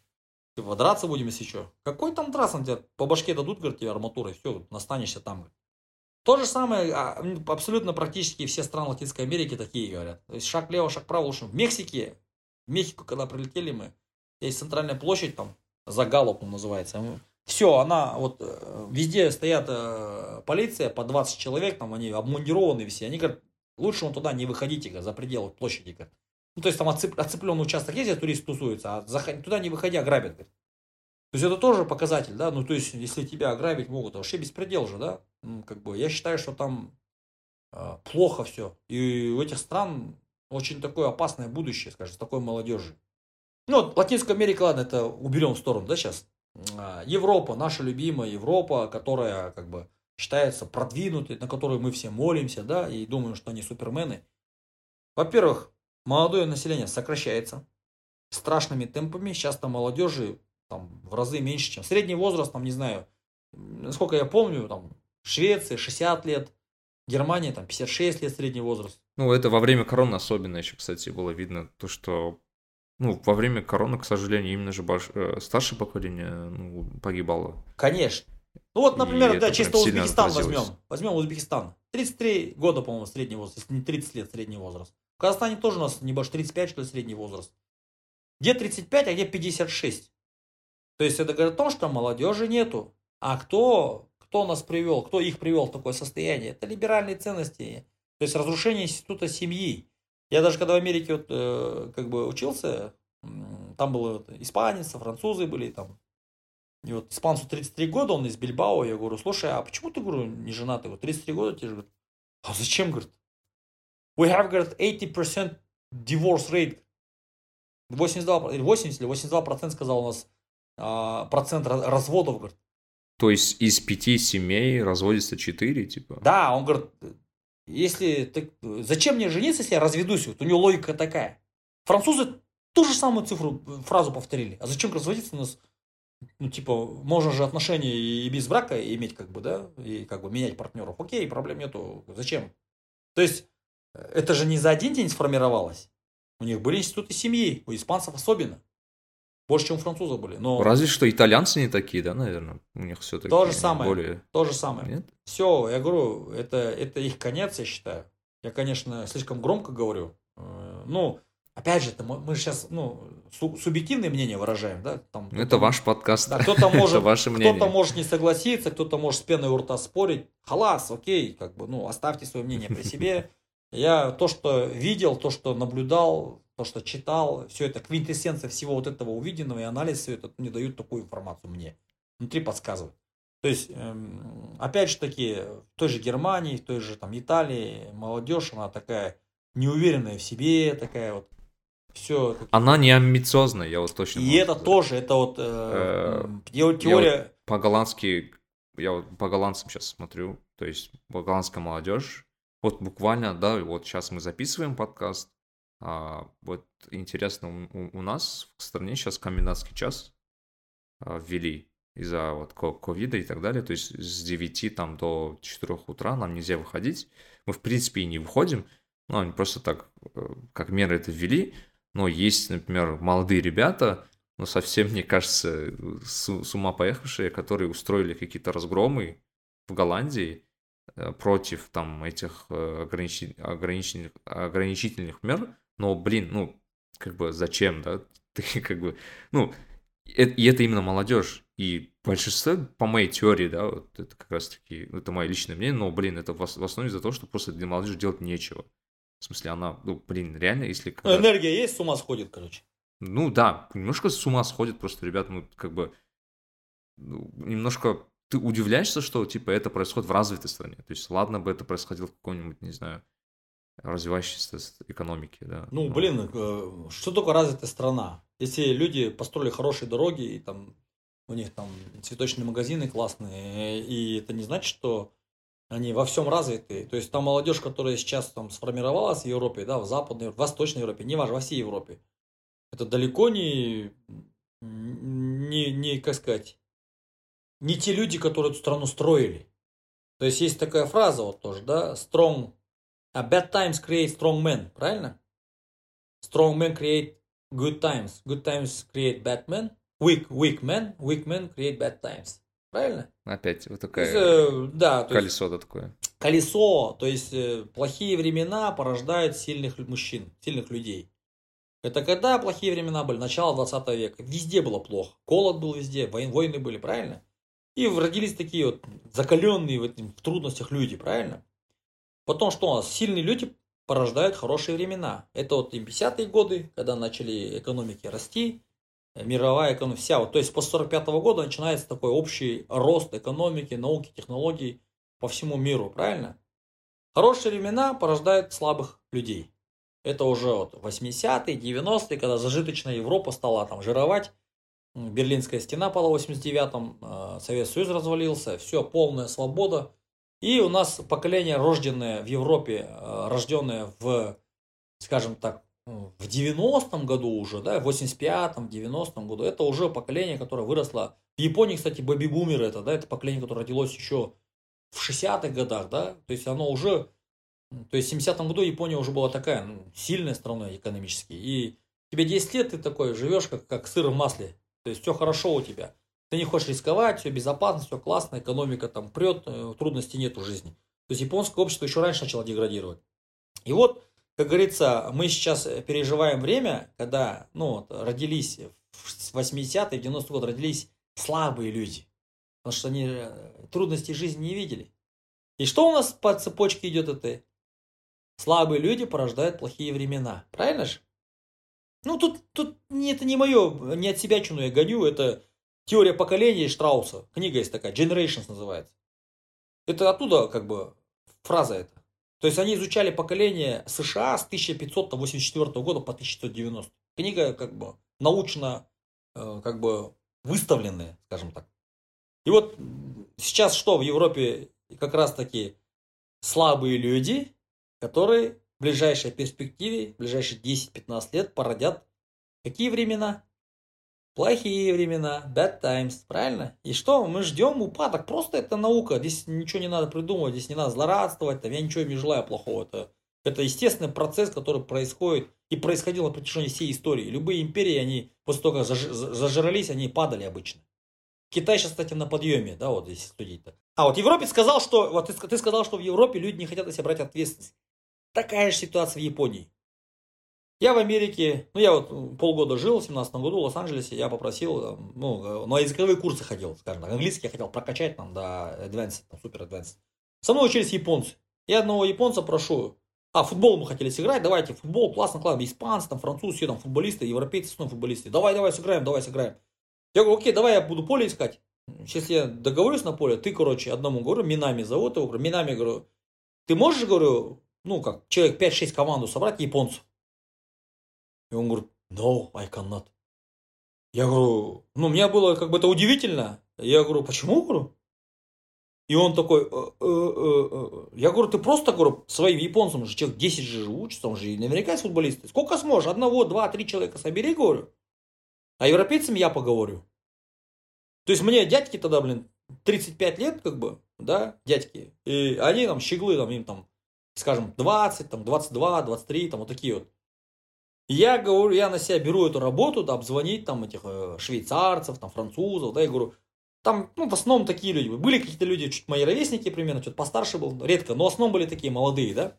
Типа, драться будем, если что. Какой там драться? Тебе по башке дадут, говорит, тебе арматурой, все, настанешься там. То же самое, а, абсолютно практически все страны Латинской Америки такие говорят. То есть шаг лево, шаг право, лучше. В Мексике, в Мехико, когда прилетели мы, есть центральная площадь там, за Галопом называется. Все, она вот э, везде стоят э, полиция по 20 человек, там они обмундированы все. Они говорят, Лучше он туда не выходите за пределы площади. Ну, то есть там отцеп, отцепленный участок есть, где турист тусуется, а заход, туда не выходя грабят. Говорит. То есть это тоже показатель, да, ну то есть если тебя ограбить могут, вообще беспредел же, да, ну, как бы я считаю, что там э, плохо все. И у этих стран очень такое опасное будущее, скажем, с такой молодежью. Ну, вот Латинская Америка, ладно, это уберем в сторону, да, сейчас. А, Европа, наша любимая Европа, которая как бы считается продвинутой, на которую мы все молимся, да, и думаем, что они супермены. Во-первых, молодое население сокращается страшными темпами. Сейчас там молодежи там, в разы меньше, чем средний возраст, там, не знаю, насколько я помню, там, Швеция 60 лет, Германия там 56 лет средний возраст. Ну, это во время короны особенно еще, кстати, было видно, то, что ну, во время короны, к сожалению, именно же больш... Э, старшее поколение ну, погибало. Конечно. Ну вот, например, да, чисто Узбекистан возьмем. Возьмем Узбекистан. 33 года, по-моему, средний возраст, если не 30 лет средний возраст. В Казахстане тоже у нас небольшой 35, что ли, средний возраст. Где 35, а где 56. То есть это говорит о том, что молодежи нету. А кто, кто нас привел, кто их привел в такое состояние? Это либеральные ценности. То есть разрушение института семьи. Я даже когда в Америке вот, э, как бы учился, там было вот, испанец, французы были, там и вот испанцу 33 года, он из Бильбао, я говорю, слушай, а почему ты, говорю, не женатый? Вот 33 года тебе же, говорит, а зачем, говорит? We have, говорит, 80% divorce rate. 82, 80 или 82 процент сказал у нас а, процент разводов, говорит. То есть из пяти семей разводится четыре, типа? Да, он говорит, если ты, зачем мне жениться, если я разведусь? Вот у него логика такая. Французы ту же самую цифру, фразу повторили. А зачем разводиться у нас ну, типа, можно же отношения и без брака иметь, как бы, да, и как бы менять партнеров. Окей, проблем нету. Зачем? То есть, э, это же не за один день сформировалось. У них были институты семьи, у испанцев особенно. Больше, чем у французов были. Но... Разве что итальянцы не такие, да, наверное? У них все-таки То же самое. Более... То же самое. Нет? Все, я говорю, это, это их конец, я считаю. Я, конечно, слишком громко говорю. Э, ну, опять же, мы же сейчас, ну, субъективное мнение выражаем, да? Там, это ваш подкаст. Да, кто-то может, кто-то может не согласиться, кто-то может с пеной у рта спорить. Халас, окей, как бы, ну, оставьте свое мнение при себе. Я то, что видел, то, что наблюдал, то, что читал, все это квинтэссенция всего вот этого увиденного и анализ все это мне дают такую информацию мне. Внутри подсказывают. То есть, эм, опять же таки, в той же Германии, в той же там Италии молодежь, она такая неуверенная в себе, такая вот все. Она не амбициозная, я вот точно. И это сказать. тоже, это вот э, э, теория. Вот по-голландски, я вот по голландцам сейчас смотрю, то есть по голландская молодежь, вот буквально, да, вот сейчас мы записываем подкаст, а, вот интересно, у, у нас в стране сейчас комендантский час а, ввели из-за вот ковида и так далее, то есть с 9 там до 4 утра нам нельзя выходить, мы в принципе и не выходим, ну, они просто так, э, как меры это ввели, но есть, например, молодые ребята, но совсем, мне кажется, с, с ума поехавшие, которые устроили какие-то разгромы в Голландии э, против там этих э, ограничи, ограничительных, ограничительных мер, но, блин, ну, как бы зачем, да? Ты как бы, ну, и это именно молодежь. И большинство, по моей теории, да, вот это как раз таки, это мое личное мнение, но, блин, это в основе из-за того, что просто для молодежи делать нечего. В смысле, она, ну, блин, реально, если... Когда... Энергия есть, с ума сходит, короче. Ну да, немножко с ума сходит просто, ребят, ну, как бы, ну, немножко ты удивляешься, что, типа, это происходит в развитой стране. То есть, ладно бы это происходило в каком-нибудь, не знаю, развивающейся экономике, да. Ну, блин, э, что такое развитая страна? Если люди построили хорошие дороги, и там у них там цветочные магазины классные, и это не значит, что они во всем развиты. То есть там молодежь, которая сейчас там сформировалась в Европе, да, в Западной, в Восточной Европе, не важно, во всей Европе. Это далеко не, не, не, как сказать, не те люди, которые эту страну строили. То есть есть такая фраза вот тоже, да, strong, a bad times create strong men, правильно? Strong men create good times, good times create bad men, weak, weak men, weak men create bad times. Правильно? Опять вот такое э, да, колесо да, такое. Колесо, то есть э, плохие времена порождают сильных мужчин, сильных людей. Это когда плохие времена были? Начало 20 века. Везде было плохо. Голод был везде, войны были, правильно? И родились такие вот закаленные в, этих, в трудностях люди, правильно? Потом что у нас? Сильные люди порождают хорошие времена. Это вот 50-е годы, когда начали экономики расти, мировая экономика, вся, вот, то есть после 45 года начинается такой общий рост экономики, науки, технологий по всему миру, правильно? Хорошие времена порождают слабых людей. Это уже вот 80-е, 90-е, когда зажиточная Европа стала там жировать, Берлинская стена пала в 89-м, э, Советский Союз развалился, все, полная свобода. И у нас поколение, рожденное в Европе, э, рожденное в, скажем так, в 90-м году уже, да, в 85-м, 90-м году, это уже поколение, которое выросло. В Японии, кстати, бэби-бумеры это, да, это поколение, которое родилось еще в 60-х годах, да, то есть оно уже, то есть в 70-м году Япония уже была такая ну, сильная страна экономически, и тебе 10 лет, ты такой живешь, как, как сыр в масле, то есть все хорошо у тебя, ты не хочешь рисковать, все безопасно, все классно, экономика там прет, э, трудностей нет в жизни. То есть японское общество еще раньше начало деградировать. И вот как говорится, мы сейчас переживаем время, когда ну, вот, родились в 80-е, в 90-е годы родились слабые люди. Потому что они э, трудностей жизни не видели. И что у нас по цепочке идет это? Слабые люди порождают плохие времена. Правильно же? Ну, тут, тут это не мое, не от себя чуну я гоню, это теория поколения Штрауса. Книга есть такая, Generations называется. Это оттуда, как бы, фраза эта. То есть они изучали поколение США с 1584 года по 1990. Книга как бы научно э, как бы выставленная, скажем так. И вот сейчас что в Европе как раз таки слабые люди, которые в ближайшей перспективе, в ближайшие 10-15 лет породят какие времена? Плохие времена, bad times, правильно? И что, мы ждем упадок, просто это наука, здесь ничего не надо придумывать, здесь не надо злорадствовать, там, я ничего не желаю плохого, это, это естественный процесс, который происходит и происходил на протяжении всей истории. Любые империи, они после того, как зажрались, они падали обычно. Китай сейчас, кстати, на подъеме, да, вот здесь судить-то. А вот Европе сказал, что, вот ты, ты сказал, что в Европе люди не хотят на себя брать ответственность. Такая же ситуация в Японии. Я в Америке, ну я вот полгода жил, в 17 году в Лос-Анджелесе, я попросил, ну, на языковые курсы ходил, скажем так, английский я хотел прокачать там до advanced, там, супер advanced. Со мной учились японцы. Я одного японца прошу, а, футбол мы хотели сыграть, давайте, футбол, классно, классно, испанцы, там, французы, все там футболисты, европейцы, снова футболисты, давай, давай, сыграем, давай, сыграем. Я говорю, окей, давай я буду поле искать. Сейчас я договорюсь на поле, ты, короче, одному говорю, Минами зовут его, говорю, Минами, говорю, ты можешь, говорю, ну, как, человек 5-6 команду собрать японцев? И он говорит, no, I cannot. Я говорю, ну, мне было как бы это удивительно. Я говорю, почему, говорю? И он такой, э, э, э, я говорю, ты просто, говорю, своим японцам же человек 10 же учится, он же наверняка есть футболисты. Сколько сможешь? Одного, два, три человека собери, говорю. А европейцам я поговорю. То есть мне дядьки тогда, блин, 35 лет, как бы, да, дядьки. И они там щеглы, там, им там, скажем, 20, там, 22, 23, там, вот такие вот. Я говорю, я на себя беру эту работу, да, обзвонить там этих э, швейцарцев, там, французов, да, я говорю, там, ну, в основном такие люди. Были какие-то люди, чуть мои ровесники примерно, что-то постарше был, редко, но в основном были такие молодые, да.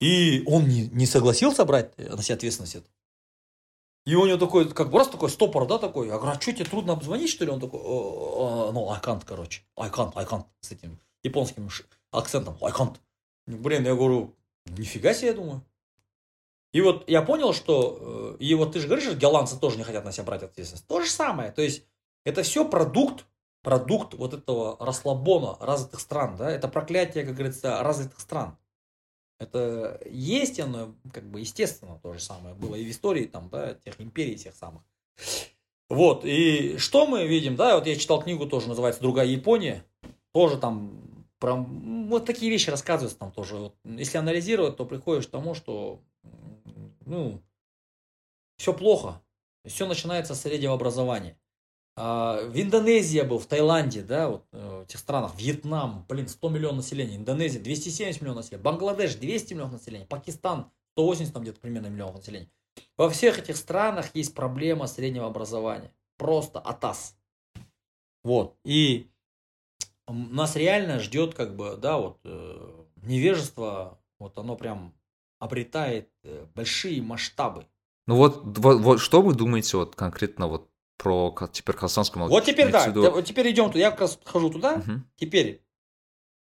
И он не, не согласился брать на себя ответственность эту. И у него такой, как просто такой стопор, да, такой. Я говорю, а что, тебе трудно обзвонить, что ли? Он такой, ну, I can't, короче. I can't, I can't, с этим японским акцентом. I can't. Блин, я говорю, нифига себе, я думаю. И вот я понял, что, э, и вот ты же говоришь, что голландцы тоже не хотят на себя брать ответственность. То же самое. То есть, это все продукт, продукт вот этого расслабона развитых стран, да, это проклятие, как говорится, развитых стран. Это есть оно, как бы, естественно, то же самое было и в истории, там, да, тех империй тех самых. Вот, и что мы видим, да, вот я читал книгу, тоже называется «Другая Япония», тоже там про вот такие вещи рассказываются там тоже. Вот, если анализировать, то приходишь к тому, что, ну, все плохо, все начинается с среднего образования. А, в Индонезии был, в Таиланде, да, вот э, в этих странах, Вьетнам, блин, 100 миллионов населения, Индонезия 270 миллионов населения, Бангладеш 200 миллионов населения, Пакистан 180 там где-то примерно миллионов населения. Во всех этих странах есть проблема среднего образования. Просто атас. Вот. И нас реально ждет, как бы, да, вот, э, невежество, вот оно прям обретает э, большие масштабы. Ну вот, вот, вот что вы думаете вот конкретно вот про теперь казахстанскую молодежь. Вот теперь да, вот теперь идем туда, я как раз хожу туда, угу. теперь,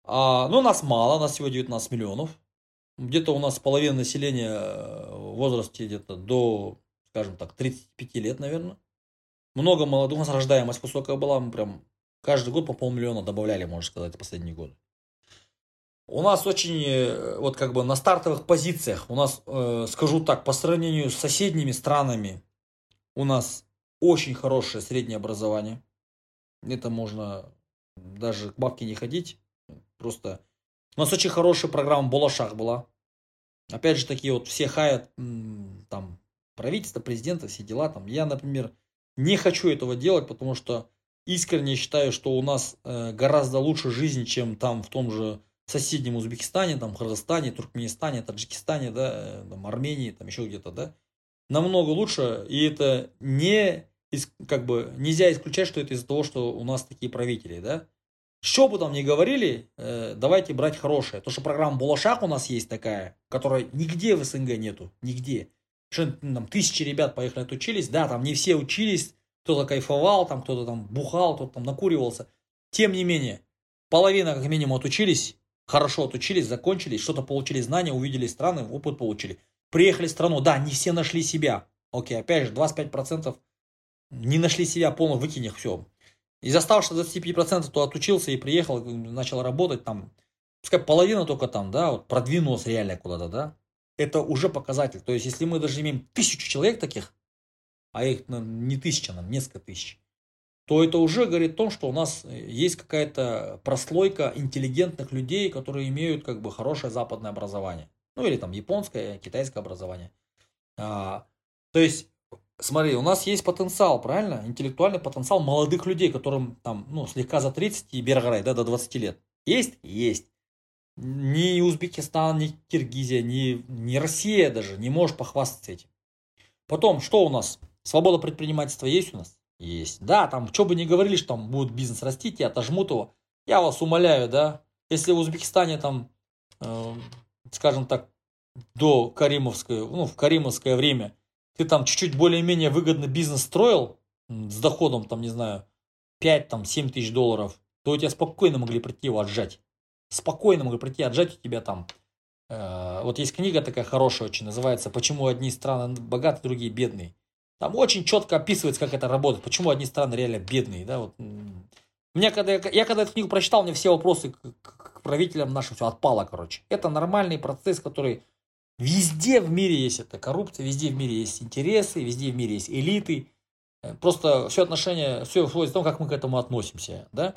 а, ну нас мало, нас всего 19 миллионов, где-то у нас половина населения э, в возрасте где-то до, скажем так, 35 лет, наверное. Много молодых, у нас рождаемость высокая была, мы прям каждый год по полмиллиона добавляли, можно сказать, последние годы. У нас очень, э, вот как бы на стартовых позициях, у нас, э, скажу так, по сравнению с соседними странами, у нас очень хорошее среднее образование. Это можно даже к бабке не ходить. Просто у нас очень хорошая программа Болошах была. Опять же, такие вот все хаят там правительство, президента, все дела там. Я, например, не хочу этого делать, потому что искренне считаю, что у нас э, гораздо лучше жизнь, чем там в том же соседнем Узбекистане, там, Кыргызстане, Туркменистане, Таджикистане, да, э, там, Армении, там еще где-то, да. Намного лучше, и это не как бы нельзя исключать, что это из-за того, что у нас такие правители, да. Что бы там ни говорили, э, давайте брать хорошее. То, что программа Булашак у нас есть такая, которая нигде в СНГ нету, нигде. Там тысячи ребят поехали отучились, да, там не все учились, кто-то кайфовал, там кто-то там бухал, кто-то там накуривался. Тем не менее, половина как минимум отучились, хорошо отучились, закончили, что-то получили знания, увидели страны, опыт получили. Приехали в страну, да, не все нашли себя. Окей, опять же, 25% не нашли себя, полно выкинь их, все. Из оставшихся 25% то отучился и приехал, начал работать там, пускай половина только там, да, вот продвинулась реально куда-то, да, это уже показатель. То есть, если мы даже имеем тысячу человек таких, а их ну, не тысяча, нам несколько тысяч, то это уже говорит о том, что у нас есть какая-то прослойка интеллигентных людей, которые имеют как бы хорошее западное образование. Ну или там японское, китайское образование. А, то есть Смотри, у нас есть потенциал, правильно? Интеллектуальный потенциал молодых людей, которым там, ну, слегка за 30 и Берграй, да, до 20 лет. Есть? Есть. Ни Узбекистан, ни Киргизия, ни, ни Россия даже не может похвастаться этим. Потом, что у нас? Свобода предпринимательства есть у нас? Есть. Да, там, что бы ни говорили, что там будет бизнес расти, и отожмут его. Я вас умоляю, да, если в Узбекистане там, э, скажем так, до Каримовской, ну, в Каримовское время, ты там чуть-чуть более-менее выгодно бизнес строил, с доходом, там, не знаю, 5, там, 7 тысяч долларов, то у тебя спокойно могли прийти его отжать. Спокойно могли прийти отжать у тебя там. Э, вот есть книга такая хорошая очень, называется «Почему одни страны богаты, другие бедные». Там очень четко описывается, как это работает, почему одни страны реально бедные. Да? Вот. Меня, когда, я, я когда эту книгу прочитал, мне все вопросы к, к, к правителям нашим все отпало, короче. Это нормальный процесс, который везде в мире есть эта коррупция, везде в мире есть интересы, везде в мире есть элиты. Просто все отношения, все сводится в том, как мы к этому относимся. Да?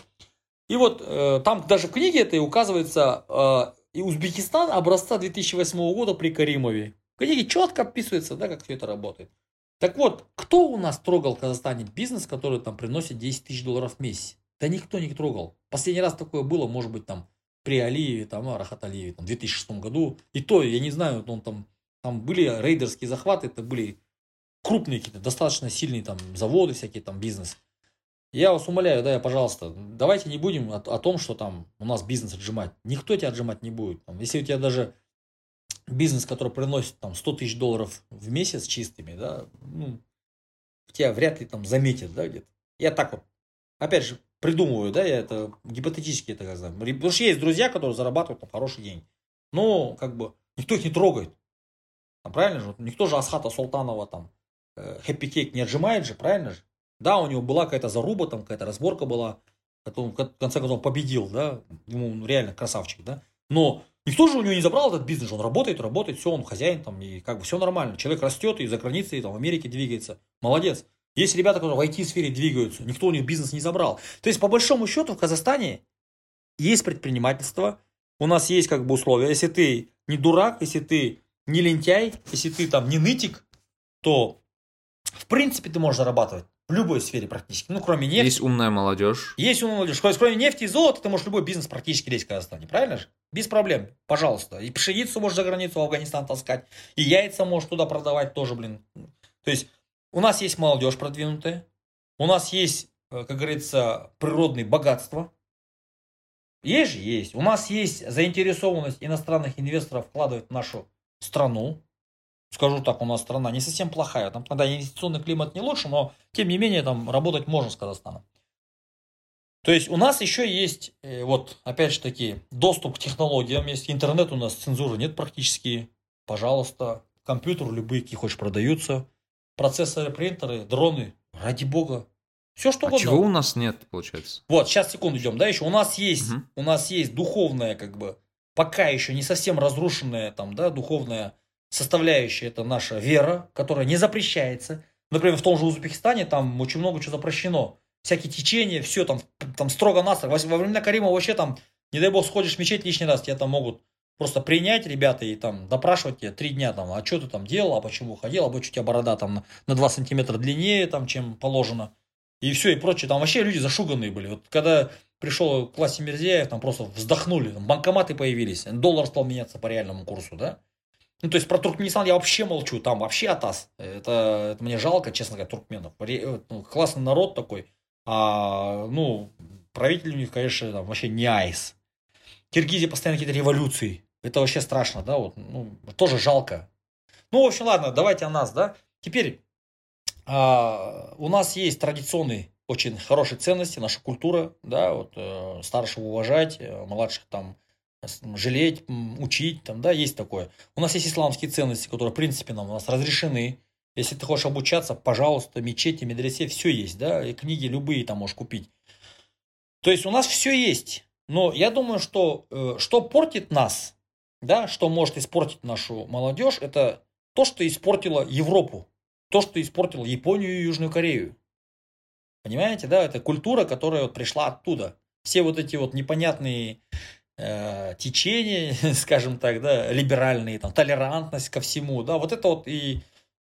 И вот э, там даже в книге это и указывается э, и Узбекистан образца 2008 года при Каримове. В книге четко описывается, да, как все это работает. Так вот, кто у нас трогал в Казахстане бизнес, который там приносит 10 тысяч долларов в месяц? Да никто не трогал. Последний раз такое было, может быть, там при Алиеве, там, Рахат Алиеве, там, в 2006 году. И то, я не знаю, он там, там были рейдерские захваты, это были крупные какие-то, достаточно сильные там заводы, всякие там бизнес. Я вас умоляю, да, пожалуйста, давайте не будем о, о том, что там у нас бизнес отжимать. Никто тебя отжимать не будет. Там, если у тебя даже бизнес, который приносит там 100 тысяч долларов в месяц чистыми, да, ну, тебя вряд ли там заметят, да, где-то. Я так вот, опять же, придумываю, да, я это гипотетически это знаю. Потому что есть друзья, которые зарабатывают там хороший день. Но, как бы, никто их не трогает. Там, правильно же? Никто же Асхата Султанова там Хэппи Кейк не отжимает же, правильно же? Да, у него была какая-то заруба, там какая-то разборка была, потом, в конце концов, победил, да, ему реально красавчик, да. Но никто же у него не забрал этот бизнес, он работает, работает, все, он хозяин там, и как бы все нормально. Человек растет и за границей, там, в Америке двигается, молодец. Есть ребята, которые в IT-сфере двигаются, никто у них бизнес не забрал. То есть, по большому счету, в Казахстане есть предпринимательство, у нас есть как бы условия. Если ты не дурак, если ты не лентяй, если ты там не нытик, то в принципе, ты можешь зарабатывать в любой сфере практически. Ну, кроме нефти. Есть умная молодежь. Есть умная молодежь. Кроме нефти и золота, ты можешь любой бизнес практически лезть в Казахстане. Правильно же? Без проблем. Пожалуйста. И пшеницу можешь за границу в Афганистан таскать. И яйца можешь туда продавать тоже, блин. То есть, у нас есть молодежь продвинутая. У нас есть, э, как говорится, природные богатства. Есть же, есть. У нас есть заинтересованность иностранных инвесторов вкладывать в нашу страну скажу так, у нас страна не совсем плохая. Там, когда инвестиционный климат не лучше, но тем не менее там работать можно с Казахстаном. То есть у нас еще есть, э, вот опять же таки, доступ к технологиям, есть интернет у нас, цензуры нет практически, пожалуйста, компьютер любые, какие хочешь, продаются, процессоры, принтеры, дроны, ради бога, все что а угодно. чего у нас нет, получается? Вот, сейчас секунду идем, да, еще у нас есть, угу. у нас есть духовная, как бы, пока еще не совсем разрушенная там, да, духовная составляющая это наша вера, которая не запрещается. Например, в том же Узбекистане там очень много чего запрещено. Всякие течения, все там, там строго настрого. Во времена Карима вообще там, не дай бог, сходишь в мечеть лишний раз, тебя там могут просто принять ребята и там допрашивать тебя три дня там, а что ты там делал, а почему ходил, а почему у тебя борода там на 2 сантиметра длиннее, там, чем положено. И все, и прочее. Там вообще люди зашуганные были. Вот когда пришел к классе Мерзеев, там просто вздохнули, там банкоматы появились, доллар стал меняться по реальному курсу, да. Ну, то есть про Туркменистан я вообще молчу, там вообще атас. Это, это мне жалко, честно говоря, туркменов. Э, ну, классный народ такой. А, ну, правитель у них, конечно, там вообще не айс. Киргизия постоянно какие-то революции. Это вообще страшно, да, вот, ну, тоже жалко. Ну, в общем, ладно, давайте о нас, да. Теперь а, у нас есть традиционные очень хорошие ценности, наша культура, да, вот э, старшего уважать, э, младших там жалеть, учить, там, да, есть такое. У нас есть исламские ценности, которые, в принципе, нам у нас разрешены. Если ты хочешь обучаться, пожалуйста, мечети, медресе, все есть, да, и книги любые там можешь купить. То есть у нас все есть. Но я думаю, что э, что портит нас, да, что может испортить нашу молодежь, это то, что испортило Европу, то, что испортило Японию и Южную Корею. Понимаете, да, это культура, которая вот пришла оттуда. Все вот эти вот непонятные течения, скажем так, да, либеральные, там, толерантность ко всему, да, вот это вот и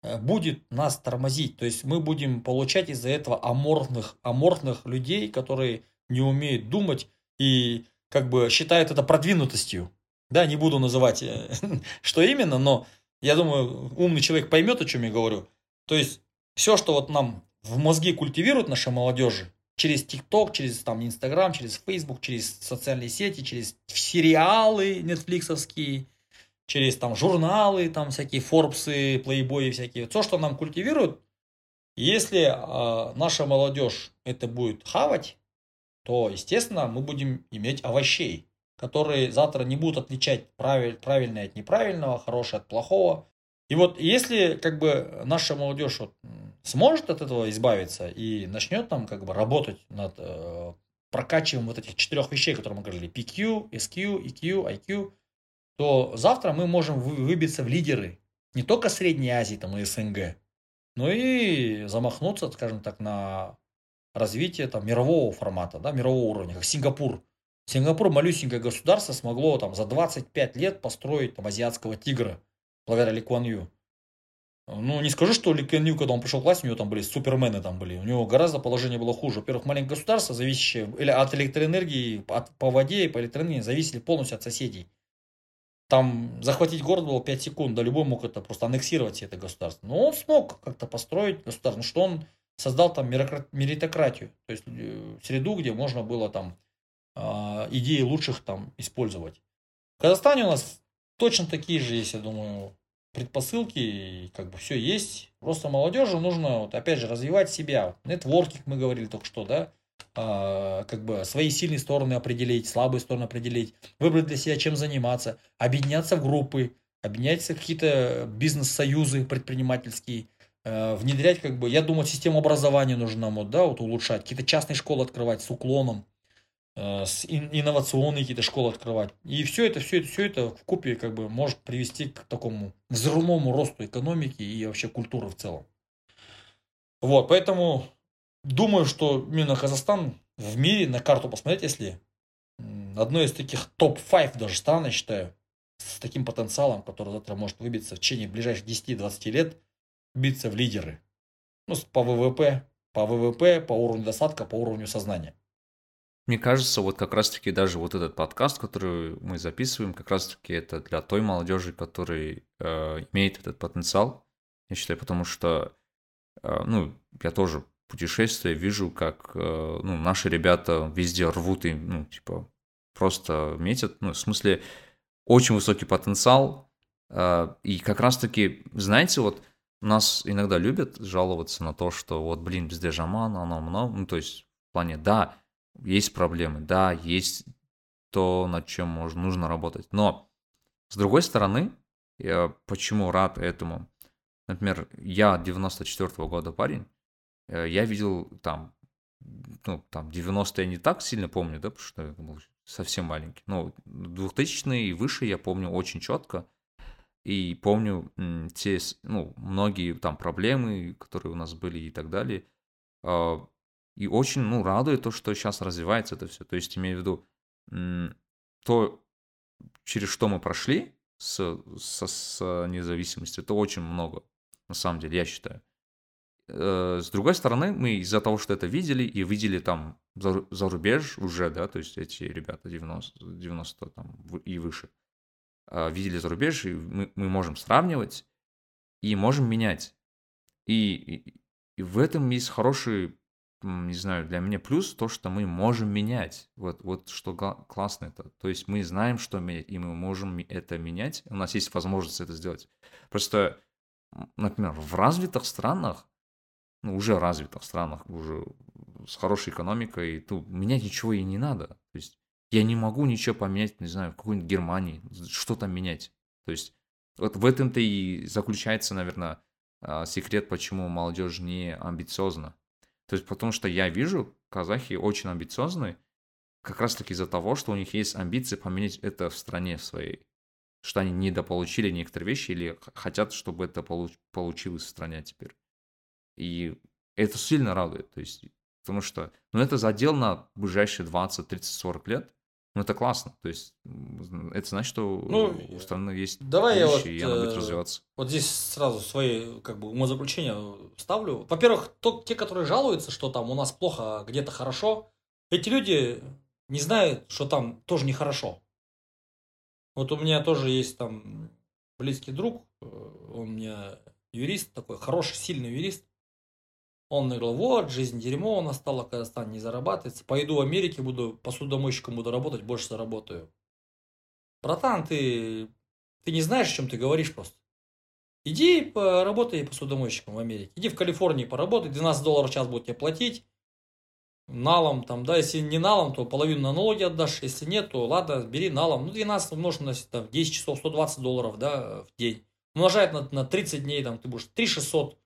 э, будет нас тормозить. То есть мы будем получать из-за этого аморфных, аморфных людей, которые не умеют думать и как бы считают это продвинутостью. Да, не буду называть, э, что именно, но я думаю, умный человек поймет, о чем я говорю. То есть все, что вот нам в мозги культивируют нашей молодежи, через ТикТок, через там Инстаграм, через Фейсбук, через социальные сети, через сериалы нетфликсовские, через там журналы, там всякие Форбсы, Плейбои всякие. То, что нам культивируют, если э, наша молодежь это будет хавать, то, естественно, мы будем иметь овощей, которые завтра не будут отличать правиль, правильное от неправильного, хорошее от плохого. И вот если как бы наша молодежь вот, сможет от этого избавиться и начнет там как бы работать над э, прокачиванием вот этих четырех вещей, которые мы говорили, PQ, SQ, EQ, IQ, то завтра мы можем выбиться в лидеры не только Средней Азии там, и СНГ, но и замахнуться, скажем так, на развитие там, мирового формата, да, мирового уровня, как Сингапур. Сингапур, малюсенькое государство, смогло там, за 25 лет построить там, азиатского тигра, благодаря Ли Куан Ю. Ну, не скажу, что Ли Куан Ю, когда он пришел к власти, у него там были супермены там были. У него гораздо положение было хуже. Во-первых, маленькое государство, зависящее или от электроэнергии, от, по воде и по электроэнергии, зависели полностью от соседей. Там захватить город было 5 секунд, да любой мог это просто аннексировать это государство. Но он смог как-то построить государство, что он создал там меритократию, то есть э, среду, где можно было там а, идеи лучших там использовать. В Казахстане у нас точно такие же есть, я думаю, предпосылки, как бы все есть. Просто молодежи нужно, вот, опять же, развивать себя. Нетворкинг мы говорили только что, да, а, как бы свои сильные стороны определить, слабые стороны определить, выбрать для себя, чем заниматься, объединяться в группы, объединяться в какие-то бизнес-союзы предпринимательские, э, внедрять, как бы, я думаю, систему образования нужно нам вот, да, вот улучшать, какие-то частные школы открывать с уклоном, с инновационные какие-то школы открывать. И все это, все это, все это в купе как бы может привести к такому взрывному росту экономики и вообще культуры в целом. Вот, поэтому думаю, что именно Казахстан в мире на карту посмотреть, если одно из таких топ-5 даже стран, я считаю, с таким потенциалом, который завтра может выбиться в течение ближайших 10-20 лет, биться в лидеры. Ну, по ВВП, по ВВП, по уровню достатка, по уровню сознания. Мне кажется, вот как раз-таки даже вот этот подкаст, который мы записываем, как раз-таки это для той молодежи, которая э, имеет этот потенциал, я считаю, потому что, э, ну, я тоже путешествия вижу, как э, ну, наши ребята везде рвут и, ну, типа, просто метят. Ну, в смысле, очень высокий потенциал. Э, и как раз-таки, знаете, вот нас иногда любят жаловаться на то, что вот, блин, везде жаман, оно много. Ну, то есть, в плане, да, есть проблемы, да, есть то, над чем можно, нужно работать. Но, с другой стороны, я почему рад этому? Например, я 94 -го года парень, Э, я видел там, ну, там 90-е я не так сильно помню, да, потому что я был совсем маленький. Но 2000-е и выше я помню очень четко. И помню те, ну, многие там проблемы, которые у нас были и так далее. И очень, ну, радует то, что сейчас развивается это все. То есть, имею в виду, то, через что мы прошли с, с, с независимостью, это очень много, на самом деле, я считаю. Э, с другой стороны, мы из-за того, что это видели и видели там за, за рубеж уже, да, то есть эти ребята 90, 90 там, и выше, а, видели за рубеж, и мы, мы можем сравнивать и можем менять. И, и, и в этом есть хороший, не знаю, для меня плюс то, что мы можем менять. Вот, вот что классно это. То есть мы знаем, что менять, и мы можем это менять. У нас есть возможность это сделать. Просто, например, в развитых странах ну, уже развитых странах, уже с хорошей экономикой, то менять ничего и не надо. То есть я не могу ничего поменять, не знаю, в какой-нибудь Германии, что там менять. То есть вот в этом-то и заключается, наверное, а, секрет, почему молодежь не амбициозна. То есть потому что я вижу, казахи очень амбициозны, как раз таки из-за того, что у них есть амбиции поменять это в стране своей. Что они недополучили некоторые вещи или хотят, чтобы это получилось в стране теперь. И это сильно радует. То есть, потому что ну, это задел на ближайшие 20, 30, 40 лет. Ну, это классно. То есть, это значит, что ну, у страны есть давай я вот, и она будет э, развиваться. Вот здесь сразу свои как бы умозаключения ставлю. Во-первых, то, те, которые жалуются, что там у нас плохо, где-то хорошо, эти люди не знают, что там тоже нехорошо. Вот у меня тоже есть там близкий друг, э, он у меня юрист такой, хороший, сильный юрист. Он говорил, вот, жизнь дерьмо у нас стала, Казахстан не зарабатывается. Пойду в Америке, буду посудомойщиком буду работать, больше заработаю. Братан, ты, Ты не знаешь, о чем ты говоришь просто. Иди поработай посудомойщиком в Америке. Иди в Калифорнии поработай, 12 долларов в час будут тебе платить. Налом там, да, если не налом, то половину на налоги отдашь, если нет, то ладно, бери налом. Ну, 12 умножить на там, 10 часов, 120 долларов, да, в день. Умножает на, на 30 дней, там, ты будешь 3 600.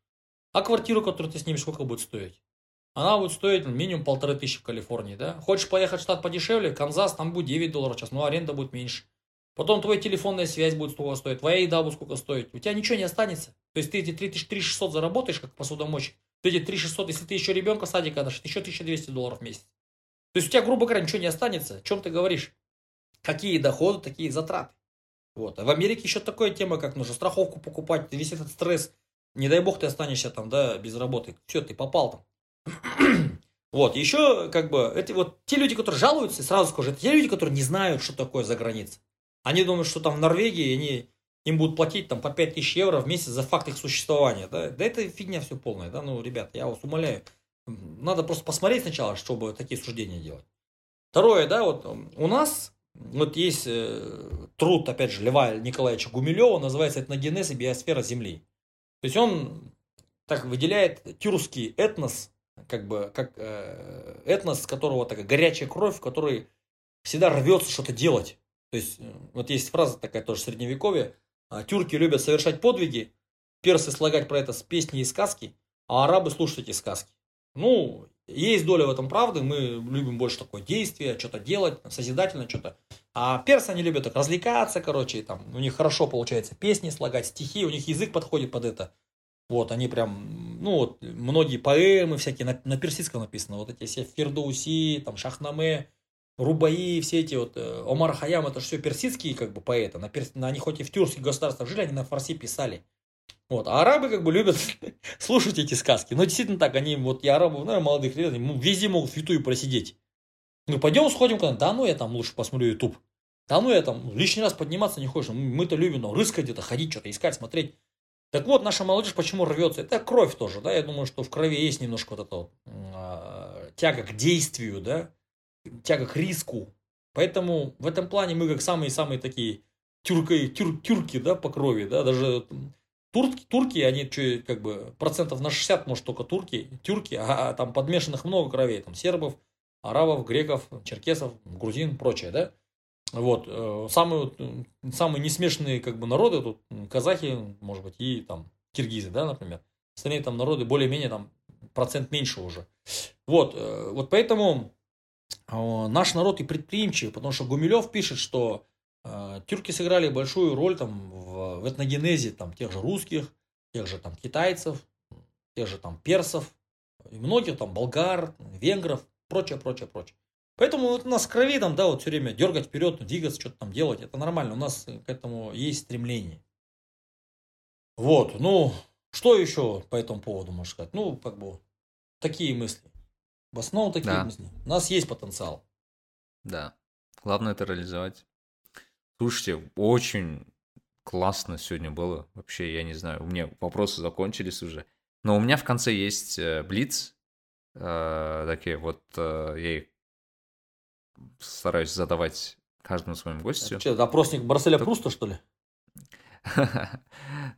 А квартиру, которую ты снимешь, сколько будет стоить? Она будет стоить минимум полторы тысячи в Калифорнии, да? Хочешь поехать в штат подешевле, Канзас, там будет 9 долларов в час, но аренда будет меньше. Потом твоя телефонная связь будет сколько стоить, твоя еда будет сколько стоить. У тебя ничего не останется. То есть ты эти 3600 заработаешь, как посудомойщик. Ты эти 3600, если ты еще ребенка садика дашь, еще 1200 долларов в месяц. То есть у тебя, грубо говоря, ничего не останется. О чем ты говоришь? Какие доходы, такие затраты. Вот. А в Америке еще такая тема, как нужно страховку покупать, весь этот стресс. Не дай бог ты останешься там, да, без работы. Все, ты попал там. Вот, еще, как бы, это вот те люди, которые жалуются, сразу скажу, это те люди, которые не знают, что такое за границей. Они думают, что там в Норвегии они, им будут платить там по 5000 евро в месяц за факт их существования. Да, да это фигня все полная. Да? Ну, ребят, я вас умоляю. Надо просто посмотреть сначала, чтобы такие суждения делать. Второе, да, вот у нас вот есть э, труд, опять же, Льва Николаевича Гумилева, называется «Этногенез и биосфера Земли». То есть он так выделяет тюркский этнос, как бы, как э, этнос, которого такая горячая кровь, который всегда рвется что-то делать. То есть, э, вот есть фраза такая тоже в средневековье. «А, тюрки любят совершать подвиги, персы слагать про это с песни и сказки, а арабы слушать эти сказки. Ну, есть доля в этом правды, мы любим больше такое действие, что-то делать, созидательно что-то. А персы, они любят так развлекаться, короче, там, у них хорошо получается песни слагать, стихи, у них язык подходит под это. Вот, они прям, ну вот, многие поэмы всякие на, на персидском написаны, вот эти все Фердоуси, там, Шахнаме, Рубаи, все эти вот, э, Омар Хаям, это же все персидские как бы поэты. На перс... Они хоть и в тюркских государствах жили, они на фарси писали. Вот. А арабы как бы любят слушать эти сказки. Но действительно так, они, вот я арабов, наверное, молодых лет, везде могут в Ютубе просидеть. Ну, пойдем сходим куда-то. Да ну, я там лучше посмотрю Ютуб. Да ну, я там лишний раз подниматься не хочешь. Мы-то любим, но рыскать где-то, ходить, что-то искать, смотреть. Так вот, наша молодежь почему рвется? Это кровь тоже, да, я думаю, что в крови есть немножко вот эта э, тяга к действию, да, тяга к риску. Поэтому в этом плане мы как самые-самые такие тюрки, тюр, тюрки, да, по крови, да, даже турки, турки, они что, как бы процентов на 60, может, только турки, тюрки, а, а там подмешанных много кровей, там сербов, арабов, греков, черкесов, грузин, прочее, да. Вот, э, самые, самые несмешанные как бы народы тут казахи, может быть, и там киргизы, да, например. Остальные там народы более-менее там процент меньше уже. Вот, э, вот поэтому а, наш народ и предприимчивый, потому что Гумилев пишет, что тюрки сыграли большую роль там, в, в этногенезе там, тех же русских, тех же там, китайцев, тех же там, персов, и многих там болгар, венгров, прочее, прочее, прочее. Поэтому вот у нас в крови там, да, вот все время дергать вперед, двигаться, что-то там делать, это нормально, у нас к этому есть стремление. Вот, ну, что еще по этому поводу можно сказать? Ну, как бы, такие мысли. В основном такие да. мысли. У нас есть потенциал. Да. Главное это реализовать. Слушайте, очень классно сегодня было. Вообще, я не знаю, у меня вопросы закончились уже. Но у меня в конце есть э, блиц. Э, такие вот э, я их стараюсь задавать каждому своему гостю. Что, опросник Барселя Тут... Пруста, что ли?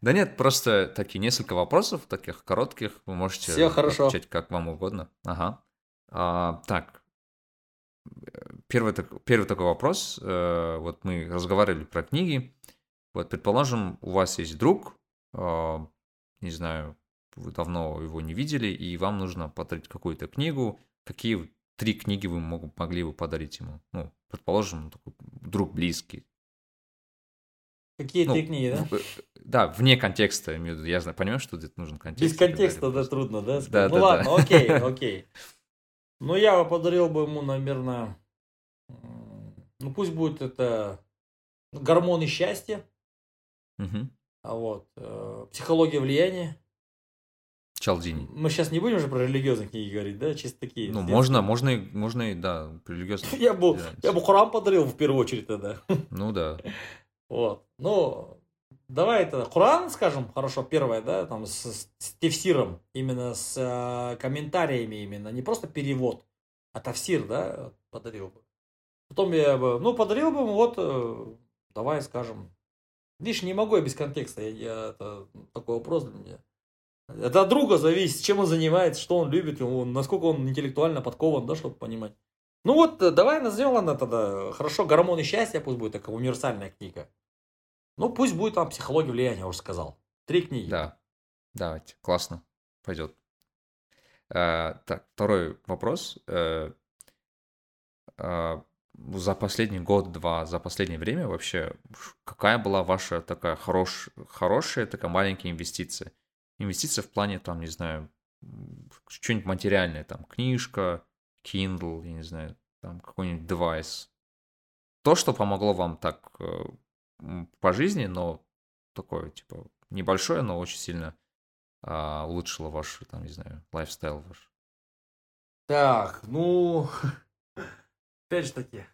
Да нет, просто такие несколько вопросов, таких коротких, вы можете Все хорошо. отвечать как вам угодно. Ага. А, так, первый, первый такой вопрос. Э, вот мы разговаривали про книги. Вот, предположим, у вас есть друг, а, не знаю, вы давно его не видели, и вам нужно подарить какую-то книгу. Какие три книги вы мог, могли бы подарить ему? Ну, предположим, такой друг близкий. Какие ну, три книги, да? В, да, вне контекста. Я знаю, понимаю, что здесь нужен контекст. Без контекста, да, трудно, да? Да, ну да, ладно, да. окей, окей. Ну, я подарил бы ему, наверное, ну, пусть будет это гормоны счастья. Угу. А вот, э, психология влияния. Чалдини. Мы сейчас не будем же про религиозные книги говорить, да? Чисто такие. Ну, можно, можно, и, можно и, да, религиозные. Я бы, я бы Хурам подарил в первую очередь тогда. Ну, да. Вот. Ну, Давай это Коран, скажем, хорошо, первое, да, там с, с тефсиром, именно с э, комментариями именно, не просто перевод, а тавсир, да, подарил бы. Потом я бы, ну, подарил бы ему вот, э, давай скажем, Видишь, не могу я без контекста. Я, я, это такой вопрос для меня. Это от друга зависит, чем он занимается, что он любит, насколько он интеллектуально подкован, да, чтобы понимать. Ну вот, э, давай назовем, ладно, тогда, хорошо, гормоны счастья пусть будет такая универсальная книга. Ну, пусть будет там психология влияния, я уже сказал. Три книги. Да, давайте, классно, пойдет. А, так, второй вопрос. А, а, за последний год-два, за последнее время вообще, какая была ваша такая хорош, хорошая, такая маленькая инвестиция? Инвестиция в плане, там, не знаю, что-нибудь материальное, там, книжка, Kindle, я не знаю, там, какой-нибудь девайс. То, что помогло вам так э, по жизни, но такое, типа, небольшое, но очень сильно а, улучшило ваш, там, не знаю, лайфстайл ваш. Так, ну, опять же таки,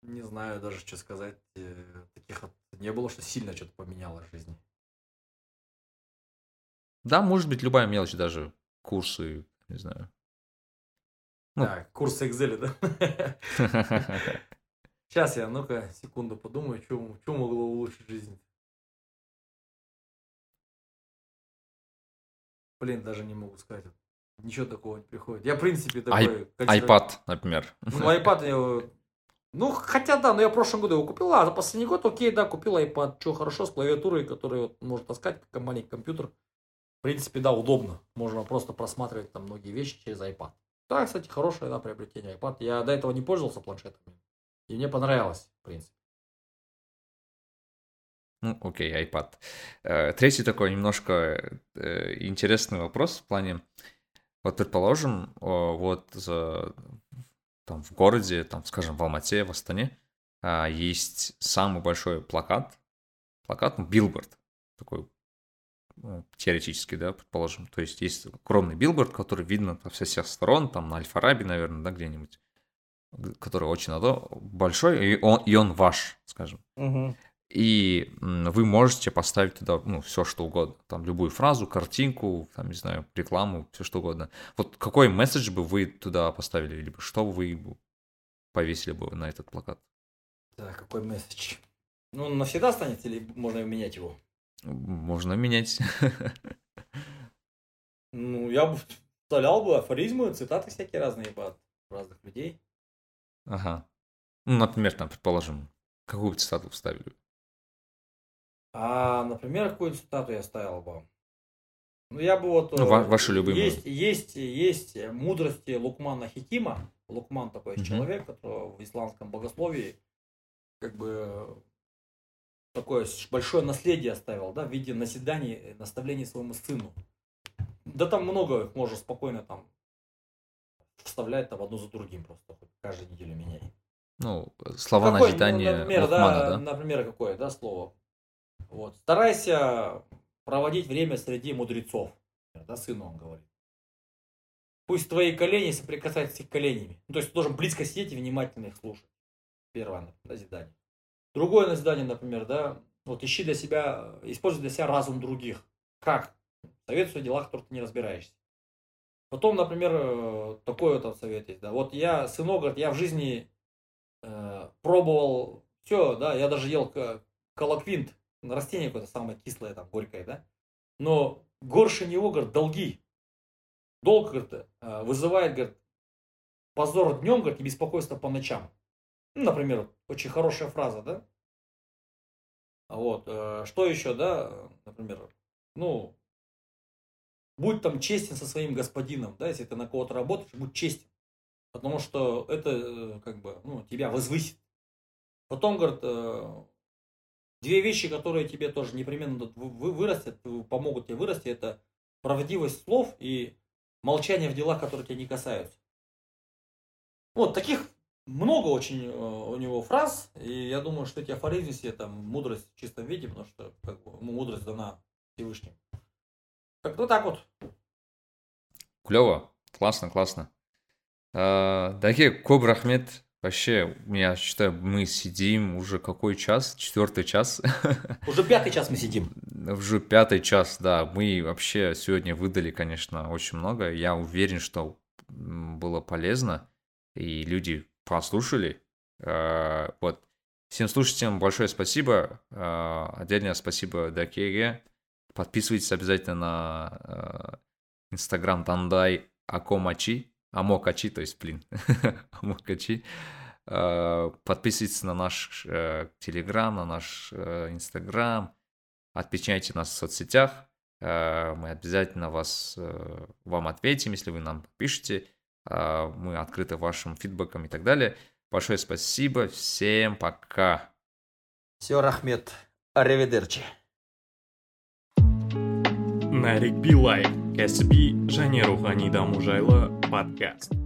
не знаю даже, что сказать. Э, таких не было, что сильно что-то поменяло в жизни. Да, может быть, любая мелочь, даже курсы, не знаю. Ну. Так, курсы Excel, да? Сейчас я, ну-ка, секунду подумаю, что могло улучшить жизнь. Блин, даже не могу сказать. Ничего такого не приходит. Я, в принципе, такой... I, iPad, например. Ну, iPad я... Ну, хотя да, но я в прошлом году его купил, а за последний год, окей, да, купил iPad. Что, хорошо, с клавиатурой, которую вот, может таскать, как маленький компьютер. В принципе, да, удобно. Можно просто просматривать там многие вещи через iPad. Да, кстати, хорошее, да, приобретение iPad. Я до этого не пользовался планшетами. И мне понравилось, в принципе. Ну, окей, iPad. Э, третий такой немножко э, интересный вопрос в плане, вот предположим, вот там в городе, там, скажем, в Алмате, в Астане, а, есть самый большой плакат, плакат, ну, билборд, такой ну, теоретически, да, предположим. То есть есть огромный билборд, который видно со всех сторон, там на Альфараби, наверное, да, где-нибудь который очень большой, и он, и он ваш, скажем. Угу. И вы можете поставить туда, ну, все что угодно. Там любую фразу, картинку, там, не знаю, рекламу, все что угодно. Вот какой месседж бы вы туда поставили, либо что вы повесили бы на этот плакат? Да, какой месседж? Ну, он навсегда останется или можно менять его? Можно менять. Ну, я бы вставлял бы афоризмы, цитаты всякие разные от разных людей. Ага. Ну, например, там, предположим, какую цитату вставили? А, например, какую цитату я ставил бы? Ну, я бы вот... Ну, ва- ваши любимые. Есть, есть, есть мудрости Лукмана Хикима. Лукман такой угу. человек, который в исламском богословии как бы такое большое наследие оставил, да, в виде наседаний, наставлений своему сыну. Да там много их можно спокойно там вставлять там одно за другим просто, каждую неделю меняй. Ну, слова какой, назидания ну, например, Лухмана, да, да? Например, какое, да, слово? Вот. Старайся проводить время среди мудрецов, да, сыну он говорит. Пусть твои колени соприкасаются с их коленями. Ну, то есть ты должен близко сидеть и внимательно их слушать. Первое назидание. Другое назидание, например, да, вот ищи для себя, используй для себя разум других. Как? Советую в делах, в которых ты не разбираешься. Потом, например, э, такой вот совет есть, да, вот я, сынок, говорит, я в жизни э, пробовал все, да, я даже ел колоквинт, растение какое-то самое кислое, там, горькое, да, но горше него, говорит, долги. Долг, говорит, э, вызывает, говорит, позор днем, говорит, и беспокойство по ночам. Ну, например, очень хорошая фраза, да? Вот, э, что еще, да, например, ну, будь там честен со своим господином, да, если ты на кого-то работаешь, будь честен. Потому что это э, как бы ну, тебя возвысит. Потом, говорит, две вещи, которые тебе тоже непременно вырастят, помогут тебе вырасти, это правдивость слов и молчание в делах, которые тебя не касаются. Вот таких много очень э, у него фраз, и я думаю, что эти афоризмы все там мудрость в чистом виде, потому что как бы, мудрость дана Всевышним. Как ну так вот. Клево, классно, классно. А, дорогие, көп рахмет. Вообще, я считаю, мы сидим уже какой час? Четвертый час. Уже пятый час мы сидим. Уже пятый час, да. Мы вообще сегодня выдали, конечно, очень много. Я уверен, что было полезно, и люди послушали. А, вот Всем слушателям большое спасибо. Э, отдельное спасибо Дакеге. Подписывайтесь обязательно на Инстаграм Тандай Акомачи. Амокачи, то есть, блин, Амокачи. Подписывайтесь на наш Телеграм, на наш Инстаграм. Отмечайте нас в соцсетях. Мы обязательно вас, вам ответим, если вы нам пишете. Мы открыты вашим фидбэком и так далее. Большое спасибо. Всем пока. Все, Рахмет. Аривидерчи. нарик билай кәсіби және рухани даму жайлы подкаст